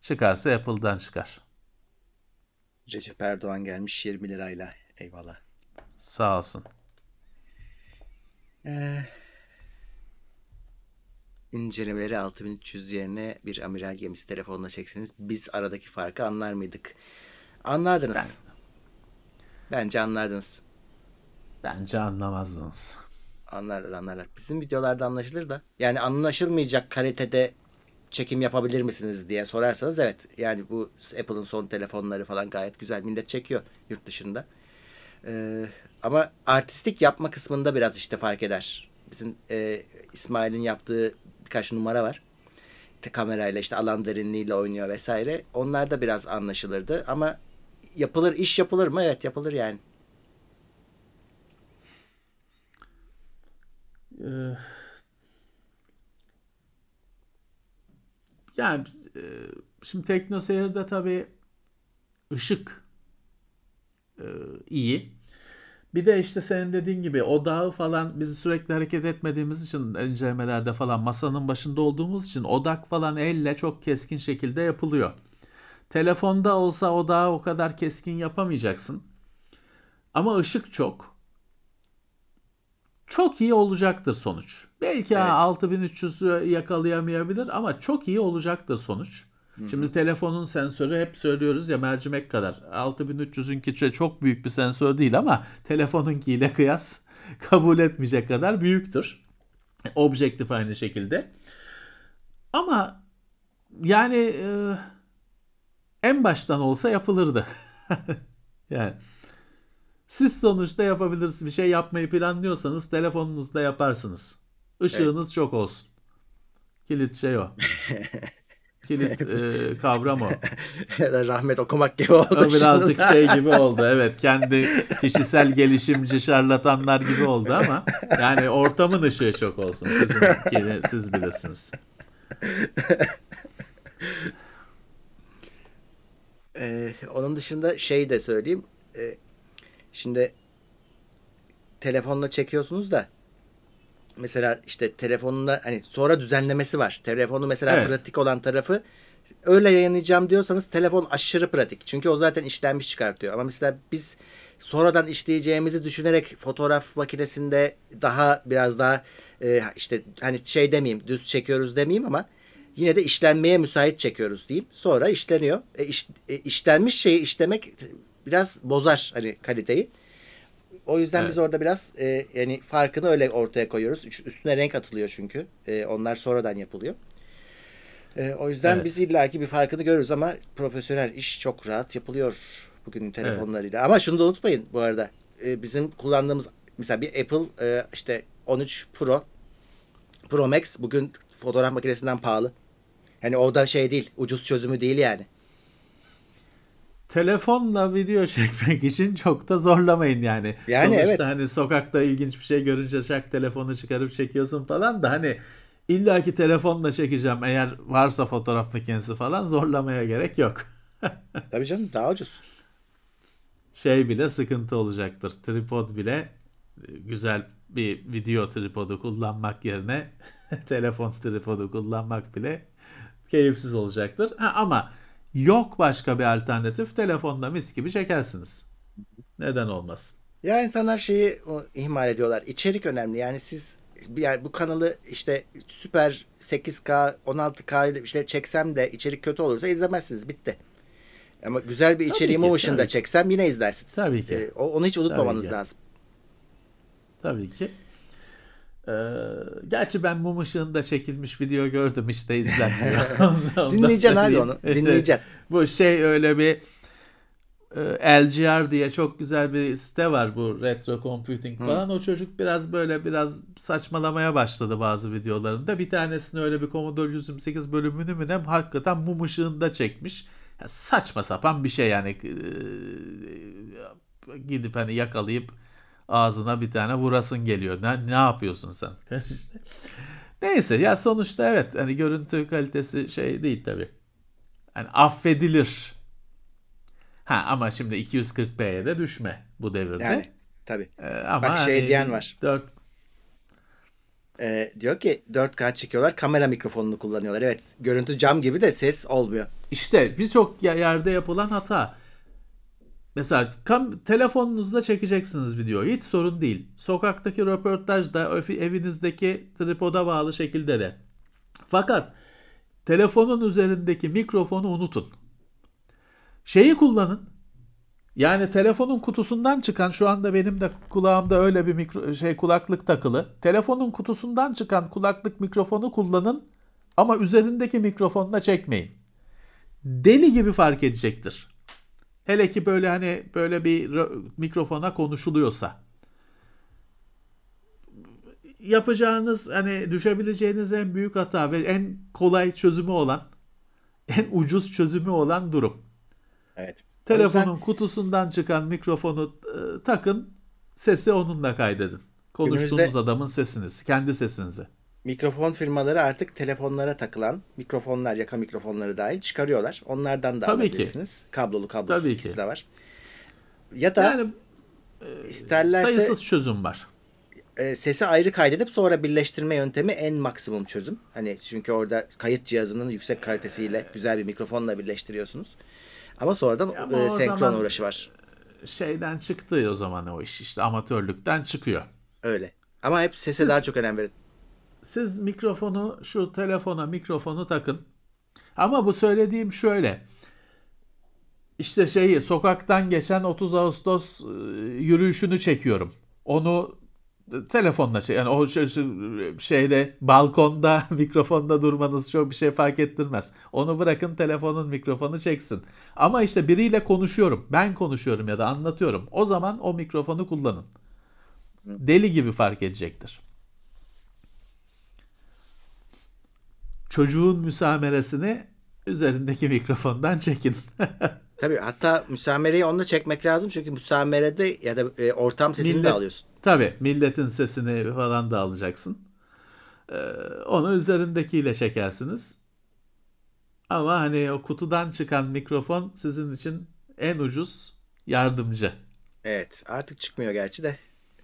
Çıkarsa Apple'dan çıkar.
Recep Erdoğan gelmiş 20 lirayla. Eyvallah.
Sağ olsun.
Ee, incelemeleri 6300 yerine bir amiral gemisi telefonla çekseniz biz aradaki farkı anlar mıydık? Anlardınız. Ben... Bence anlardınız.
Bence anlamazdınız.
Anlarlar anlarlar. Bizim videolarda anlaşılır da. Yani anlaşılmayacak kalitede çekim yapabilir misiniz diye sorarsanız evet. Yani bu Apple'ın son telefonları falan gayet güzel. Millet çekiyor yurt dışında. Ee, ama artistik yapma kısmında biraz işte fark eder. Bizim e, İsmail'in yaptığı birkaç numara var. Kamerayla işte alan derinliğiyle oynuyor vesaire. Onlar da biraz anlaşılırdı ama yapılır iş yapılır mı? Evet yapılır yani.
Ee, yani e, şimdi teknoseyirde tabii ışık e, iyi. Bir de işte senin dediğin gibi o dağı falan biz sürekli hareket etmediğimiz için incelemelerde falan masanın başında olduğumuz için odak falan elle çok keskin şekilde yapılıyor. Telefonda olsa o dağı o kadar keskin yapamayacaksın. Ama ışık çok çok iyi olacaktır sonuç. Belki evet. 6300'ü yakalayamayabilir ama çok iyi olacaktır sonuç. Hı-hı. Şimdi telefonun sensörü hep söylüyoruz ya mercimek kadar. 6300'ünki çok büyük bir sensör değil ama telefonunkiyle kıyas kabul etmeyecek kadar büyüktür. Objektif aynı şekilde. Ama yani e, en baştan olsa yapılırdı. yani siz sonuçta yapabilirsiniz. Bir şey yapmayı planlıyorsanız telefonunuzda yaparsınız. Işığınız evet. çok olsun. Kilit şey o. Kilit e, kavram o.
Rahmet okumak gibi oldu. O
birazcık şey gibi oldu. Evet kendi kişisel gelişimci şarlatanlar gibi oldu ama yani ortamın ışığı çok olsun. Sizin, siz bilirsiniz.
Ee, onun dışında şey de söyleyeyim. Ee, Şimdi telefonla çekiyorsunuz da mesela işte telefonunda hani sonra düzenlemesi var. Telefonu mesela evet. pratik olan tarafı öyle yayınlayacağım diyorsanız telefon aşırı pratik. Çünkü o zaten işlenmiş çıkartıyor. Ama mesela biz sonradan işleyeceğimizi düşünerek fotoğraf makinesinde daha biraz daha e, işte hani şey demeyeyim düz çekiyoruz demeyeyim ama yine de işlenmeye müsait çekiyoruz diyeyim. Sonra işleniyor. E, iş, e, işlenmiş şeyi işlemek biraz bozar hani kaliteyi. O yüzden evet. biz orada biraz e, yani farkını öyle ortaya koyuyoruz. Üstüne renk atılıyor çünkü. E, onlar sonradan yapılıyor. E, o yüzden evet. biz illaki bir farkını görürüz ama profesyonel iş çok rahat yapılıyor bugünün telefonlarıyla. Evet. Ama şunu da unutmayın bu arada. E, bizim kullandığımız mesela bir Apple e, işte 13 Pro Pro Max bugün fotoğraf makinesinden pahalı. Yani o da şey değil, ucuz çözümü değil yani.
telefonla video çekmek için çok da zorlamayın yani.
Yani
Sonuçta
evet.
hani sokakta ilginç bir şey görünce şak telefonu çıkarıp çekiyorsun falan da hani illaki telefonla çekeceğim eğer varsa fotoğraf makinesi falan zorlamaya gerek yok.
Tabii canım daha ucuz.
Şey bile sıkıntı olacaktır. Tripod bile e, güzel bir video tripodu kullanmak yerine telefon tripodu kullanmak bile keyifsiz olacaktır. Ha, ama yok başka bir alternatif telefonla mis gibi çekersiniz. Neden olmasın?
Ya insanlar şeyi o, ihmal ediyorlar. İçerik önemli. Yani siz yani bu kanalı işte süper 8K 16K ile işte çeksem de içerik kötü olursa izlemezsiniz. Bitti. Ama güzel bir içeriği
ki,
Motion'da
tabii ki.
çeksem yine izlersiniz.
Tabii ki.
Ee, o- onu hiç unutmamanız
Tabii ki.
lazım.
Tabii ki. Ee, gerçi ben mum ışığında çekilmiş video gördüm işte izlenmiyor.
Dinleyeceksin abi onu,
Evet,
dinleyeceksin.
Bu şey öyle bir e, LGR diye çok güzel bir site var bu retro computing falan. O çocuk biraz böyle biraz saçmalamaya başladı bazı videolarında. Bir tanesini öyle bir Commodore 128 bölümünü mü ne hakikaten mum ışığında çekmiş. Ya saçma sapan bir şey yani. Ee, gidip hani yakalayıp ağzına bir tane vurasın geliyor. Ne, ne yapıyorsun sen? Neyse ya sonuçta evet hani görüntü kalitesi şey değil tabii. Hani affedilir. Ha ama şimdi 240p'ye de düşme bu devirde.
Yani tabii.
Ee, ama
Bak şey
hani
diyen var.
4
Ee, diyor ki 4K çekiyorlar kamera mikrofonunu kullanıyorlar. Evet görüntü cam gibi de ses olmuyor.
İşte birçok yerde yapılan hata. Mesela kam telefonunuzla çekeceksiniz videoyu. Hiç sorun değil. Sokaktaki röportajda öfi- evinizdeki tripoda bağlı şekilde de. Fakat telefonun üzerindeki mikrofonu unutun. Şeyi kullanın. Yani telefonun kutusundan çıkan şu anda benim de kulağımda öyle bir mikro, şey kulaklık takılı. Telefonun kutusundan çıkan kulaklık mikrofonu kullanın ama üzerindeki mikrofonla çekmeyin. Deli gibi fark edecektir. Hele ki böyle hani böyle bir mikrofona konuşuluyorsa. Yapacağınız hani düşebileceğiniz en büyük hata ve en kolay çözümü olan en ucuz çözümü olan durum.
Evet.
Telefonun
yüzden
kutusundan çıkan mikrofonu e, takın, sesi onunla kaydedin. Konuştuğunuz adamın sesini, kendi sesinizi.
Mikrofon firmaları artık telefonlara takılan mikrofonlar, yaka mikrofonları dahil çıkarıyorlar. Onlardan da
Tabii ki.
alabilirsiniz. Kablolu kablosuz
Tabii
ikisi
ki.
de var. Ya da
Yani
isterlerse
sayısız çözüm var.
e, sesi ayrı kaydedip sonra birleştirme yöntemi en maksimum çözüm. Hani çünkü orada kayıt cihazının yüksek kalitesiyle güzel bir mikrofonla birleştiriyorsunuz. Ama sonradan
Ama
e, senkron
zaman-
uğraşı var.
Şeyden çıktı o zaman o iş işte amatörlükten çıkıyor.
Öyle. Ama hep sese daha çok önem verin.
Siz mikrofonu şu telefona mikrofonu takın. Ama bu söylediğim şöyle. İşte şeyi sokaktan geçen 30 Ağustos e, yürüyüşünü çekiyorum. Onu telefonla şey yani o şey- şey- şeyde balkonda mikrofonda durmanız çok bir şey fark ettirmez. Onu bırakın telefonun mikrofonu çeksin. Ama işte biriyle konuşuyorum. Ben konuşuyorum ya da anlatıyorum. O zaman o mikrofonu kullanın. Deli gibi fark edecektir. Çocuğun müsameresini üzerindeki mikrofondan çekin.
Tabii hatta müsamereyi onunla çekmek lazım çünkü müsamerede ya da e, ortam sesini de
Millet-
alıyorsun.
Tabii milletin sesini falan da alacaksın. Ee, onu üzerindekiyle çekersiniz. Ama hani o kutudan çıkan mikrofon sizin için en ucuz yardımcı.
Evet artık çıkmıyor gerçi de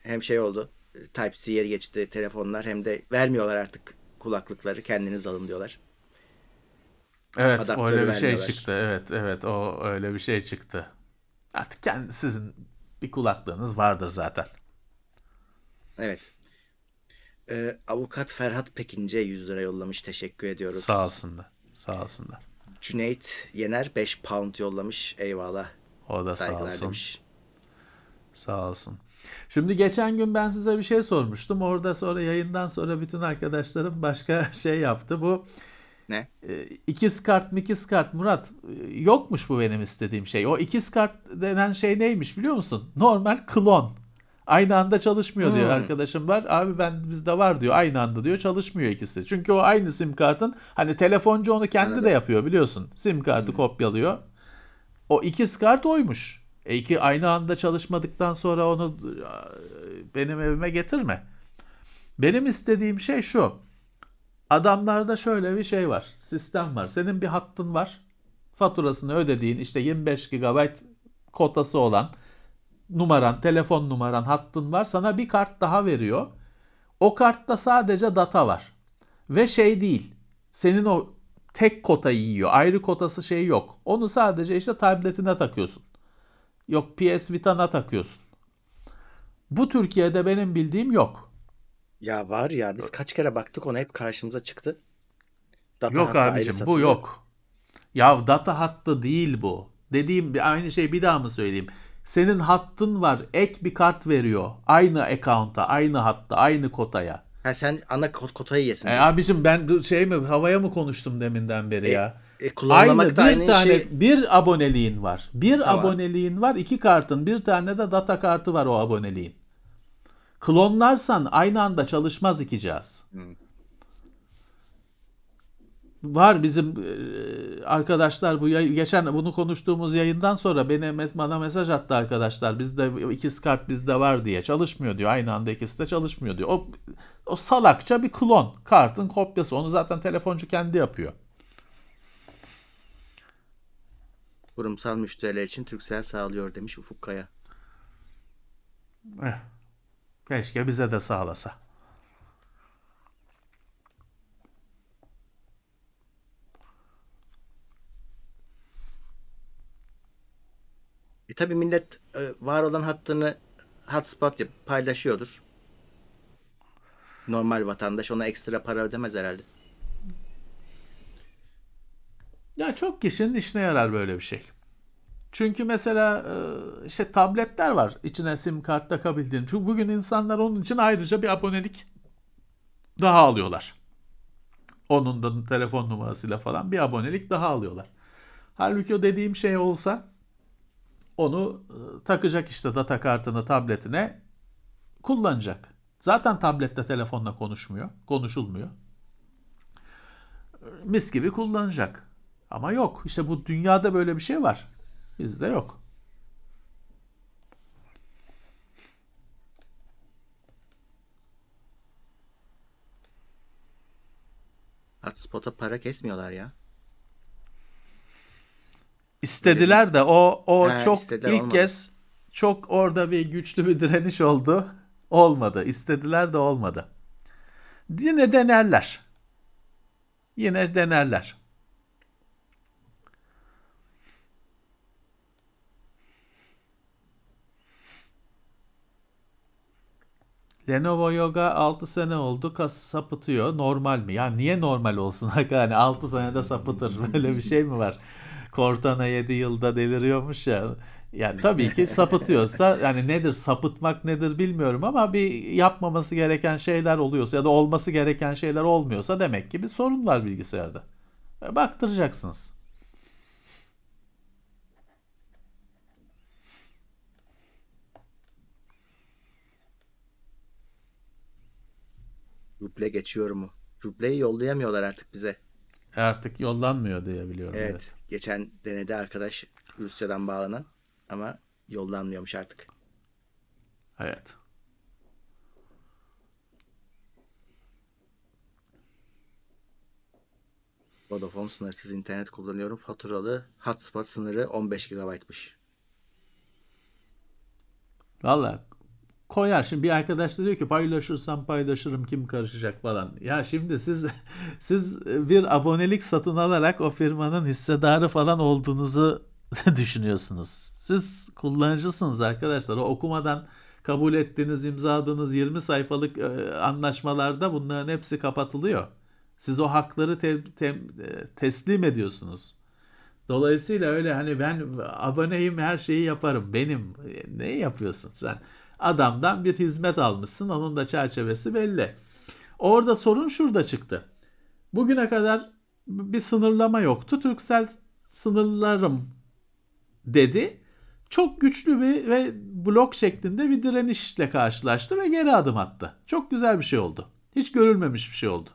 hem şey oldu Type-C'ye geçti telefonlar hem de vermiyorlar artık kulaklıkları kendiniz alın diyorlar.
Evet
Adaptörü
öyle bir şey çıktı. Evet evet o öyle bir şey çıktı. Artık kendi sizin bir kulaklığınız vardır zaten.
Evet. Ee, avukat Ferhat Pekince 100 lira yollamış teşekkür ediyoruz.
Sağ olsunlar. Sağ olsunlar.
Cüneyt Yener 5 pound yollamış eyvallah.
O da sağ
Saygılar
olsun.
demiş.
Sağ olsun. Şimdi geçen gün ben size bir şey sormuştum. Orada sonra yayından sonra bütün arkadaşlarım başka şey yaptı. Bu
Ne?
e, ikiz kart mikiz kart Murat e, yokmuş bu benim istediğim şey. O ikiz kart denen şey neymiş biliyor musun? Normal klon. Aynı anda çalışmıyor diyor
Hmm.
arkadaşım var. Abi ben bizde var diyor. Aynı anda diyor çalışmıyor ikisi. Çünkü o aynı sim kartın hani telefoncu onu kendi de
Anladım.
yapıyor biliyorsun. Sim kartı kopyalıyor. O ikiz kart oymuş. E iki aynı anda çalışmadıktan sonra onu benim evime getirme. Benim istediğim şey şu. Adamlarda şöyle bir şey var. Sistem var. Senin bir hattın var. Faturasını ödediğin işte 25 GB kotası olan numaran, telefon numaran, hattın var. Sana bir kart daha veriyor. O kartta sadece data var. Ve şey değil. Senin o tek kotayı yiyor. Ayrı kotası şey yok. Onu sadece işte tabletine takıyorsun. Yok PS Vita'na takıyorsun. Bu Türkiye'de benim bildiğim yok.
Ya var ya biz kaç kere baktık ona hep karşımıza çıktı.
Data yok abicim bu yok. Ya data hattı değil bu. Dediğim bir aynı şey bir daha mı söyleyeyim? Senin hattın var ek bir kart veriyor. Aynı account'a, aynı hatta, aynı kotaya.
Ha sen ana kotayı yesin.
E abicim ben şey mi havaya mı konuştum deminden beri e, ya?
E, aynı, da aynı
bir tane
şey...
bir aboneliğin var. Bir tamam. aboneliğin var, iki kartın, bir tane de data kartı var o aboneliğin. Klonlarsan aynı anda çalışmaz iki cihaz. Hmm. Var bizim e, arkadaşlar bu geçen bunu konuştuğumuz yayından sonra beni bana mesaj attı arkadaşlar. Bizde ikiz kart bizde var diye çalışmıyor diyor. Aynı anda ikisi de çalışmıyor diyor. O o salakça bir klon. Kartın kopyası. Onu zaten telefoncu kendi yapıyor.
Kurumsal müşteriler için Türksel sağlıyor demiş Ufuk Kaya.
Eh, keşke bize de sağlasa.
E tabi millet e, var olan hattını hotspot yapıp paylaşıyordur. Normal vatandaş ona ekstra para ödemez herhalde.
Ya çok kişinin işine yarar böyle bir şey. Çünkü mesela e, işte tabletler var içine sim kart takabildiğin. Çünkü bugün insanlar onun için ayrıca bir abonelik daha alıyorlar. Onun da telefon numarasıyla falan bir abonelik daha alıyorlar. Halbuki o dediğim şey olsa onu e, takacak işte data kartını tabletine kullanacak. Zaten tablette telefonla konuşmuyor, konuşulmuyor. Mis gibi kullanacak. Ama yok. İşte bu dünyada böyle bir şey var. Bizde yok.
Hotspot'a para kesmiyorlar ya.
İstediler de o o He, çok ilk olmadı. kez çok orada bir güçlü bir direniş oldu. Olmadı. İstediler de olmadı. Yine denerler. Yine denerler. Lenovo Yoga 6 sene oldu kas sapıtıyor. Normal mi? Ya niye normal olsun? yani 6 senede sapıtır. Böyle bir şey mi var? Cortana 7 yılda deliriyormuş ya. Yani tabii ki sapıtıyorsa yani nedir sapıtmak nedir bilmiyorum ama bir yapmaması gereken şeyler oluyorsa ya da olması gereken şeyler olmuyorsa demek ki bir sorun var bilgisayarda. Baktıracaksınız.
Ruble geçiyor mu? Ruble'yi yollayamıyorlar artık bize.
Artık yollanmıyor diye biliyorum.
Evet. evet. Geçen denedi arkadaş Rusya'dan bağlanan ama yollanmıyormuş artık.
Evet.
Vodafone sınırsız internet kullanıyorum. Faturalı hotspot sınırı 15 GB'mış.
Valla koyar. Şimdi bir arkadaş da diyor ki paylaşırsam paylaşırım kim karışacak falan. Ya şimdi siz siz bir abonelik satın alarak o firmanın hissedarı falan olduğunuzu düşünüyorsunuz. Siz kullanıcısınız arkadaşlar. O okumadan kabul ettiğiniz, imzaladığınız 20 sayfalık e, anlaşmalarda bunların hepsi kapatılıyor. Siz o hakları te- te- e, teslim ediyorsunuz. Dolayısıyla öyle hani ben aboneyim her şeyi yaparım. Benim e, ne yapıyorsun sen? Adamdan bir hizmet almışsın. Onun da çerçevesi belli. Orada sorun şurada çıktı. Bugüne kadar bir sınırlama yoktu. Türksel sınırlarım dedi. Çok güçlü bir ve blok şeklinde bir direnişle karşılaştı ve geri adım attı. Çok güzel bir şey oldu. Hiç görülmemiş bir şey oldu.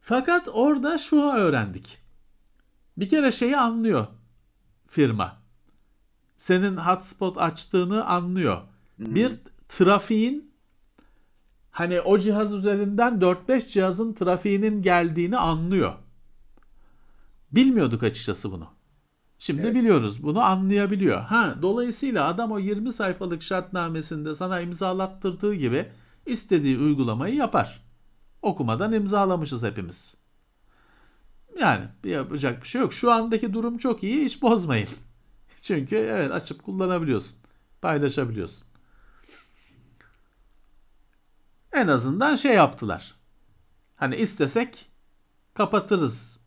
Fakat orada şunu öğrendik. Bir kere şeyi anlıyor firma. Senin hotspot açtığını anlıyor. Bir trafiğin hani o cihaz üzerinden 4-5 cihazın trafiğinin geldiğini anlıyor. Bilmiyorduk açıkçası bunu. Şimdi
Evet.
biliyoruz. Bunu anlayabiliyor. Ha, dolayısıyla adam o 20 sayfalık şartnamesinde sana imzalattırdığı gibi istediği uygulamayı yapar. Okumadan imzalamışız hepimiz. Yani bir yapacak bir şey yok. Şu andaki durum çok iyi. Hiç bozmayın. Çünkü evet açıp kullanabiliyorsun. Paylaşabiliyorsun. En azından şey yaptılar. Hani istesek kapatırız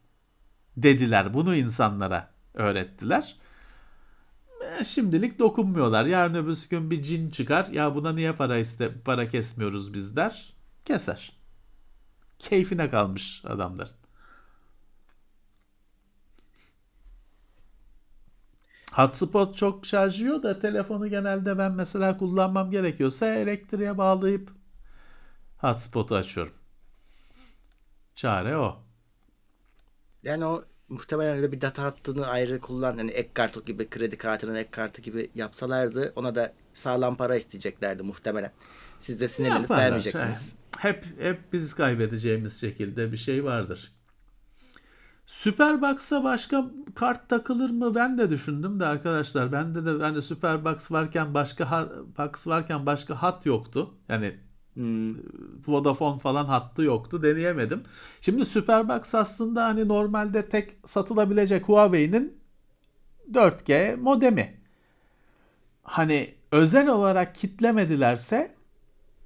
dediler. Bunu insanlara öğrettiler. E, Şimdilik dokunmuyorlar. Yarın öbürsü gün bir cin çıkar. Ya buna niye para iste para kesmiyoruz biz der. Keser. Keyfine kalmış adamlar. Hotspot çok şarj yiyor da telefonu genelde ben mesela kullanmam gerekiyorsa elektriğe bağlayıp hotspot'u açıyorum. Çare o.
Yani o muhtemelen öyle bir data hattını ayrı kullan. Hani ek kartı gibi kredi kartının ek kartı gibi yapsalardı ona da sağlam para isteyeceklerdi muhtemelen. Siz de sinirlenip
Yaparlar.
vermeyecektiniz.
Hep hep biz kaybedeceğimiz şekilde bir şey vardır. Superbox'a başka kart takılır mı? Ben de düşündüm de arkadaşlar. Bende de hani Superbox varken başka box varken başka hat yoktu. Yani. Vodafone falan hattı yoktu. Deneyemedim. Şimdi Superbox aslında hani normalde tek satılabilecek Huawei'nin 4G modemi. Hani özel olarak kitlemedilerse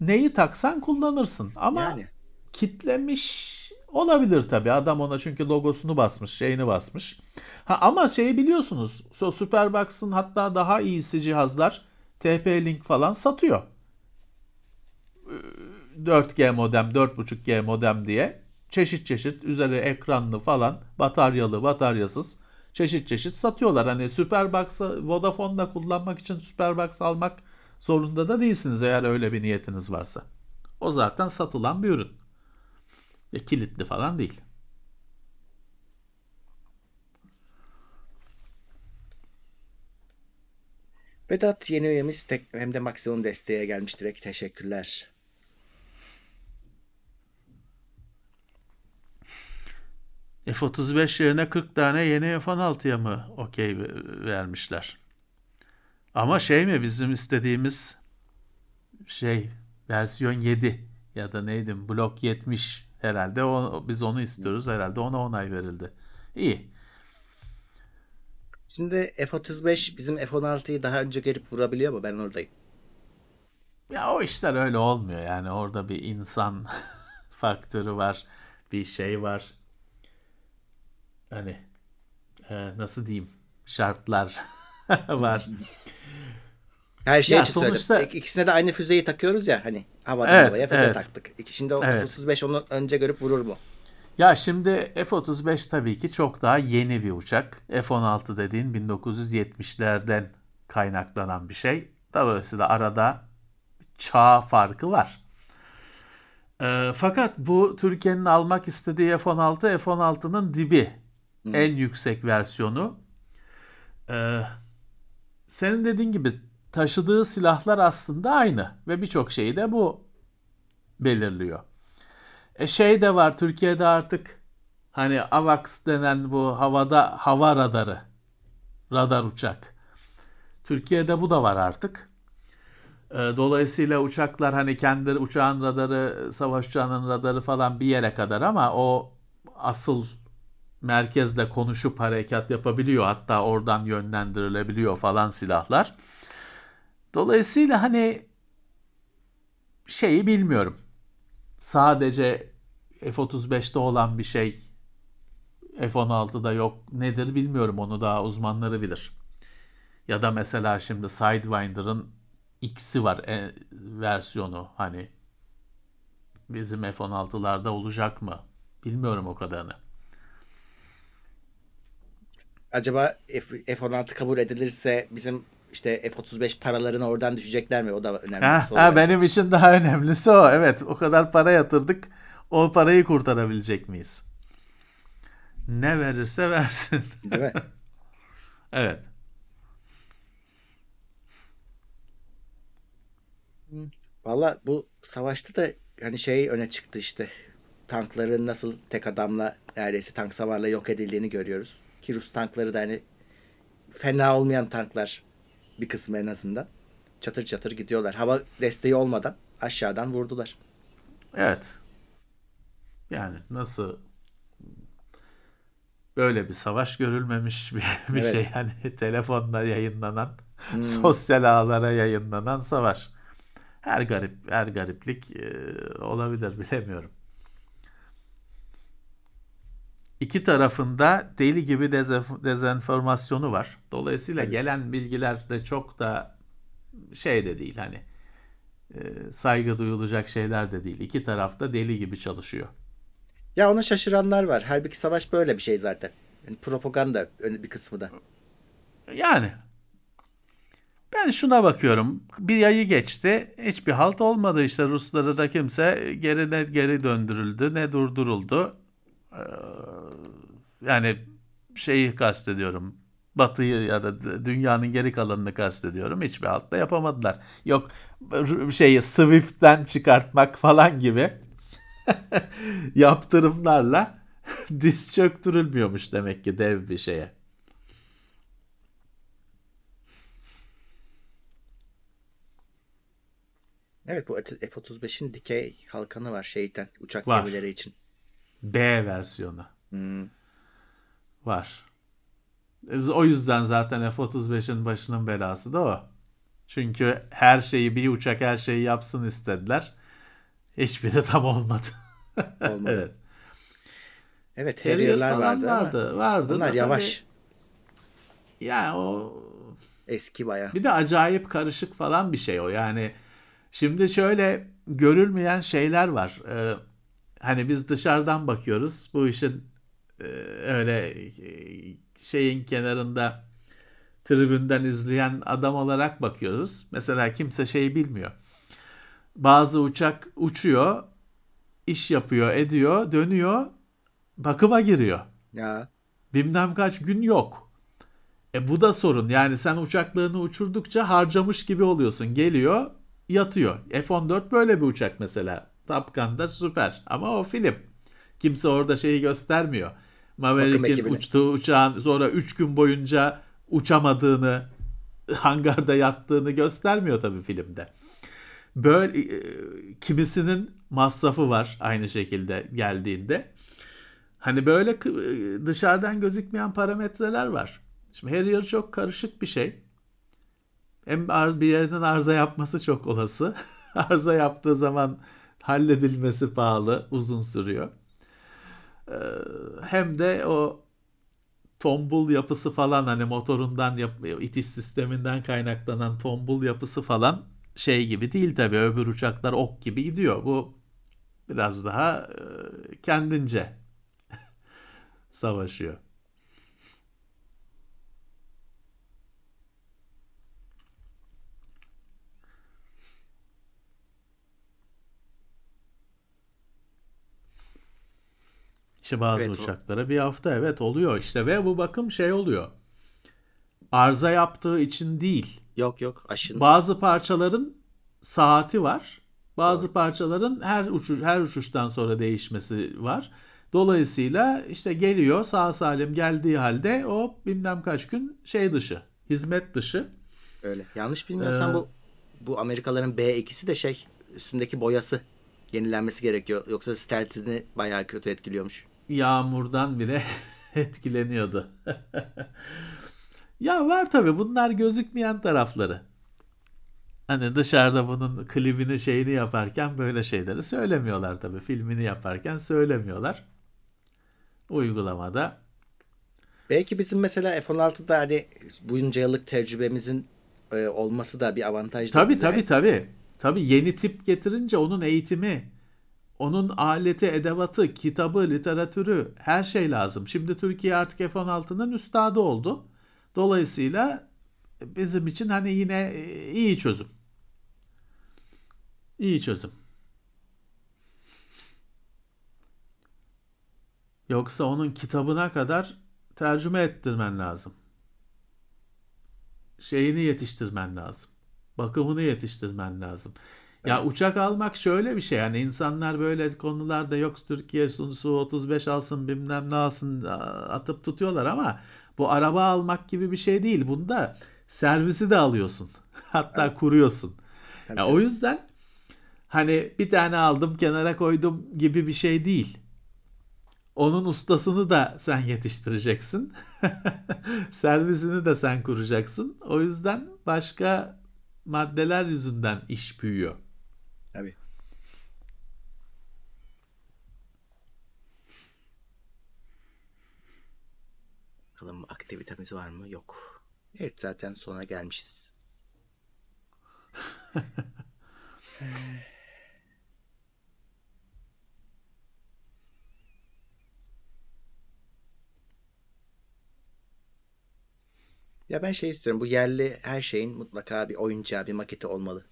neyi taksan kullanırsın. Ama
Yani.
kitlemiş olabilir tabii. Adam ona çünkü logosunu basmış, şeyini basmış. Ha ama şeyi biliyorsunuz. So Superbox'ın hatta daha iyisi cihazlar TP-Link falan satıyor. 4G modem, 4.5G modem diye çeşit çeşit üzeri ekranlı falan bataryalı, bataryasız çeşit çeşit satıyorlar. Hani Superbox'ı Vodafone'da kullanmak için Superbox almak zorunda da değilsiniz eğer öyle bir niyetiniz varsa. O zaten satılan bir ürün. Ve kilitli falan değil.
Vedat yeni üyemiz tek, hem de maksimum desteğe gelmiş direkt. Teşekkürler.
F-35 yerine 40 tane yeni F-16'ya mı okey vermişler? Ama şey mi bizim istediğimiz şey versiyon 7 ya da neydi blok 70 herhalde o, biz onu istiyoruz herhalde ona onay verildi. İyi.
Şimdi F-35 bizim F-16'yı daha önce gelip vurabiliyor mu? Ben oradayım.
Ya o işler öyle olmuyor yani orada bir insan faktörü var bir şey var hani e, nasıl diyeyim şartlar var.
Her şey
Ya
için
sonuçta-
söyledim. İk- İkisine de aynı füzeyi takıyoruz ya hani havadan
Evet,
havaya füze
evet.
taktık. Şimdi o
Evet.
F-35 onu önce görüp vurur mu?
Ya şimdi F-35 tabii ki çok daha yeni bir uçak. F-16 dediğin 1970'lerden kaynaklanan bir şey. Dolayısıyla arada çağ farkı var. Ee, fakat bu Türkiye'nin almak istediği F-16, F-16'nın dibi. En yüksek versiyonu. Ee, senin dediğin gibi taşıdığı silahlar aslında aynı. Ve birçok şeyi de bu belirliyor. E şey de var Türkiye'de artık hani AVAX denen bu havada hava radarı. Radar uçak. Türkiye'de bu da var artık. E, Dolayısıyla uçaklar hani kendi uçağın radarı, savaş uçağının radarı falan bir yere kadar ama o asıl merkezle konuşup harekat yapabiliyor. Hatta oradan yönlendirilebiliyor falan silahlar. Dolayısıyla hani şeyi bilmiyorum sadece F-35'te olan bir şey F-16'da yok nedir bilmiyorum onu daha uzmanları bilir. Ya da mesela şimdi Sidewinder'ın X'i var e, versiyonu hani bizim F-16'larda olacak mı? Bilmiyorum o kadarını
acaba F- F-16 kabul edilirse bizim işte F-35 paralarını oradan düşecekler mi? O da önemli
ha,
bir soru.
Ha, benim için daha önemlisi o. Evet o kadar para yatırdık. O parayı kurtarabilecek miyiz? Ne verirse versin.
Değil mi?
evet.
Valla bu savaşta da hani şey öne çıktı işte. Tankların nasıl tek adamla neredeyse tank savarla yok edildiğini görüyoruz. Ki Rus tankları da hani fena olmayan tanklar bir kısmı en azından. Çatır çatır gidiyorlar. Hava desteği olmadan aşağıdan vurdular.
Evet. Yani nasıl böyle bir savaş görülmemiş bir, bir
Evet.
şey yani telefonda yayınlanan sosyal ağlara yayınlanan savaş. Her garip her gariplik e, olabilir bilemiyorum. İki tarafında deli gibi dezenf- dezenformasyonu var. Dolayısıyla gelen bilgiler de çok da şey de değil hani e, saygı duyulacak şeyler de değil. İki tarafta deli gibi çalışıyor.
Ya ona şaşıranlar var. Halbuki savaş böyle bir şey zaten. Yani propaganda bir kısmı da.
Yani ben şuna bakıyorum. Bir ayı geçti. Hiçbir halt olmadı. İşte Rusları da kimse geri ne geri döndürüldü ne durduruldu. Ee, yani şeyi kastediyorum. Batı'yı ya da dünyanın geri kalanını kastediyorum. Hiçbir halt da yapamadılar. Yok şeyi Swift'ten çıkartmak falan gibi yaptırımlarla diz çöktürülmüyormuş demek ki dev bir şeye.
Evet bu F-35'in dikey kalkanı var şeyden uçak
Var.
gemileri için.
B versiyonu. Var. O yüzden zaten F-35'in başının belası da o. Çünkü her şeyi bir uçak her şeyi yapsın istediler. Hiçbiri tam olmadı.
Olmadı.
evet.
Evet
Harrier
Harrier'lar
falan
vardı, ama
vardı. vardı
bunlar yavaş.
tabii- ya o
Eski baya.
Bir de acayip karışık falan bir şey o. Yani şimdi şöyle görülmeyen şeyler var. Ee, hani biz dışarıdan bakıyoruz. Bu işin e, öyle e, şeyin kenarında tribünden izleyen adam olarak bakıyoruz. Mesela kimse şeyi bilmiyor. Bazı uçak uçuyor, iş yapıyor, ediyor, dönüyor, bakıma giriyor.
Ya
Bilmem kaç gün yok. E bu da sorun. Yani sen uçaklığını uçurdukça harcamış gibi oluyorsun. Geliyor, yatıyor. F-14 böyle bir uçak mesela. Top Gun'da süper. Ama o film. Kimse orada şeyi göstermiyor. Maverick'in uçtuğu uçağın sonra 3 gün boyunca uçamadığını, hangarda yattığını göstermiyor tabii filmde. Böyle e, kimisinin masrafı var aynı şekilde geldiğinde. Hani böyle kı- dışarıdan gözükmeyen parametreler var. Şimdi Harrier çok karışık bir şey. Hem bir yerden arıza yapması çok olası. arıza yaptığı zaman halledilmesi pahalı, uzun sürüyor. Ee, Hem de o tombul yapısı falan hani motorundan yap- itiş sisteminden kaynaklanan tombul yapısı falan şey gibi değil tabii. Öbür uçaklar ok gibi gidiyor. Bu biraz daha e, kendince savaşıyor. İşte bazı
Evet, o-
uçaklara bir hafta evet oluyor işte ve bu bakım şey oluyor. Arıza yaptığı için değil.
yok yok aşın.
Bazı parçaların saati var. Bazı parçaların her uçuş her uçuştan sonra değişmesi var. Dolayısıyla işte geliyor sağ salim geldiği halde o bilmem kaç gün şey dışı, hizmet dışı.
Öyle. Yanlış bilmiyorsam
Ee,
bu bu Amerikalıların B2'si de şey üstündeki boyası yenilenmesi gerekiyor. Yoksa stealth'ini bayağı kötü etkiliyormuş.
Yağmurdan bile etkileniyordu. ya var tabii bunlar gözükmeyen tarafları. Hani dışarıda bunun klibini şeyini yaparken böyle şeyleri söylemiyorlar tabii. Filmini yaparken söylemiyorlar. Uygulamada
Belki bizim mesela F-16'da hani bunca yıllık tecrübemizin e, olması da bir avantaj.
Tabii tabii tabii. Tabii yeni tip getirince onun eğitimi, onun aleti, edevatı, kitabı, literatürü her şey lazım. Şimdi Türkiye artık F-16'nın üstadı oldu. Dolayısıyla bizim için hani yine e, iyi çözüm. İyi çözüm. Yoksa onun kitabına kadar tercüme ettirmen lazım. Şeyini yetiştirmen lazım. Bakımını yetiştirmen lazım. Ya uçak almak şöyle bir şey yani insanlar böyle konularda yok Türkiye Su 35 alsın bilmem ne alsın atıp tutuyorlar ama bu araba almak gibi bir şey değil. Bunda servisi de alıyorsun. Hatta evet. kuruyorsun. Tabii, ya tabii. O yüzden hani bir tane aldım kenara koydum gibi bir şey değil. Onun ustasını da sen yetiştireceksin. Servisini de sen kuracaksın. O yüzden başka maddeler yüzünden iş büyüyor.
Tabii. Bakalım aktivitemiz var mı? Yok. Evet zaten sona gelmişiz. Ya ben şey istiyorum. Bu yerli her şeyin mutlaka bir oyuncağı, bir maketi olmalı.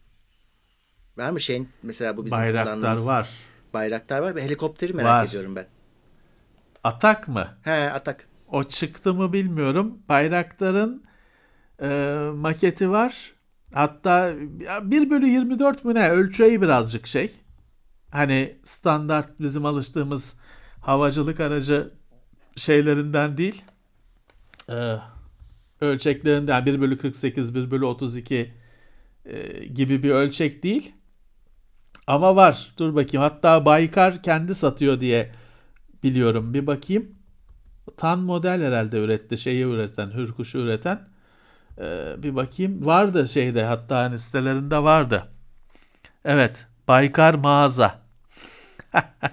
Var mı şeyin mesela bu bizim
Bayraktar var.
Bayraktar var ve helikopteri merak var. ediyorum ben.
Atak mı?
He atak.
O çıktı mı bilmiyorum. Bayraktar'ın e, maketi var. Hatta 1 bölü 24 mü ne ölçeği birazcık şey. Hani standart bizim alıştığımız havacılık aracı şeylerinden değil. Ee, ölçeklerinden 1 bölü 48, 1 bölü 32 e, gibi bir ölçek değil. Ama var. Dur bakayım. Hatta Baykar kendi satıyor diye biliyorum. Bir bakayım. Tan model herhalde üretti. Şeyi üreten, hürkuşu üreten. Ee, bir bakayım. Vardı şeyde hatta hani sitelerinde vardı. Evet. Baykar mağaza.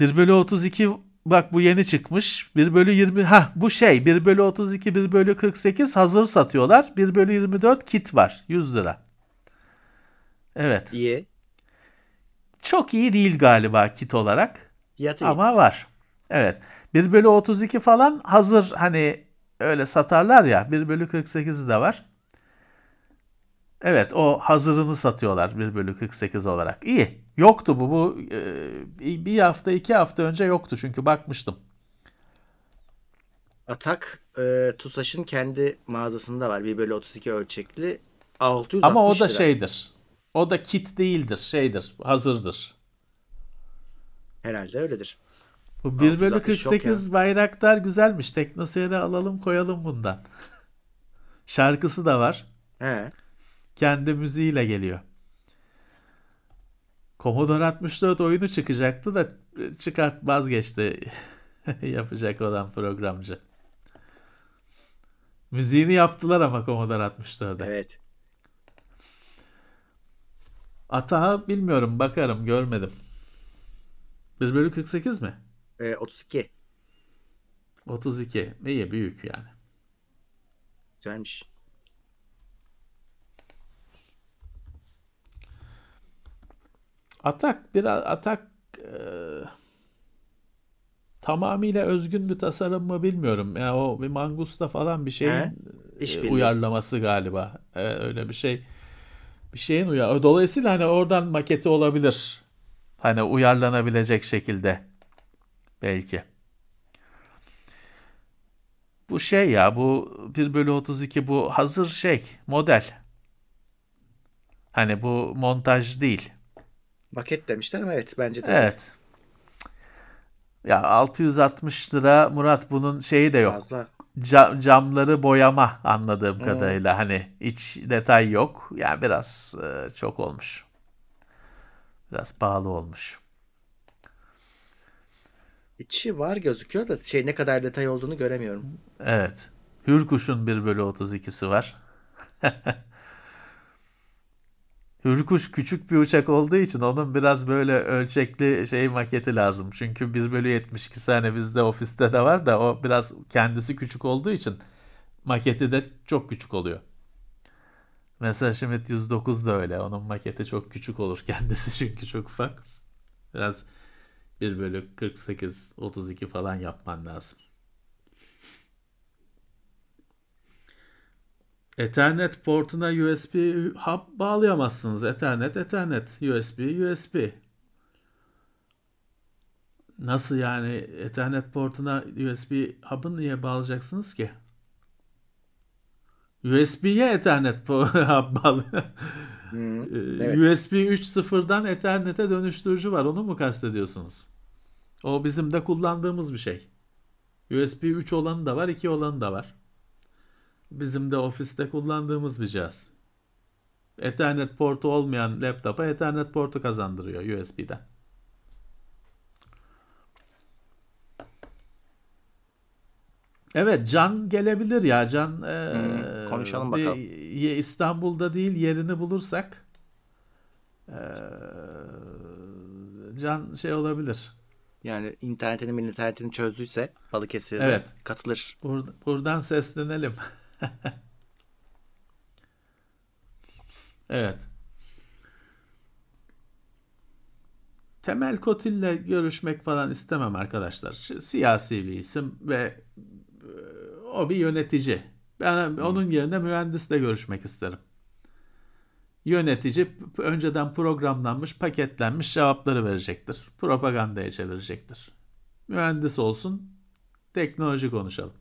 1 bölü 32 bak bu yeni çıkmış. 1 bölü 20 ha bu şey 1 bölü 32 1 bölü 48 hazır satıyorlar. 1 bölü 24 kit var 100 lira. Evet.
İyi.
Çok iyi değil galiba kit olarak.
Yatı
Ama var. Evet. 1 bölü 32 falan hazır hani öyle satarlar ya 1 bölü 48'i de var. Evet o hazırını satıyorlar 1 bölü 48 olarak. İyi. Yoktu bu. Bu e, bir hafta iki hafta önce yoktu çünkü bakmıştım.
Atak e, TUSAŞ'ın kendi mağazasında var. 1 bölü 32 ölçekli. 660
Ama o da
lira.
şeydir. O da kit değildir. Şeydir. Hazırdır.
Herhalde öyledir.
Bu 1 bölü 48 bayraktar güzelmiş. Teknoseyir'e alalım koyalım bundan. Şarkısı da var.
He.
Kendi müziğiyle geliyor. Commodore 64 oyunu çıkacaktı da çıkart vazgeçti yapacak olan programcı. Müziğini yaptılar ama Commodore 64'de.
Evet.
Ata bilmiyorum bakarım görmedim. 1 bölü 48 mi?
E, 32.
32. İyi büyük yani.
Güzelmiş.
Atak bir atak e, tamamıyla özgün bir tasarım mı bilmiyorum. Ya yani o bir mangusta falan bir şeyin e, uyarlaması galiba. E, öyle bir şey. Bir şeyin uyar. Dolayısıyla hani oradan maketi olabilir. Hani uyarlanabilecek şekilde. Belki. Bu şey ya bu 1 bölü 32 bu hazır şey model. Hani bu montaj değil.
Maket demişler ama evet bence de.
Evet. Ya 660 lira Murat bunun şeyi de yok. Fazla. Cam, camları boyama anladığım hmm. kadarıyla hani iç detay yok. Yani biraz e, çok olmuş. Biraz pahalı olmuş.
İçi var gözüküyor da şey ne kadar detay olduğunu göremiyorum.
Evet. Hürkuş'un 1 bölü 32'si var. Hürkuş küçük bir uçak olduğu için onun biraz böyle ölçekli şey maketi lazım. Çünkü 1 bölü 72 sene bizde ofiste de var da o biraz kendisi küçük olduğu için maketi de çok küçük oluyor. Mesela Schmidt 109 da öyle. Onun maketi çok küçük olur kendisi çünkü çok ufak. Biraz 1 bölü 48, 32 falan yapman lazım. Ethernet portuna USB hub bağlayamazsınız. Ethernet, Ethernet, USB, USB. Nasıl yani Ethernet portuna USB hub'ı niye bağlayacaksınız ki? USB'ye Ethernet bağlı.
Hmm, evet.
USB 3.0'dan Ethernet'e dönüştürücü var. Onu mu kastediyorsunuz? O bizim de kullandığımız bir şey. USB 3 olanı da var, 2 olanı da var. Bizim de ofiste kullandığımız bir cihaz. Ethernet portu olmayan laptopa Ethernet portu kazandırıyor USB'den. Evet Can gelebilir ya Can e,
Hmm, konuşalım
bir-
bakalım.
İstanbul'da değil yerini bulursak e, Can şey olabilir.
Yani internetini internetini çözdüyse Balıkesir'de
Evet.
katılır.
Bur- buradan seslenelim. evet. Temel Kotil'le görüşmek falan istemem arkadaşlar. Siyasi bir isim ve e, o bir yönetici. Ben onun yerine mühendisle görüşmek isterim. Yönetici önceden programlanmış, paketlenmiş cevapları verecektir. Propagandaya çevirecektir. Mühendis olsun, teknoloji konuşalım.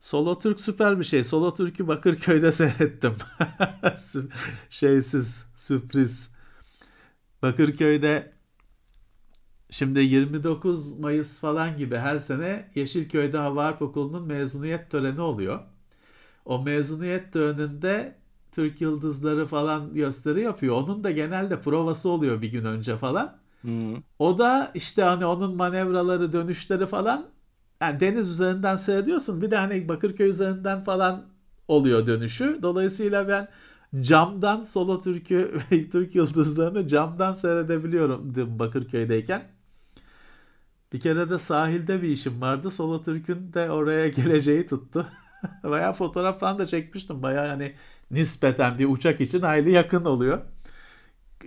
Solo Türk süper bir şey. Solo Türk'ü Bakırköy'de seyrettim. Şeysiz, sürpriz. Bakırköy'de şimdi 29 Mayıs falan gibi her sene Yeşilköy'de Hava Harp Okulu'nun mezuniyet töreni oluyor. O mezuniyet töreninde Türk Yıldızları falan gösteri yapıyor. Onun da genelde provası oluyor bir gün önce falan.
Hmm.
O da işte hani onun manevraları, dönüşleri falan yani deniz üzerinden seyrediyorsun. Bir de hani Bakırköy üzerinden falan oluyor dönüşü. Dolayısıyla ben camdan Solo Türk'ü ve Türk Yıldızlarını camdan seyredebiliyorum Bakırköy'deyken. Bir kere de sahilde bir işim vardı. Solo Türk'ün de oraya geleceği tuttu. Bayağı fotoğraf falan da çekmiştim. Bayağı hani nispeten bir uçak için hayli yakın oluyor.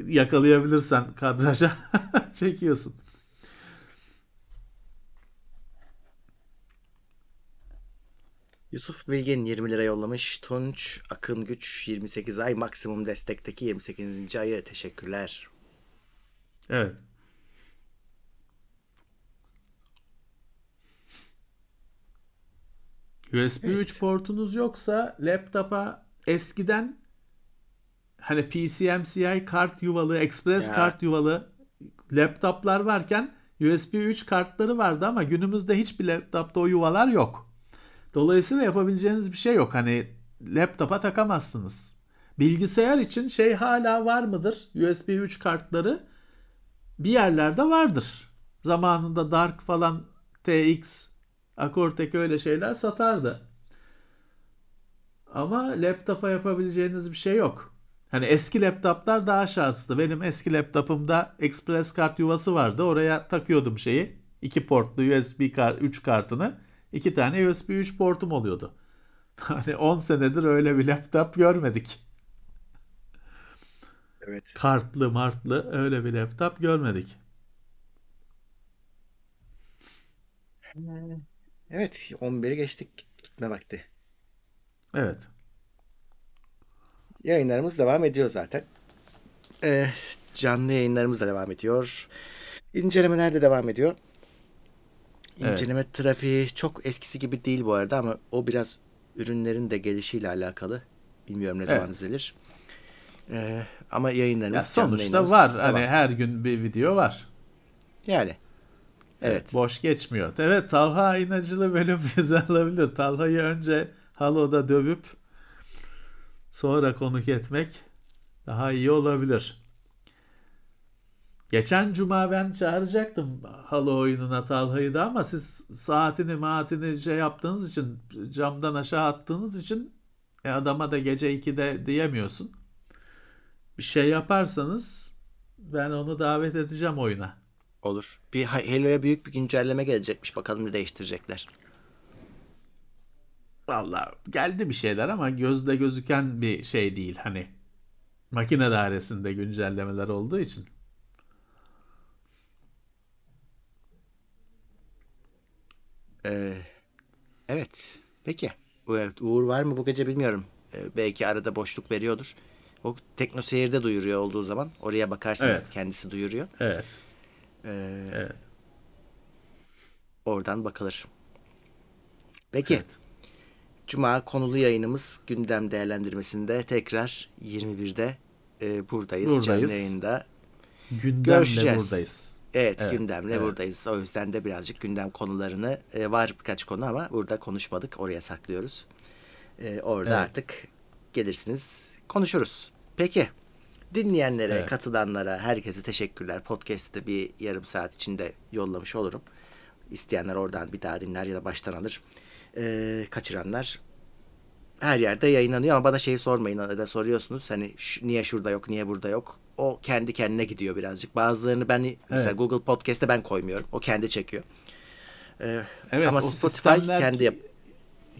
Yakalayabilirsen kadraja çekiyorsun.
Yusuf Bilgin 20 lira yollamış. Tunç Akın Güç 28 ay maksimum destekteki 28. ayı teşekkürler.
Evet. USB 3 portunuz yoksa laptopa eskiden hani PCMCI kart yuvalı, Express
Ya.
kart yuvalı laptoplar varken USB 3 kartları vardı ama günümüzde hiçbir laptopta o yuvalar yok. Dolayısıyla yapabileceğiniz bir şey yok. Hani laptopa takamazsınız. Bilgisayar için şey hala var mıdır? USB 3 kartları bir yerlerde vardır. Zamanında Dark falan TX, Akortek öyle şeyler satardı. Ama laptopa yapabileceğiniz bir şey yok. Hani eski laptoplar daha şanslı. Benim eski laptopumda Express kart yuvası vardı. Oraya takıyordum şeyi. iki portlu USB kart, 3 kartını. iki tane USB 3 portum oluyordu. Hani 10 senedir öyle bir laptop görmedik.
Evet.
Kartlı martlı öyle bir laptop görmedik.
Evet 11'i geçtik gitme vakti.
Evet.
Yayınlarımız devam ediyor zaten. Ee, canlı yayınlarımız da devam ediyor. İncelemeler de devam ediyor.
Evet.
İnceleme trafiği çok eskisi gibi değil bu arada ama o biraz ürünlerin de gelişiyle alakalı. Bilmiyorum ne zaman
Evet.
düzelir. Ee, ama yayınlarımız
Ya sonuçta
yayınlarımız
var.
devam.
Hani her gün bir video var.
Yani. Evet.
Boş geçmiyor. Evet Talha İnacılı bölüm bize alabilir. Talha'yı önce Halo'da dövüp sonra konuk etmek daha iyi olabilir. Geçen cuma ben çağıracaktım Halo oyununa Talha'yı da ama siz saatini maatini şey yaptığınız için camdan aşağı attığınız için e, adama da gece 2'de diyemiyorsun. Bir şey yaparsanız ben onu davet edeceğim oyuna.
Olur. Bir Halo'ya büyük bir güncelleme gelecekmiş. Bakalım ne değiştirecekler.
Valla geldi bir şeyler ama gözle gözüken bir şey değil hani makine dairesinde güncellemeler olduğu için.
Ee, evet. Peki. Evet, Uğur var mı bu gece bilmiyorum. Ee, belki arada boşluk veriyordur. O Tekno Seyir'de duyuruyor olduğu zaman. Oraya bakarsanız
Evet.
kendisi duyuruyor.
Evet.
Ee,
Evet.
Oradan bakılır. Peki.
Evet.
Cuma konulu yayınımız gündem değerlendirmesinde tekrar 21'de e, buradayız.
Buradayız.
Canlı yayında.
Gündemle
Görüşeceğiz.
buradayız.
Evet,
Evet,
gündemle
evet.
buradayız. O yüzden de birazcık gündem konularını e, var birkaç konu ama burada konuşmadık. Oraya saklıyoruz. E, orada
Evet.
artık gelirsiniz, konuşuruz. Peki. Dinleyenlere,
Evet.
katılanlara herkese teşekkürler. Podcast'ı bir yarım saat içinde yollamış olurum. İsteyenler oradan bir daha dinler ya da baştan alır. E, kaçıranlar her yerde yayınlanıyor ama bana şeyi sormayın da soruyorsunuz hani şu- niye şurada yok niye burada yok o kendi kendine gidiyor birazcık bazılarını ben mesela
Evet.
Google Podcast'te ben koymuyorum o kendi çekiyor Ee,
Evet,
ama Spotify kendi yap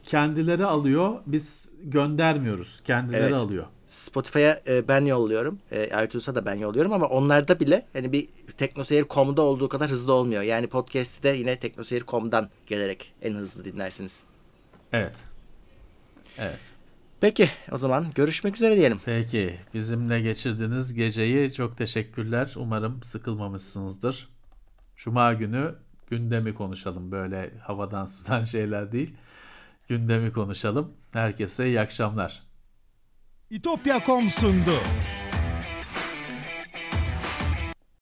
Kendileri alıyor, biz göndermiyoruz. Kendileri
Evet.
alıyor.
Spotify'a e, ben yolluyorum e, iTunes'a da ben yolluyorum ama onlarda bile hani bir teknoseyir.com'da olduğu kadar hızlı olmuyor yani podcast'i de yine teknoseyir.com'dan gelerek en hızlı dinlersiniz
Evet. Evet.
peki o zaman görüşmek üzere diyelim
Peki, bizimle geçirdiğiniz geceyi çok teşekkürler. Umarım sıkılmamışsınızdır. Cuma günü gündemi konuşalım. Böyle havadan sudan şeyler değil. Gündemi konuşalım. Herkese iyi akşamlar.
İtopya.com sundu.